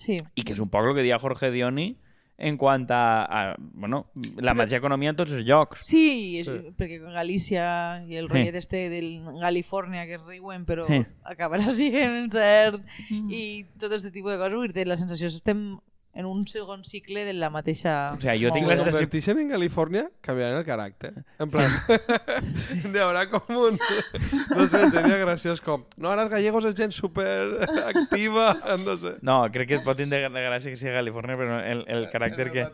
sí. i que és un poc el que deia Jorge Dioni en quant a, a bueno, la mateixa economia en tots els llocs. Sí, és, Sí. perquè con Galícia i el rotllet este del Califòrnia que es riuen però Sí. acabarà <laughs> sent cert Mm. i tot aquest tipus de coses, vull dir, la sensació és que estem en un segon cicle de la mateixa... O sea, jo tinc Si la sensació- converteixen en Califòrnia, canviaran el caràcter. En plan, hi haurà <laughs> com un... No sé, seria graciós com... No, ara els gallegos és gent super activa, <laughs> no sé. No, crec que pot tindre gràcia que sigui Califòrnia, però el, el caràcter que,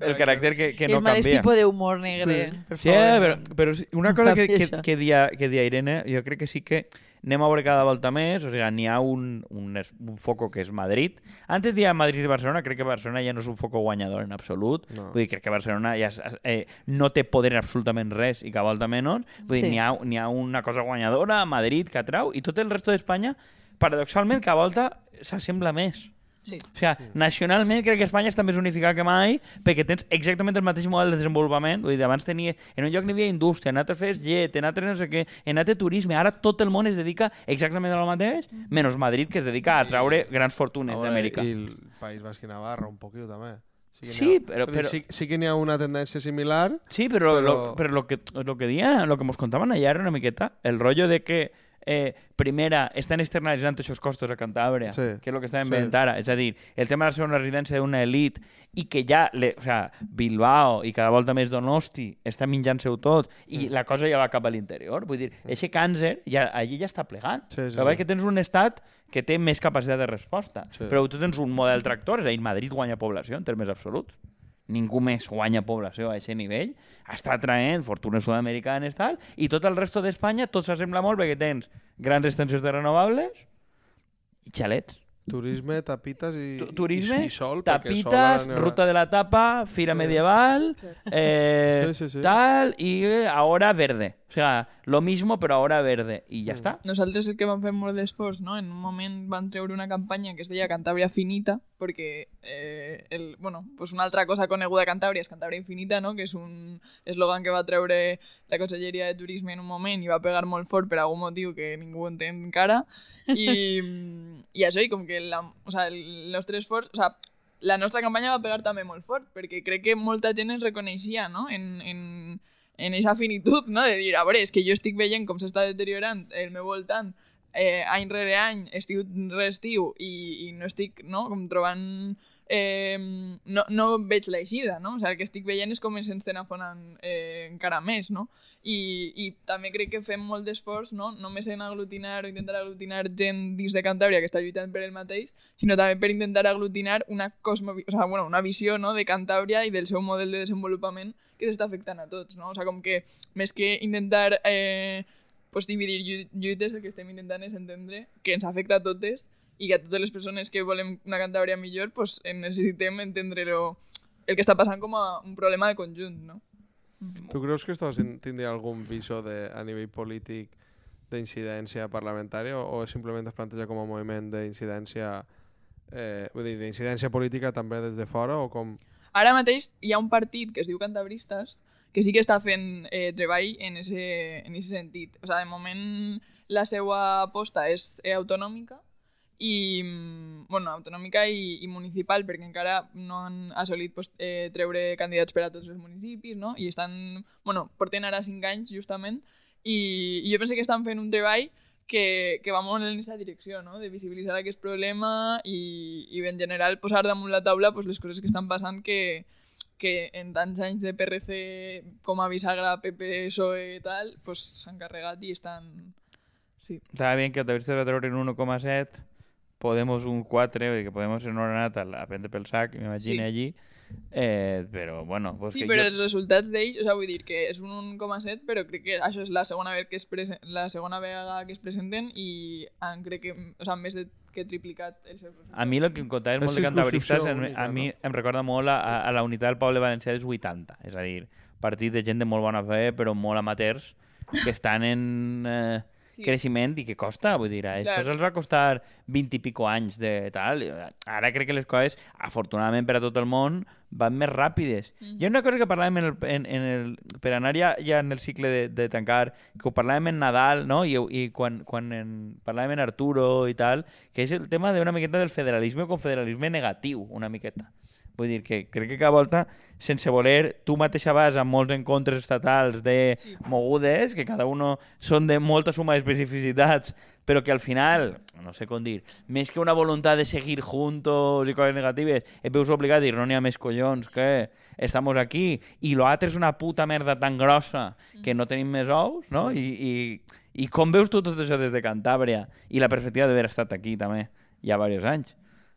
el caràcter que, que no el mateix canvia. tipus d'humor negre, Sí. per Sí, favor. però, però una cosa que, que, que, dia, que dia Irene, jo crec que sí que anem a veure cada volta més, o sigui, n'hi ha un, un, un foco que és Madrid. Antes dia Madrid i Barcelona, crec que Barcelona ja no és un foco guanyador en absolut. No. Vull dir, crec que Barcelona ja és, eh, no té poder en absolutament res i cada volta menys. Vull dir, Sí. n'hi ha, ha una cosa guanyadora a Madrid, que atrau, i tot el resto d'Espanya, paradoxalment, cada volta s'assembla més. Sí. O sigui, nacionalment crec que Espanya està més unificada que mai perquè tens exactament el mateix model de desenvolupament. Vull dir, abans tenia, en un lloc n'hi havia indústria, en altres fes llet, en altres no sé què, en altres turisme. Ara tot el món es dedica exactament a lo mateix, menys Madrid, que es dedica a atraure grans fortunes d'Amèrica. I el País Basc i Navarra, un poquillo també. Sí, ha- però- però- Sí, sí que n'hi ha una tendència similar. Sí, però, Però- Lo, però lo que, lo que dia, lo que nos contaban allá era una miqueta el rollo de que eh, primera estan externalitzant aquests costos a Cantàbria, Sí. que és el que estàvem Sí. veient ara. És a dir, el tema de ser una residència d'una elit i que ja, le, o sea, Bilbao i cada volta més Donosti està menjant-se-ho tot i la cosa ja va cap a l'interior. Vull dir, eixe càncer ja, allí ja està plegant. Sí, sí, Però sí. que tens un estat que té més capacitat de resposta. Sí. Però tu tens un model tractor, és a dir, Madrid guanya població en termes absoluts ningú més guanya població a aquest nivell, està traient fortunes sud-americanes tal, i tot el resto d'Espanya tot s'assembla molt perquè tens grans extensions de renovables i xalets. Turisme, tapites i, Tu- turisme, i, i sol. sol Tapitas, haurà. Ruta de la Tapa, Fira Medieval, eh, Sí, sí, sí. tal, y ahora verde. O sea, lo mismo, pero ahora verde. Y Mm. ya está. Nosaltres el que vam fer molt d'esforç, no? En un moment van treure una campanya que es deia Cantàbria Finita, perquè eh, el, bueno, pues una altra cosa coneguda a Cantàbria és Cantàbria Infinita, no? que és un eslògan que va treure la Conselleria de Turisme en un moment i va pegar molt fort per algun motiu que ningú entén encara. I, i això, i com que la, o sea, el nostre esforç... O sea, la nostra campanya va pegar també molt fort, perquè crec que molta gent ens reconeixia no? en, en, en aquesta finitud, no? de dir, a veure, és que jo estic veient com s'està deteriorant el meu voltant eh, any rere any, estiu rere estiu, i, i no estic no? com trobant... Eh, no, no veig l'eixida, no? O sigui, el que estic veient és com ens estem afonant eh, encara més, no? I, I també crec que fem molt d'esforç, no? Només en aglutinar o intentar aglutinar gent dins de Cantàbria que està lluitant per el mateix, sinó també per intentar aglutinar una, cosmo, o sea, bueno, una visió no? de Cantàbria i del seu model de desenvolupament que s'està afectant a tots, no? O sigui, com que més que intentar eh, pues, dividir llu- lluites, el que estem intentant és entendre que ens afecta a totes i que a totes les persones que volem una Cantàbria millor pues, necessitem entendre -lo, el que està passant com a un problema de conjunt, no? Tu creus que esto sin- tindria algun viso de, a nivell polític d'incidència parlamentària o, o simplement es planteja com a moviment d'incidència eh, vull dir, d'incidència política també des de fora o com... Ara mateix hi ha un partit que es diu Cantabristes que sí que està fent eh, treball en ese, en ese sentit. O sigui, de moment la seva aposta és eh, autonòmica i, mm, bueno, autonòmica i, i municipal perquè encara no han assolit pues, eh, treure candidats per a tots els municipis no? i estan, bueno, porten ara 5 anys justament i, i jo penso que estan fent un treball que, que va molt en aquesta direcció, no? de visibilitzar aquest problema i, i en general posar damunt la taula pues, les coses que estan passant que, que en tants anys de PRC com a bisagra, PP, PSOE i tal, pues, s'han carregat i estan... Sí. Estaba bien que va a treure en 1,7, Podemos un 4, vull dir que Podemos en hora anat a, a prendre pel sac, m'imagino Sí. allí. Eh, però, bueno, pues Sí, que però jo... els resultats d'ells, o sigui, vull dir que és un 1,7, però crec que això és la segona, vegada que es presen... la segona vegada que es presenten i han, crec que, o sigui, més de que triplicat els seus resultats. A mi el que em contaven És molt de cantabristes, a mi em recorda molt a, a la unitat del poble valencià dels 80. És a dir, partit de gent de molt bona fe, però molt amateurs, que estan en eh, Sí. creixement i que costa, vull dir, a Clar. això els va costar 20 i pico anys de tal. Ara crec que les coses, afortunadament per a tot el món, van més ràpides. Mhm. Hi ha una cosa que parlàvem en el, en, en el, per anar ja, ja en el cicle de, de tancar, que ho parlàvem en Nadal, no? I, i quan, quan en, parlàvem en Arturo i tal, que és el tema d'una miqueta del federalisme o confederalisme negatiu, una miqueta. Vull dir que crec que cada volta, sense voler, tu mateixa vas a molts encontres estatals de Sí. mogudes, que cada uno són de molta suma d'especificitats, però que al final, no sé com dir, més que una voluntat de seguir juntos i coses negatives, et veus obligat a dir, no n'hi ha més collons, que estamos aquí, i l'altre és una puta merda tan grossa que no tenim més ous, no? I, i, i com veus tu tot això des de Cantàbria i la perspectiva d'haver estat aquí també ja diversos anys?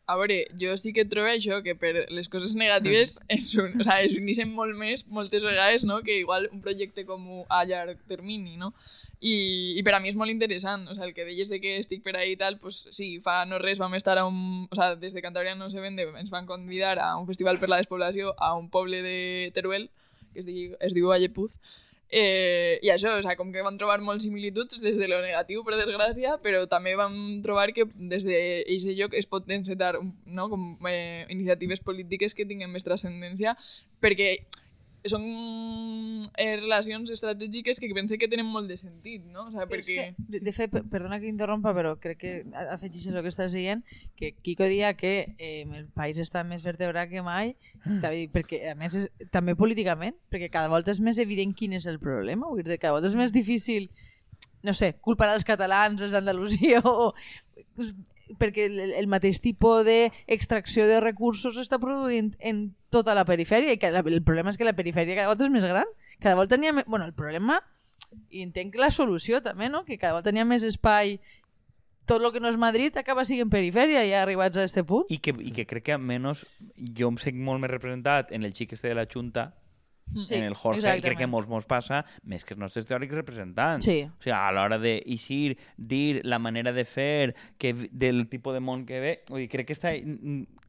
A veure, jo sí que trobo això, que per les coses negatives <laughs> es, un, o sea, es uneixen molt més, moltes vegades, no? que igual un projecte com a llarg termini, no? I, I per a mi és molt interessant, o sea, el que deies de que estic per ahí i tal, pues sí, fa no res vam estar a un... O sea, des de Cantabria no se vende, ens van convidar a un festival per la despoblació a un poble de Teruel, que es diu, es diu Vallepuz, Eh, I això, o sea, com que vam trobar molts similituds des de lo negatiu, per desgràcia, però també vam trobar que des d'aquest lloc es pot encetar no? com, eh, iniciatives polítiques que tinguin més transcendència, perquè són eh, relacions estratègiques que pense que tenen molt de sentit, no? O sea, perquè... que, de, de fet, per- perdona que interrompa, però crec que afegeixes el que estàs dient, que Kiko dia que eh, el país està més vertebrat que mai, perquè a més és, també políticament, perquè cada volta és més evident quin és el problema, vull dir, cada volta és més difícil no sé, culpar els catalans, els d'Andalusia <laughs> o... Perquè el, el mateix tipus d'extracció de recursos s'està produint en tota la perifèria i cada, el problema és que la perifèria cada volta és més gran cada volta més... Bueno, el problema i entenc la solució també, no? Que cada volta ha més espai tot el que no és Madrid acaba sent perifèria ja arribats a este punt. I que, I que crec que almenys jo em sent molt més representat en el xic este de la Junta <laughs> Sí, en el Jorge, i crec que exactament. molts mos passa, més que els nostres teòrics representants. Sí. O sigui, a l'hora d'eixir, dir la manera de fer, que, del tipus de món que ve, vull dir, crec que està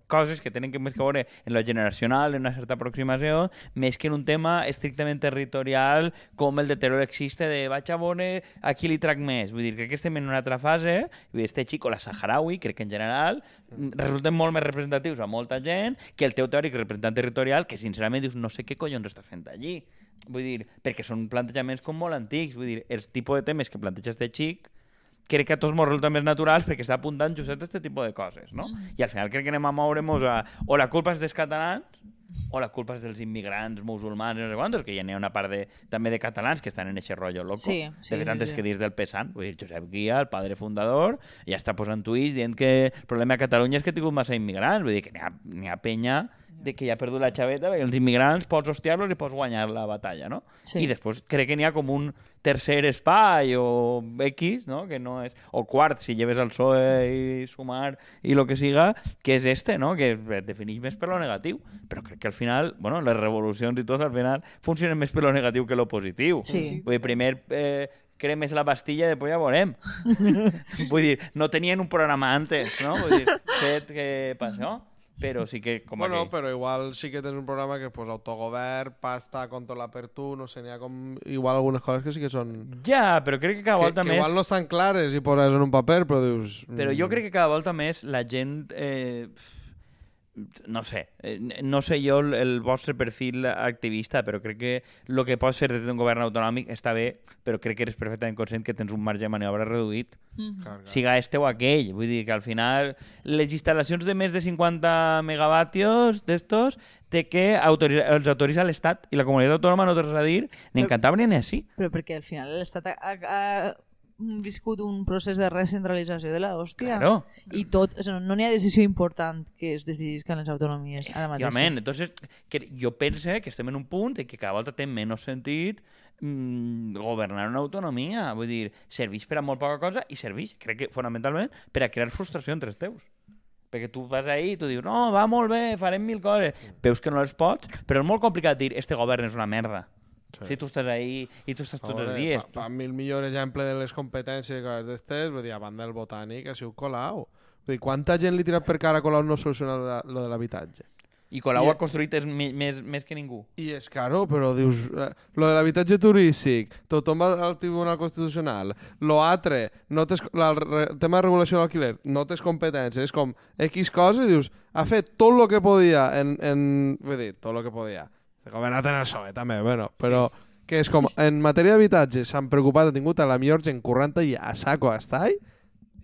coses que tenen que més que veure en lo generacional, en una certa aproximació, més que en un tema estrictament territorial com el deteriorexista de vaig a veure a qui li trac més. Vull dir, crec que estem en una altra fase, dir, este xico, la saharaui, crec que en general mm, resulten molt més representatius a molta gent que el teu teòric representant territorial, que sincerament dius, no sé què collons està fent allí. Vull dir, perquè són plantejaments com molt antics. Vull dir, els tipus de temes que planteja este xic crec que a tots mos resulten més naturals perquè està apuntant justet este tipus de coses, no? I al final crec que anem a moure'ns a... O la culpa és dels catalans o la culpa és dels immigrants musulmans, no sé quantos, que hi ha una part de, també de catalans que estan en eixe rotllo loco. Sí, sí, de fet, sí, antes sí. que dius del pesant, vull dir, Josep Guia, el padre fundador, ja està posant tuits dient que el problema a Catalunya és que ha tingut massa immigrants, vull dir que n'hi ha, n'hi ha penya de que ja ha perdut la xaveta perquè els immigrants pots hostiar-los i pots guanyar la batalla, no? Sí. I després crec que n'hi ha com un tercer espai o X, no? que no és... o quart, si lleves el PSOE i sumar i lo que siga, que és este, no? que es defineix més per lo negatiu. Però crec que al final, bueno, les revolucions i tot al final funcionen més per lo negatiu que lo positiu. Sí. Vull dir, primer eh, cremes la pastilla després ja veurem. <laughs> Vull dir, no tenien un programa antes, no? Vull dir, fet que això, però sí que com bueno, aquell. però igual sí que tens un programa que pues, autogovern, pasta, controlar per tu, no sé, n'hi ha com... Igual algunes coses que sí que són... Ja, però crec que cada Que, volta que més... igual no estan clares i poses en un paper, però dius... Però jo crec que cada volta més la gent... Eh, no sé, eh, no sé jo el, el vostre perfil activista, però crec que el que pots fer des d'un govern autonòmic està bé, però crec que eres perfectament conscient que tens un marge de maniobra reduït. Clar, clar. siga este o aquell. Vull dir que al final les instal·lacions de més de 50 megavatios d'estos té que autoritza, els autoritza l'Estat i la comunitat autònoma no té res a dir ni en Cantàbria ni així. Però perquè al final l'Estat ha, ha, ha viscut un procés de recentralització de la hòstia. Claro. I tot, o sigui, no n'hi ha decisió important que es decidisca en les autonomies ara mateix. Efectivament. Entonces, que jo pense que estem en un punt en què cada volta té menys sentit mm, governar una autonomia. Vull dir, serveix per a molt poca cosa i serveix, crec que fonamentalment, per a crear frustració entre els teus. Perquè tu vas ahí i tu dius, no, va molt bé, farem mil coses. Veus que no les pots, però és molt complicat dir, este govern és una merda. Sí. Si tu estàs ahí i tu estàs tots els dies. Pa, pa mi el millor exemple de les competències i coses d'estes, vull dir, a banda del botànic, ha sigut Colau. Vull dir, quanta gent li tira per cara a Colau no soluciona lo de l'habitatge? I Colau I- ha construït és més, més que ningú. I és caro, però dius... Eh, lo de l'habitatge turístic, tothom va al Tribunal Constitucional. Lo altre, no tens, la, el tema de regulació de l'alquiler, no tens competències. És com X cosa i dius, ha fet tot el que podia en... en vull dir, tot el que podia. S'ha governat en el PSOE, també, bueno, però que és com, en matèria d'habitatge s'han preocupat, han tingut a la millor gent currant i a saco ahí,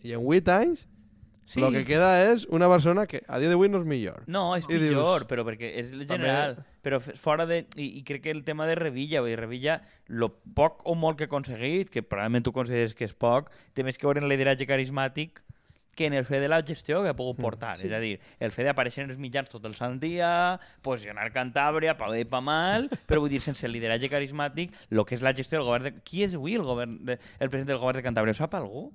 i en 8 anys, Sí. lo que queda és una persona que a dia d'avui no és millor. No, és I dius- pitjor, però perquè és el general. Però f- fora de... I, I crec que el tema de Revilla, vull dir, Revilla, lo poc o molt que ha aconseguit, que probablement tu consideres que és poc, té més que veure en lideratge carismàtic que en el fet de la gestió que ha pogut portar. Sí. És a dir, el fet d'aparèixer en els mitjans tot el sant dia, posicionar Cantàbria, pa bé pa mal, <laughs> però vull dir, sense el lideratge carismàtic, el que és la gestió del govern de... Qui és avui el, govern de... el president del govern de Cantàbria? Ho sap algú?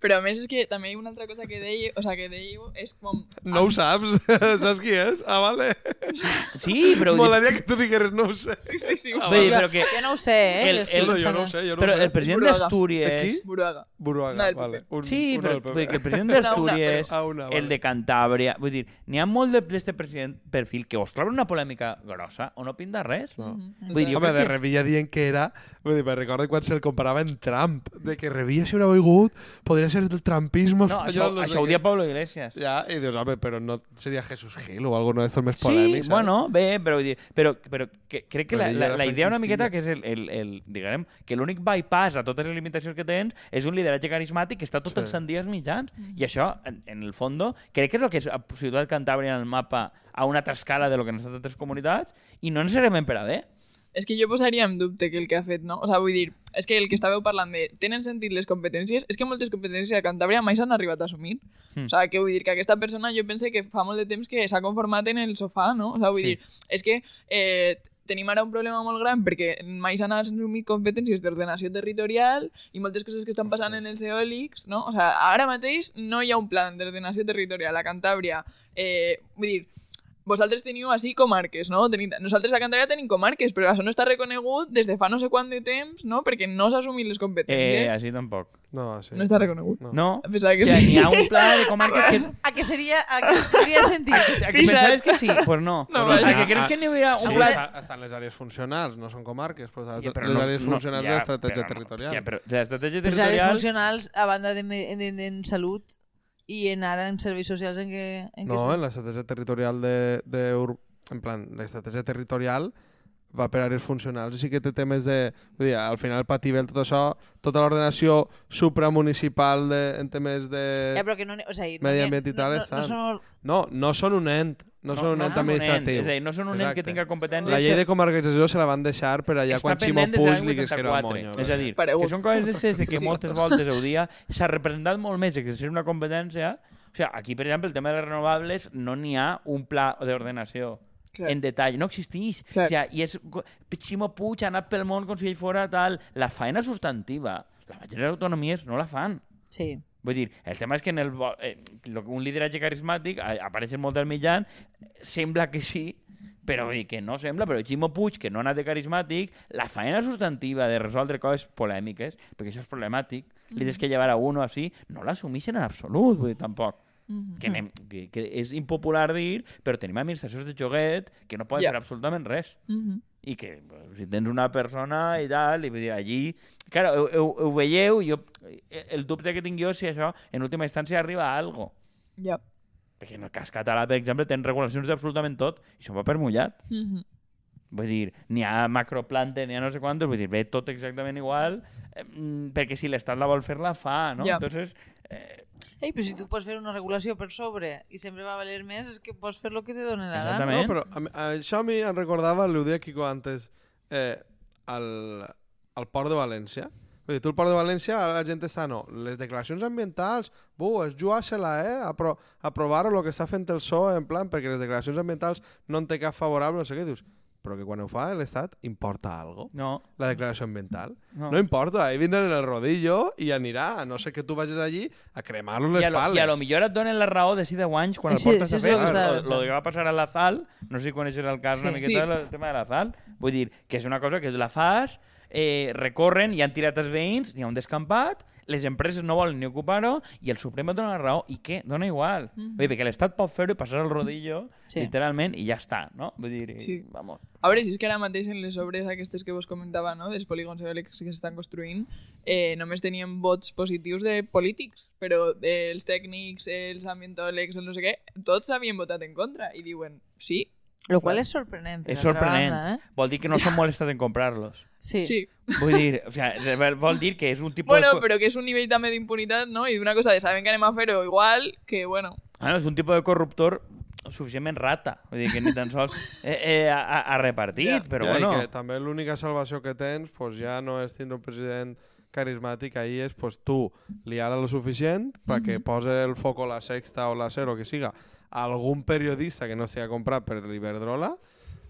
Però a més és que també hi ha una altra cosa que deia, o sea, que dèieu és com... No ho saps? <laughs> Saps qui és? Ah, vale. Sí, però... Molaria que tu digueres no ho sé. Sí, sí, sí, ho Sí, sé. però que... Jo no ho sé, eh? El- el- No, jo no ho sé, jo no Però ho sé. el president d'Astúries... De qui? Buruaga. Buruaga, No, vale. Un, Sí, però del PP. vull dir que el president <laughs> d'Astúries, Ah, una, el vale. de Cantàbria... Vull dir, n'hi ha molt de- d'este president perfil que o es troba una polèmica grossa o no pinta res. No. Vull dir, jo Home, de que... Revilla dient que era... Vull dir, me recordo quan se'l comparava en Trump, de que Revilla si hubiera volgut podria ser del trumpismo No, això, espanyol, no sé això ho què. dia Pablo Iglesias. Ja, i dius, home, però no seria Jesús Gil o alguno d'estos més Sí, polèmics, bueno, bé, però, vull dir, però, però que, crec que la, la, era la idea una miqueta que és el, el, el diguem, que l'únic bypass a totes les limitacions que tens és un lideratge carismàtic que està tot Sí. els sant dies mitjans. I això, en, en el fondo, crec que és el que és a Ciutat Cantàbria en el mapa a una altra escala de lo que han estat altres comunitats i no necessàriament per a bé. És que jo posaria en dubte que el que ha fet, no? O sea, vull dir, és que el que estàveu parlant de tenen sentit les competències, és que moltes competències a Cantàbria mai s'han arribat a assumir. Mm. O sea, que vull dir que aquesta persona jo pense que fa molt de temps que s'ha conformat en el sofà, no? O sea, vull Sí. dir, és que eh, tenim ara un problema molt gran perquè mai s'han assumit competències d'ordenació territorial i moltes coses que estan passant en els eòlics, no? O sea, ara mateix no hi ha un plan d'ordenació territorial a Cantàbria. Eh, vull dir, vosaltres teniu així comarques, no? Teni... Nosaltres a Cantabria tenim comarques, però això no està reconegut des de fa no sé quant de temps, no? Perquè no s'ha assumit les Eh, competències. així tampoc. No, sí. No està reconegut. No. No? Que o sigui, sí. n'hi ha un pla de comarques que... <laughs> A que seria, a que tindria sentit. A que pensaves que sí? Pues no. No, Pues vaja. A que creus que n'hi hauria Sí, un pla... està- estan les àrees funcionals, no són comarques, però Ja, però les no- àrees no- funcionals ja, de l'estratègia però no. territorial. Sí, però l'estratègia Les àrees territorial... funcionals, a banda de, de, de, en salut i en ara en serveis socials en què... En què No, sí? en l'estratègia territorial de, de en plan, l'estratègia territorial va per àrees funcionals i sí que té temes de... Vull dir, al final Pativel, tot això, tota l'ordenació supramunicipal de, en temes de... Ja, però que no... O sigui, Medi no, ambient i tal no, no, no, són... No, no són un ent, no, són un ent són administratiu. és a dir, no són un ent que Exacte. tinga competències... La llei de comarcalització se la van deixar per allà està quan Ximo Puig li hagués creat el 84. monyo. És a dir, Paregut. que són coses d'estes de que Sí. moltes voltes el dia s'ha representat molt més exercir una competència... O sigui, aquí, per exemple, el tema de les renovables no n'hi ha un pla d'ordenació Clar. en detall, no existeix. Clar. O sigui, i és... Ximo Puig ha anat pel món com si ell fora tal... La faena substantiva, la majoria d'autonomies no la fan. Sí. Vull dir, el tema és que en el, eh, un lideratge carismàtic a- apareixen molt al mitjan, sembla que sí, però vull dir que no sembla, però Ximo Puig, que no ha anat de carismàtic, la faena substantiva de resoldre coses polèmiques, perquè això és problemàtic, li tens que llevar a uno així, no l'assumeixen en absolut, vull dir, tampoc. Que, anem, que, que és impopular dir, però tenim administracions de joguet que no poden Ja. fer absolutament res Mhm. i que si tens una persona i tal, i vull dir, allí... Claro, ho, ho, ho veieu, jo, el dubte que tinc jo si això en última instància arriba a algo. Ja. Perquè en el cas català, per exemple, tens regulacions d'absolutament tot i això va per mullat. Mhm. Vull dir, n'hi ha macroplante, n'hi ha no sé quantos, vull dir, ve tot exactament igual, eh, mm, perquè si l'Estat la vol fer, la fa, no? Ja. Entonces, eh, Ei, però si tu pots fer una regulació per sobre i sempre va valer més, és que pots fer el que te doni la gana. Exactament. No, però a, a, això a mi em recordava, ho deia Kiko antes, eh, al, al port de València. Vull dir, tu al port de València, ara la gent està, no, les declaracions ambientals, bu, és jugar-se-la, eh, apro aprovar-ho el que està fent el PSOE, en plan, perquè les declaracions ambientals no en té cap favorable, no sé què, dius, però que quan ho fa l'Estat importa algo no, la declaració ambiental. no. No, importa, ahí vindran en el rodillo i anirà, a no sé que tu vagis allí a cremar-lo les I a, lo, pales. I a lo millor et donen la raó de si 10 anys quan el Sí, portes sí, a fer. que Lo, lo, que va passar a la Zal, no sé si coneixes el cas una Sí. miqueta Sí. del tema de la Zal. Vull dir, que és una cosa que la fas, eh, recorren, i han tirat els veïns, hi ha un descampat, les empreses no volen ni ocupar-ho i el Suprem et dona la raó. I què? Dona igual. Mhm. Vull dir, perquè l'Estat pot fer-ho i passar el rodillo, Sí. literalment, i ja està, no? Vull dir, Sí. vamos. A veure, si és que ara mateix en les obres aquestes que vos comentava, no?, dels polígons eòlics que s'estan construint, eh, només tenien vots positius de polítics, però els tècnics, els ambientòlegs, el no sé què, tots havien votat en contra i diuen, sí, Lo sorprenent. per És altra sorprenent. Banda, eh? Vol dir que no s'han molestat en comprar-los. Sí. sí. Vull dir, o sea, vol dir que és un tipus Bueno, de... però que és un nivell també d'impunitat, no?, i d'una cosa de saben que anem a fer-ho igual, que, bueno, Ah, no, és un tipus de corruptor suficientment rata. Vull dir que ni tan sols eh, eh, ha, ha repartit, Ja. però ja, bueno... I que també l'única salvació que tens pues, ja no és tindre un president carismàtic, ahir és pues, tu liar-la lo suficient perquè posa el foc o la sexta o la cero, o que siga, algun periodista que no estigui comprat per l'Iberdrola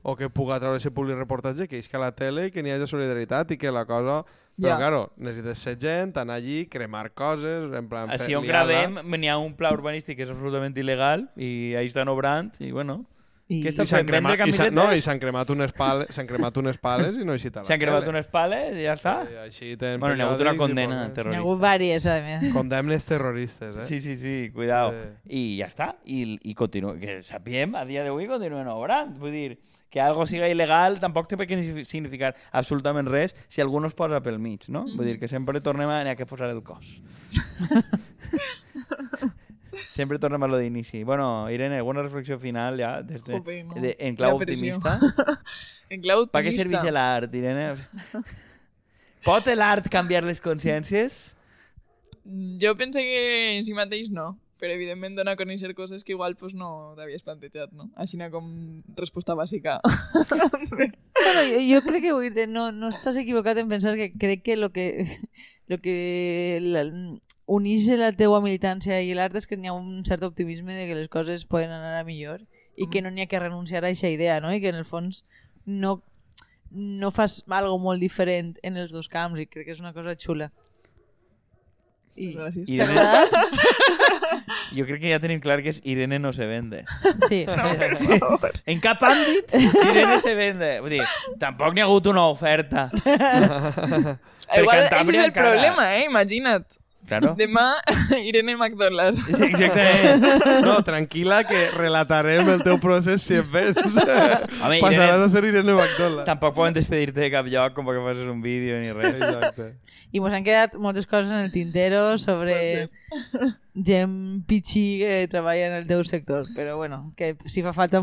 o que puga treure aquest public reportatge que isca a la tele i que n'hi hagi solidaritat i que la cosa... Però, Ja. claro, necessites ser gent, anar allí, cremar coses, en plan... Així on gravem, n'hi ha un pla urbanístic que és absolutament il·legal i ahí estan obrant i bueno... I... I s'han cremat, i s'han- no, i s'han cremat unes pales, s'han cremat unes pales i no he citat S'han cremat unes pales i ja està. I així tenen Bueno, n'hi ha hagut una condena poques- N'hi ha terrorista. hagut vàries, a més. Condemnes terroristes, eh? Sí, sí, sí, cuidao. Eh. I ja està. I, i continua, que sapiem, a dia d'avui continuen obrant. Vull dir, que algo siga il·legal tampoc té per què significar absolutament res si algú no es posa pel mig, no? Vull dir que sempre tornem a, n'hi ha que posar el cos. <laughs> sempre tornem a lo d'inici. Bueno, Irene, alguna reflexió final ja? Des de, Jope, no. de, en clau optimista? <laughs> en clau Per què optimista. serveix l'art, Irene? <laughs> Pot l'art canviar les consciències? Jo pense que en si mateix no, però evidentment dona a conèixer coses que igual pues, no t'havies plantejat, no? Així com resposta bàsica. <laughs> Bueno, jo, jo crec que vull dir, no, no estàs equivocat en pensar que crec que lo que, lo que la, uneix la teua militància i l'art és que n'hi ha un cert optimisme de que les coses poden anar a millor i que no n'hi ha que renunciar a aquesta idea, no? I que en el fons no, no fas algo molt diferent en els dos camps i crec que és una cosa xula. I... Gràcies. I- agradat? Jo crec que ja tenim clar que és Irene no se vende. Sí. En cap àmbit, Irene se vende. Vull dir, tampoc n'hi ha hagut una oferta. <laughs> Igual, Cantàbria és el encara. problema, eh? Imagina't. Claro. Demà, <laughs> Irene McDonald's. Sí, exactament. No, tranquil·la, que relatarem el teu procés si et vens. Home, Passaràs Irene, a ser Irene McDonald. tampoc poden despedir-te de cap lloc com perquè facis un vídeo ni res. Exacte. I mos han quedat moltes coses en el tintero sobre gent pitxi que treballa en el teu sector. Però bueno, que si fa falta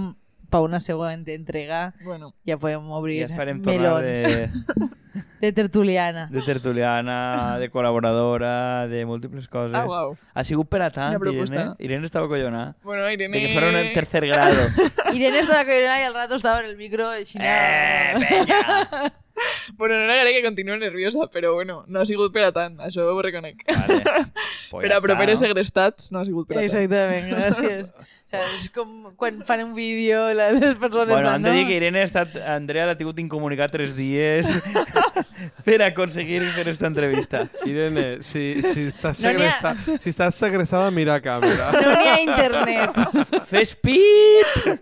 per una següent entrega Bueno, ja podem obrir Ja farem melons de, <laughs> de tertuliana. de tertuliana, de col·laboradora, de múltiples coses. ah, uau. Ha sigut per a tant. Irene. Irene estava collonada. Bueno, Irene... De que fuera un tercer grado. <laughs> Irene estava collonada i al rato estava en el micro així... eh, penya! <laughs> <laughs> Bueno, no negaré que continuo nerviosa, però bueno, no ha sigut per a tant, això ho reconec. Vale. <laughs> Pues per a properes no? segrestats no ha sigut per a tant. Exactament, gràcies. <laughs> O sigui, és com quan fan un vídeo les persones Bueno, van, hem de no? dir que Irene ha estat... Andrea l'ha tingut incomunicat tres dies per aconseguir fer esta entrevista. Irene, si, si, estàs No ha- si estàs segrestada, mira a càmera. No n'hi ha internet. Fes pip!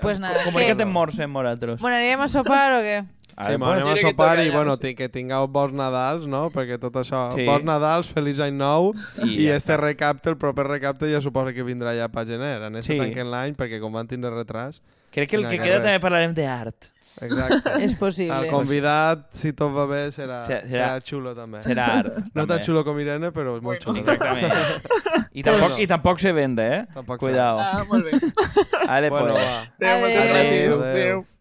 pues nada, Comunica't què? en morse amb nosaltres. Bueno, anirem a sopar o què? A Sí, anem a sopar i bueno, sí. que tingueu bons Nadals, no? Perquè tot això... Sí. Bons Nadals, feliç any nou I i, ja este recapte, el proper recapte ja suposa que vindrà ja pa gener. En este Sí. tanquen l'any perquè com van tindre retras... Crec que el que que queda res. també parlarem d'art. Exacte. <laughs> És possible. El convidat, si tot va bé, serà, Serà- serà, xulo també. Serà art. No tan també. xulo com Irene, però és molt xulo. Exactament. <laughs> I tampoc, I tampoc se vende, eh? Tampoc se Cuidao. Ah, molt bé. Ale, Bueno, pues. va. Adéu, moltes Adéu. gràcies. Adéu. Adéu.